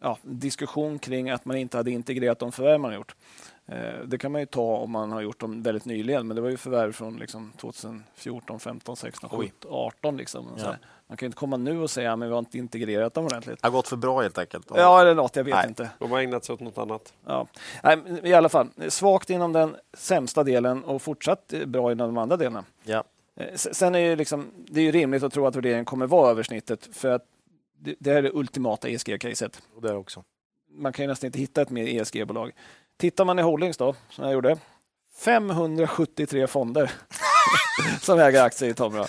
ja, diskussion kring att man inte hade integrerat de förvärv man gjort. Eh, det kan man ju ta om man har gjort dem väldigt nyligen, men det var ju förvärv från liksom 2014, 15, 16, Oj. 17, 18. Liksom. Ja. Man kan ju inte komma nu och säga att vi har inte integrerat dem ordentligt. det har gått för bra helt enkelt. Ja, eller något, jag vet Nej. inte. De har ägnat sig åt något annat. Ja. Nej, I alla fall, svagt inom den sämsta delen och fortsatt eh, bra inom de andra delarna. Ja. Eh, Sen är det, liksom, det är ju rimligt att tro att värderingen kommer vara över snittet för att det, det är det ultimata ESG-caset. Och det också. Man kan ju nästan inte hitta ett mer ESG-bolag. Tittar man i Holdings då, som jag gjorde, 573 fonder som äger aktier i Tomra.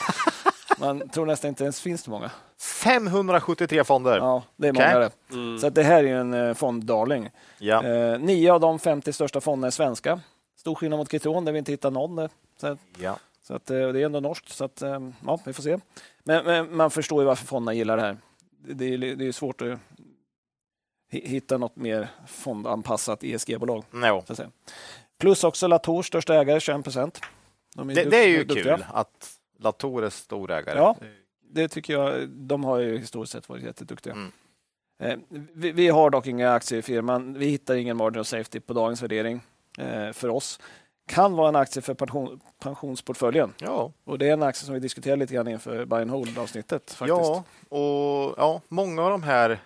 Man tror nästan inte ens finns det många. 573 fonder. Ja, det är många det. Mm. Så att det här är ju en eh, fonddarling. Ja. Eh, nio av de 50 största fonderna är svenska. Stor skillnad mot Kitron där vi inte hittar någon. Där. Så att ja. Så att, det är ändå norskt, så att, ja, vi får se. Men, men man förstår ju varför fonderna gillar det här. Det är, det är svårt att hitta något mer fondanpassat ESG-bolag. No. Plus också Latour, största ägare, 21 procent. De det, det, är ju duktiga. kul att Latour är storägare. Ja, det tycker jag. De har ju historiskt sett varit jätteduktiga. Mm. Eh, vi, vi, har dock inga aktier i firman. Vi hittar ingen margin of safety på dagens värdering eh, för oss. Kan vara en aktie för pension, pensionsportföljen. Ja. Och det är en aktie som vi diskuterar lite grann inför buy and hold avsnittet. Ja, och ja, många av de här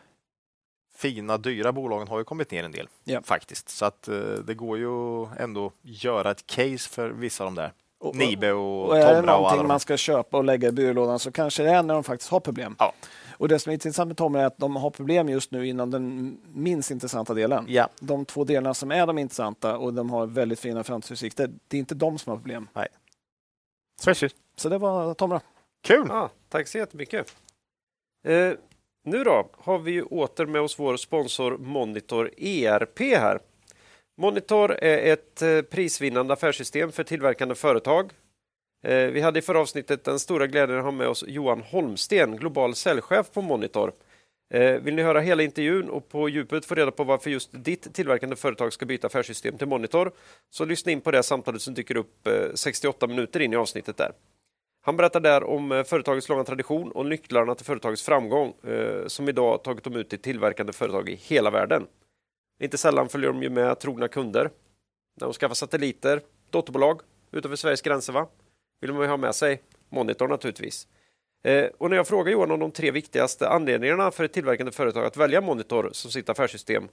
fina, dyra bolagen har ju kommit ner en del ja. faktiskt. Så att eh, det går ju ändå göra ett case för vissa av de där. Och, Nibe och, och Tomra. Är det någonting man ska köpa och lägga i byrålådan så kanske det är när de faktiskt har problem. Ja. Och Det som är intressant med Tomra är att de har problem just nu inom den minst intressanta delen. Ja. De två delarna som är de intressanta och de har väldigt fina framtidsutsikter, det är inte de som har problem. Nej. Precis. Så det var Tomra. Kul! Ja, tack så jättemycket. Eh, nu då har vi åter med oss vår sponsor Monitor ERP här. Monitor är ett eh, prisvinnande affärssystem för tillverkande företag. Eh, vi hade i förra avsnittet den stora glädjen att ha med oss Johan Holmsten, global säljchef på Monitor. Eh, vill ni höra hela intervjun och på djupet få reda på varför just ditt tillverkande företag ska byta affärssystem till Monitor så lyssna in på det samtalet som dyker upp 68 minuter in i avsnittet där. Han berättar där om eh, företagets långa tradition och nycklarna till företagets framgång eh, som idag tagit dem ut till tillverkande företag i hela världen. Inte sällan följer de ju med trogna kunder. När de skaffar satelliter, dotterbolag utanför Sveriges gränser va? vill man ju ha med sig monitor naturligtvis. Eh, och när jag frågar Johan om de tre viktigaste anledningarna för ett tillverkande företag att välja Monitor som sitt affärssystem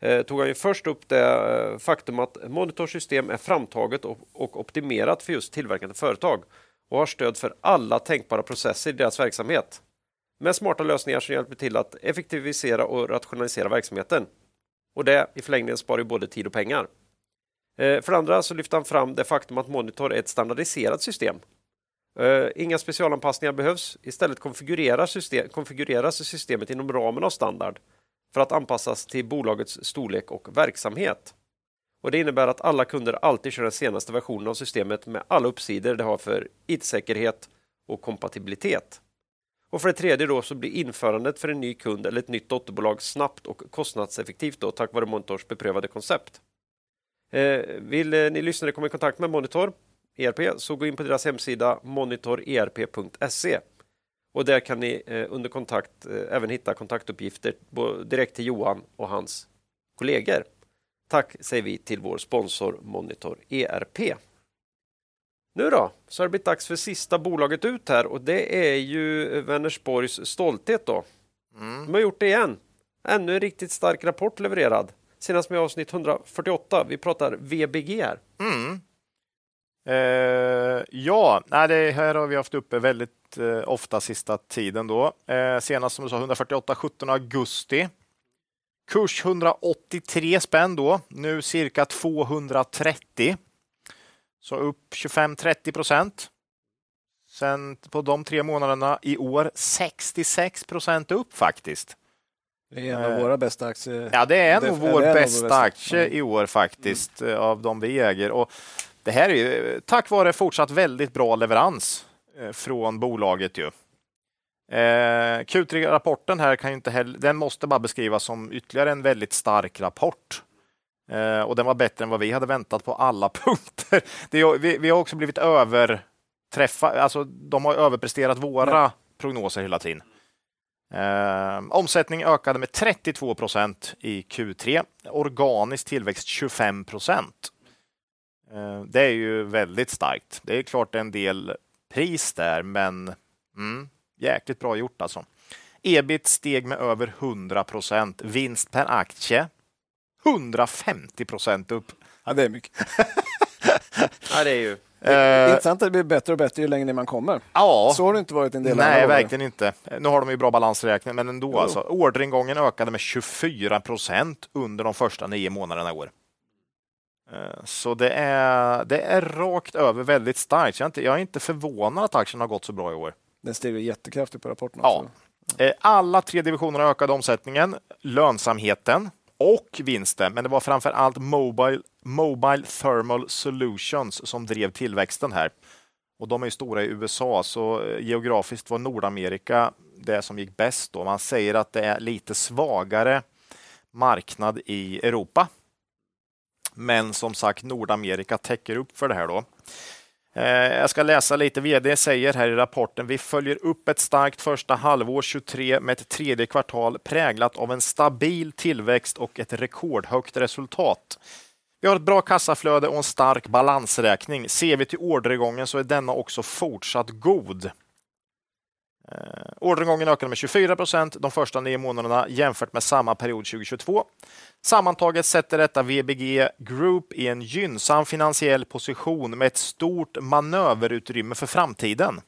eh, tog han ju först upp det eh, faktum att Monitors system är framtaget och, och optimerat för just tillverkande företag och har stöd för alla tänkbara processer i deras verksamhet. Med smarta lösningar som hjälper till att effektivisera och rationalisera verksamheten. Och det i förlängningen sparar både tid och pengar. Eh, för det andra så lyfter han fram det faktum att Monitor är ett standardiserat system. Eh, inga specialanpassningar behövs. Istället konfigureras, system, konfigureras systemet inom ramen av standard för att anpassas till bolagets storlek och verksamhet. Och Det innebär att alla kunder alltid kör den senaste versionen av systemet med alla uppsidor det har för IT-säkerhet och kompatibilitet. Och för det tredje då så blir införandet för en ny kund eller ett nytt dotterbolag snabbt och kostnadseffektivt då, tack vare Monitors beprövade koncept. Eh, vill eh, ni lyssnare komma i kontakt med Monitor ERP så gå in på deras hemsida monitorerp.se och där kan ni eh, under kontakt eh, även hitta kontaktuppgifter direkt till Johan och hans kollegor. Tack säger vi till vår sponsor Monitor ERP. Nu då, så har det blivit dags för sista bolaget ut här och det är ju Vänersborgs stolthet då. Mm. De har gjort det igen. Ännu en riktigt stark rapport levererad. Senast med avsnitt 148. Vi pratar VBG här. Mm. Eh, ja, nej, det här har vi haft uppe väldigt eh, ofta sista tiden då. Eh, senast som du sa 148 17 augusti. Kurs 183 spänn då, nu cirka 230. Så upp 25-30 procent. Sen på de tre månaderna i år 66 procent upp faktiskt. Det är en av våra bästa aktier. Ja, det är nog vår är bästa, bästa aktie i år faktiskt mm. av de vi äger. Och det här är tack vare fortsatt väldigt bra leverans eh, från bolaget. Ju. Eh, Q3-rapporten här kan inte heller, den måste bara beskrivas som ytterligare en väldigt stark rapport. Eh, och den var bättre än vad vi hade väntat på alla punkter. Det, vi, vi, har också blivit överträffade, alltså de har överpresterat våra ja. prognoser hela tiden. Eh, omsättning ökade med 32 procent i Q3. Organisk tillväxt 25 procent. Eh, det är ju väldigt starkt. Det är klart en del pris där, men mm, jäkligt bra gjort alltså. Ebit steg med över 100 procent. Vinst per aktie 150 procent upp. Ja, det är mycket. ja, det är ju det är intressant att det blir bättre och bättre ju längre ner man kommer. Ja. Så har det inte varit en del Nej, verkligen inte. Nu har de ju bra balansräkning, men ändå. Alltså, orderingången ökade med 24 procent under de första nio månaderna i år. Eh, så det är, det är rakt över väldigt starkt. Jag är, inte, jag är inte förvånad att aktien har gått så bra i år. Den steg jättekraftigt på rapporten. Ja. Eh, alla tre divisionerna ökade omsättningen, lönsamheten och vinsten, men det var framför allt Mobile, Mobile Thermal Solutions som drev tillväxten här. Och de är stora i USA, så eh, geografiskt var Nordamerika det som gick bäst. Då. Man säger att det är lite svagare marknad i Europa. Men som sagt, Nordamerika täcker upp för det här. då. Eh, jag ska läsa lite. VD säger här i rapporten. Vi följer upp ett starkt första halvår 23 med ett tredje kvartal präglat av en stabil tillväxt och ett rekordhögt resultat. Vi har ett bra kassaflöde och en stark balansräkning. Ser vi till orderingången så är denna också fortsatt god. Eh, orderingången ökade med 24 procent de första nio månaderna jämfört med samma period 2022. Sammantaget sätter detta VBG Group i en gynnsam finansiell position med ett stort manöverutrymme för framtiden.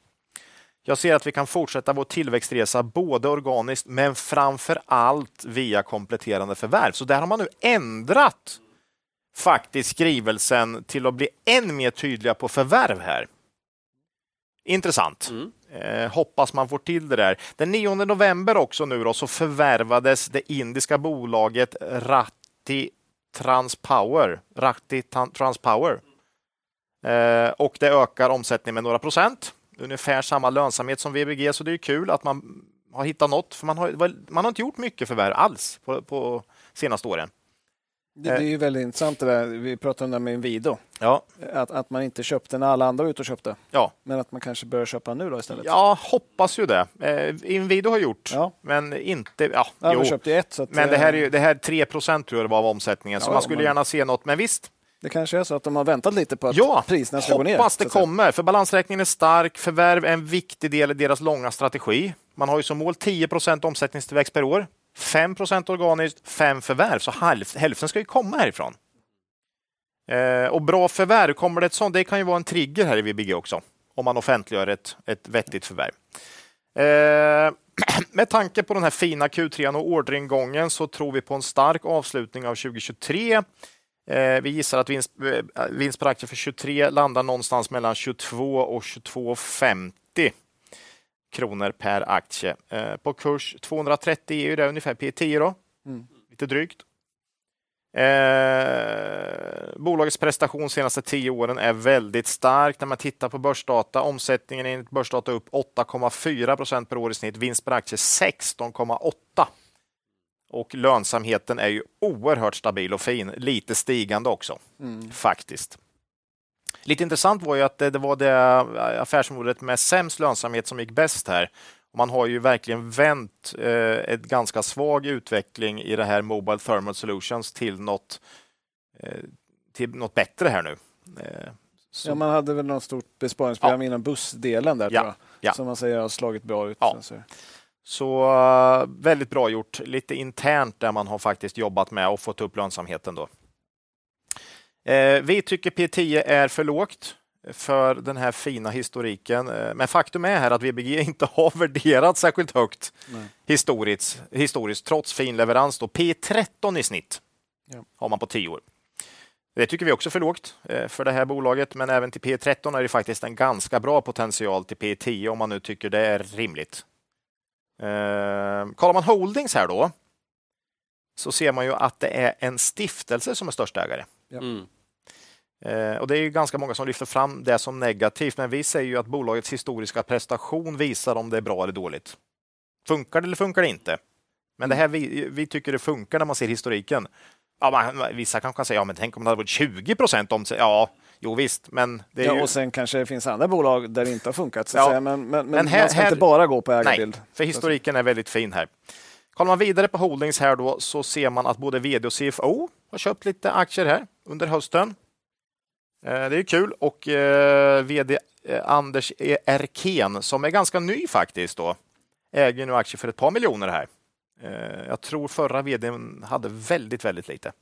Jag ser att vi kan fortsätta vår tillväxtresa både organiskt men framför allt via kompletterande förvärv. Så där har man nu ändrat faktiskt skrivelsen till att bli än mer tydliga på förvärv här. Intressant. Mm. Eh, hoppas man får till det där. Den 9 november också nu då, så förvärvades det indiska bolaget Ratti Transpower. Ratti Transpower. Eh, och det ökar omsättningen med några procent. Ungefär samma lönsamhet som VBG, så det är kul att man har hittat något. För man har, man har inte gjort mycket förvärv alls på, på senaste åren. Det, det, är ju väldigt intressant det där. Vi pratade om det med Inwido. Ja. Att, att man inte köpte när alla andra var ute och köpte. Ja. Men att man kanske börjar köpa nu då istället. Ja, hoppas ju det. Eh, Inwido har gjort, ja. men inte... Ja, ja jo. köpte ett. Att, men det här, är ju, det här 3 procent tror jag det var av omsättningen, ja, så man skulle man... gärna se något. Men visst, det kanske är så att de har väntat lite på att ja, priserna ska gå ner. hoppas det kommer. För balansräkningen är stark. Förvärv är en viktig del i deras långa strategi. Man har ju som mål 10 procent omsättningstillväxt per år. 5% organiskt, 5 förvärv, så hälften ska ju komma härifrån. Eh, och bra förvärv, kommer det ett sånt, det kan ju vara en trigger här i VBG också, om man offentliggör ett, ett vettigt förvärv. Eh, med tanke på den här fina Q3 och orderingången så tror vi på en stark avslutning av 2023. Eh, vi gissar att vinst, eh, vinst per aktie för 23 landar någonstans mellan 22 och 22,50 kronor per aktie. Eh, på kurs 230 är det ungefär P10 då, mm. lite drygt. Eh, bolagets prestation senaste tio åren är väldigt stark när man tittar på börsdata. Omsättningen enligt börsdata upp 8,4 procent per år i snitt, vinst per aktie 16,8. Och lönsamheten är ju oerhört stabil och fin, lite stigande också mm. faktiskt. Lite intressant var ju att det, det var det affärsområdet med sämst lönsamhet som gick bäst här. Man har ju verkligen vänt eh, ett ganska svag utveckling i det här Mobile Thermal Solutions till något, eh, till något bättre här nu. Eh, ja, man hade väl något stort besparingsprogram ja. inom bussdelen där, ja. Ja. som man säger har slagit bra ut. Ja. Så uh, väldigt bra gjort. Lite internt där man har faktiskt jobbat med och fått upp lönsamheten. då. Eh, vi tycker P10 är för lågt för den här fina historiken. Eh, men faktum är här att VBG inte har värderat särskilt högt historiskt, historiskt, trots fin leverans. Då. P13 i snitt ja. har man på 10 år. Det tycker vi också är för lågt eh, för det här bolaget, men även till P13 är det faktiskt en ganska bra potential till P10 om man nu tycker det är rimligt. Eh, kollar man Holdings här då, så ser man ju att det är en stiftelse som är största ägare. Ja. Mm. Eh, och Det är ganska många som lyfter fram det som negativt, men vi säger ju att bolagets historiska prestation visar om det är bra eller dåligt. Funkar det eller funkar det inte? Men det här vi, vi tycker det funkar när man ser historiken. Ja, man, vissa kanske kan säga, ja, men tänk om det hade varit 20 procent om Ja, jo visst, men det ja, ju... Och sen kanske det finns andra bolag där det inte har funkat. Så ja. Men, men, men, här, man ska här... inte bara gå på ägarbild. Nej, för historiken är väldigt fin här. Kollar man vidare på Holdings här då så ser man att både vd och CFO har köpt lite aktier här under hösten. Eh, det är kul och eh, vd eh, Anders Erken som är ganska ny faktiskt då äger nu aktier för ett par miljoner här. Jag tror förra vdn hade väldigt, väldigt lite.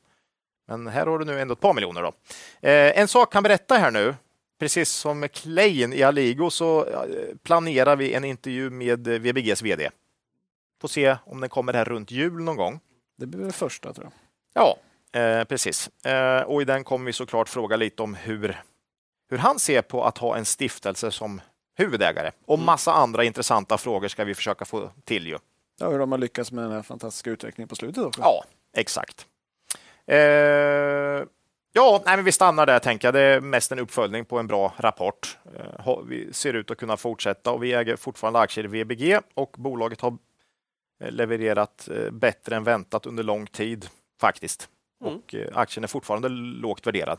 Men här har du nu ändå ett par miljoner. Då. En sak kan berätta här nu. Precis som med Klein i Aligo så planerar vi en intervju med VBGs vd. Får se om den kommer här runt jul någon gång. Det blir det första tror jag. Ja, Eh, precis. Eh, och i den kommer vi såklart fråga lite om hur, hur han ser på att ha en stiftelse som huvudägare. Och mm. massa andra intressanta frågor ska vi försöka få till. Ju. Ja, hur de har lyckats med den här fantastiska utvecklingen på slutet också. Ja, exakt. Eh, Ja, nej, men vi stannar där tänker jag. Det är mest en uppföljning på en bra rapport. Eh, Vi ser ut att kunna fortsätta och vi äger fortfarande aktier i VBG och bolaget har eh, levererat bättre än väntat under lång tid faktiskt. Mm. Och eh, aktien är fortfarande lågt värderad.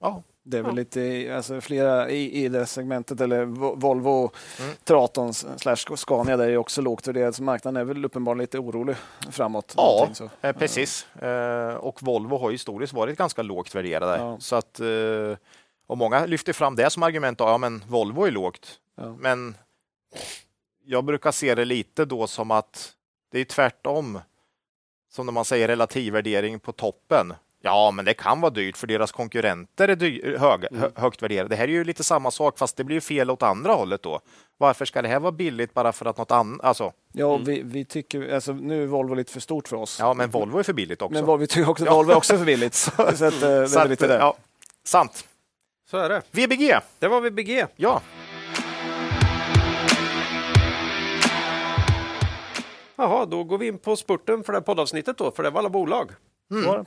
Ja, Det är väl Ja. lite, alltså flera i, i det segmentet, eller Vo- Volvo, Mm. Traton slash Scania, där är också lågt värderat. Så marknaden är väl uppenbarligen lite orolig framåt. Ja. Eh, precis. Eh, och Volvo har historiskt varit ganska lågt värderade. Ja. Så att, eh, och många lyfter fram det som argument. Ja, men Volvo är lågt. Ja. Men jag brukar se det lite då som att det är tvärtom. Som när man säger relativvärdering på toppen. Ja, men det kan vara dyrt för deras konkurrenter är hög, Mm. hö, högt värderade. Det här är ju lite samma sak, fast det blir fel åt andra hållet då. Varför ska det här vara billigt bara för att något annat? Alltså, Ja, Mm. vi, vi tycker, alltså, nu är Volvo lite för stort för oss. ja, men Volvo är för billigt också. Men vi tycker också att. Volvo är också för billigt. så att, eh, det är Så att, lite det. ja, sant. Så är det. VBG, Det var VBG. ja. Jaha, då går vi in på spurten för det här poddavsnittet då, för det var alla bolag. Det.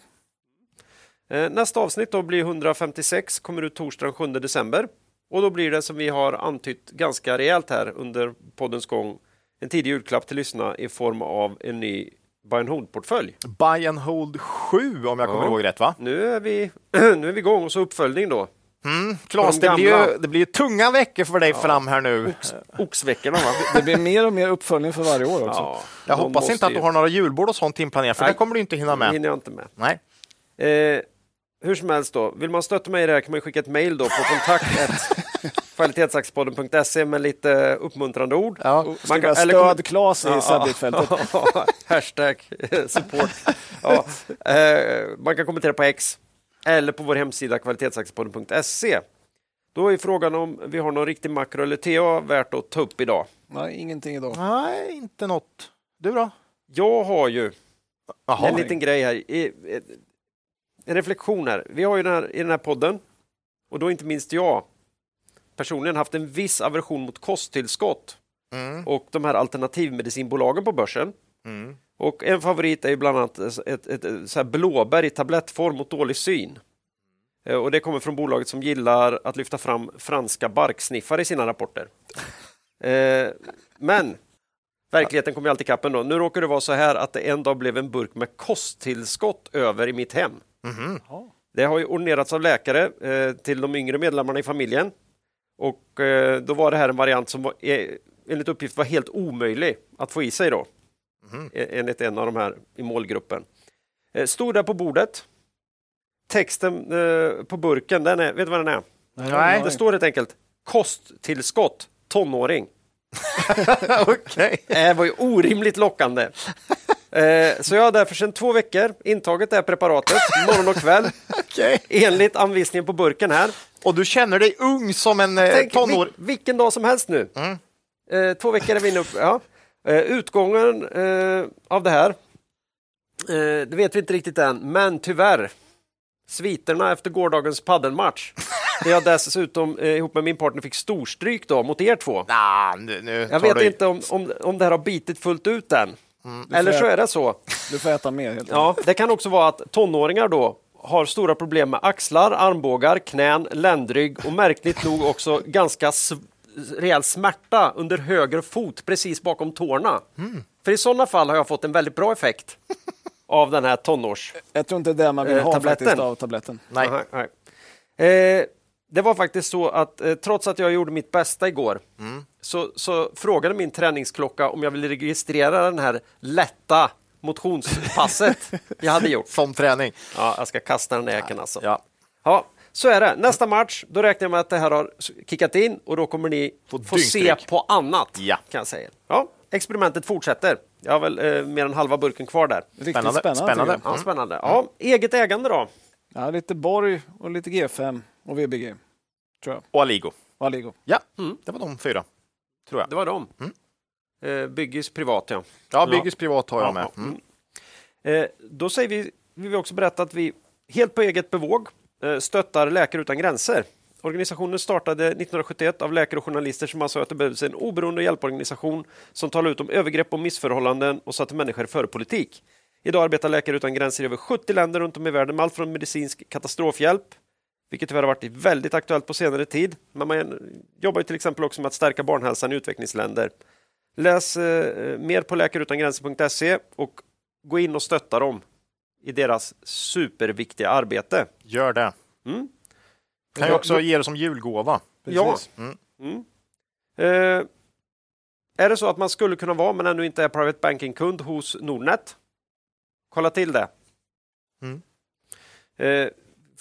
Eh, Nästa avsnitt då blir 156, kommer ut torsdag den 7 december. Och då blir det som vi har antytt ganska rejält här under poddens gång en tidig julklapp till lyssnarna i form av en ny buy and hold-portfölj. Buy and hold 7 om jag kommer Ja. ihåg rätt va? Nu är vi, nu är vi igång och så uppföljning då. Mm, De det blir, ju, det blir ju tunga veckor för dig fram här nu. Oxveckorna va? Det blir mer och mer uppföljning för varje år också. Ja, Jag de hoppas inte att du har några julbord och sånt inplanerat, för Nej. det kommer du inte hinna Det med. hinner jag inte med. Nej. Eh, hur som helst då, vill man stötta mig i det här kan man skicka ett mejl då på kontakt kvalitetsaktiepodden.se med lite uppmuntrande ord. Ja. Man kan- eller stöd Klas i Ja, subject-fältet. Hashtag eh, support. Ja, eh, man kan kommentera på X eller på vår hemsida kvalitetsaktiepodden.se. Då är frågan om vi har någon riktig makro eller TA värt att ta upp idag. Nej, ingenting idag. Nej, inte något. Du då? Jag har ju Jaha. en liten grej här. En reflektion här. Vi har ju den här, i den här podden, och då inte minst jag, personligen haft en viss aversion mot kosttillskott Mm. och de här alternativmedicinbolagen på börsen. Mm. Och en favorit är ju bland annat ett, ett, ett, så här blåbär i tablettform mot dålig syn. Eh, Och det kommer från bolaget som gillar att lyfta fram franska barksniffare i sina rapporter. Eh, men verkligheten kommer ju alltid ikapp ändå. Nu råkar det vara så här att det en dag blev en burk med kosttillskott över i mitt hem. Mhm. Det har ju ordinerats av läkare eh, till de yngre medlemmarna i familjen. Och eh, då var det här en variant som var, enligt uppgift var helt omöjlig att få i sig då. Eh, Enligt en av de här i målgruppen. Eh, stod där på bordet. Texten eh, på burken, den är, vet du vad den är? Nej. Det står helt enkelt kosttillskott tonåring. Okej. Det var ju orimligt lockande. Eh, så jag har därför sedan två veckor intagit det här preparatet morgon och kväll Okej. enligt anvisningen på burken här. Och du känner dig ung som en Tänk tonår... vil- vilken dag som helst nu. Mm. Två veckor är vi inne upp. Ja. Eh, utgången eh, av det här, eh, det vet vi inte riktigt än, men tyvärr, sviterna efter gårdagens paddelmatch, där jag dessutom eh, ihop med min partner fick storstryk då mot er två. Nah, nu, nu Jag vet du inte om, om, om det här har bitit fullt ut än. Mm. Eller så får- är det så. Du får äta mer. Helt Ja, det kan också vara att tonåringar då har stora problem med axlar, armbågar, knän, ländrygg och märkligt nog också ganska rejäl smärta under höger fot precis bakom tårna. För i sådana fall har jag fått en väldigt bra effekt av den här tonårs... Jag tror inte det är man vill Eh, ha tabletten. faktiskt av tabletten. Nej. Aha, nej. Eh, det var faktiskt så att eh, trots att jag gjorde mitt bästa igår så, så frågade min träningsklocka om jag ville registrera den här lätta motionspasset jag hade gjort. Som träning. Ja, jag ska kasta den äken alltså. Ja. Ja, så är det. Nästa match, då räknar jag med att det här har kickat in och då kommer ni få, se dyngstryk. på annat. Ja. Kan jag säga. Ja, experimentet fortsätter. Jag har väl eh, mer än halva burken kvar där. Riktigt Spännande. spännande. Spännande. Ja, spännande. Ja, eget ägande då? Ja, lite Borg och lite G5 och VBG. Tror jag. Och Aligo. Och Aligo. Ja, Mm. det var de fyra. Tror jag. Det var dem. Eh, Byggis privat, ja. Ja, Byggis privat har jag med. Ja, Mm. Eh, då säger vi, vill vi också berätta att vi helt på eget bevåg Eh, stöttar Läkare utan gränser. Organisationen startade 1971 av läkare och journalister som ansåg att det behövdes en oberoende hjälporganisation som talade ut om övergrepp och missförhållanden och satte människor före politik. Idag arbetar Läkare utan gränser i över 70 länder runt om i världen med allt från medicinsk katastrofhjälp, vilket tyvärr har varit väldigt aktuellt på senare tid. Men man jobbar till exempel också med att stärka barnhälsan i utvecklingsländer. Läs eh, mer på läkareutangränser.se och gå in och stötta dem i deras superviktiga arbete. Gör det. Mm. Kan ju också ge det som julgåva. Ja. Mm. Mm. Eh, är det så att man skulle kunna vara, men ännu inte är Private Banking-kund hos Nordnet? Kolla till det. Mm. Eh,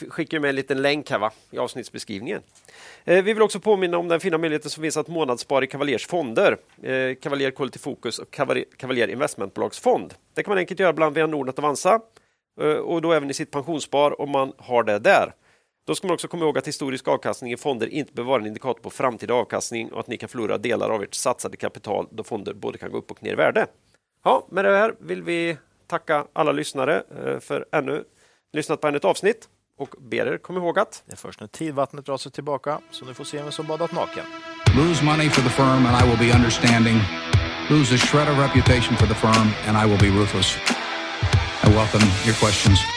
skickar med en liten länk här va? i avsnittsbeskrivningen. Eh, vi vill också påminna om den fina möjligheten som finns att månadsspara i Cavaliers fonder. Eh, Cavalier Quality Focus och Cavalier Investmentbolagsfond. Det kan man enkelt göra bland via Nordnet och Avanza och då även i sitt pensionsspar om man har det där. Då ska man också komma ihåg att historisk avkastning i fonder inte behöver vara en indikator på framtida avkastning och att ni kan förlora delar av ert satsade kapital då fonder både kan gå upp och ner i värde. Ja, med det här vill vi tacka alla lyssnare eh, för ännu lyssnat på ännu ett avsnitt och ber er komma ihåg att Det är först när tidvattnet drar sig tillbaka så ni får se vem som badat naken. Lose money for the firm and I will be understanding. Lose a shred of reputation for the firm and I will be ruthless. I welcome your questions.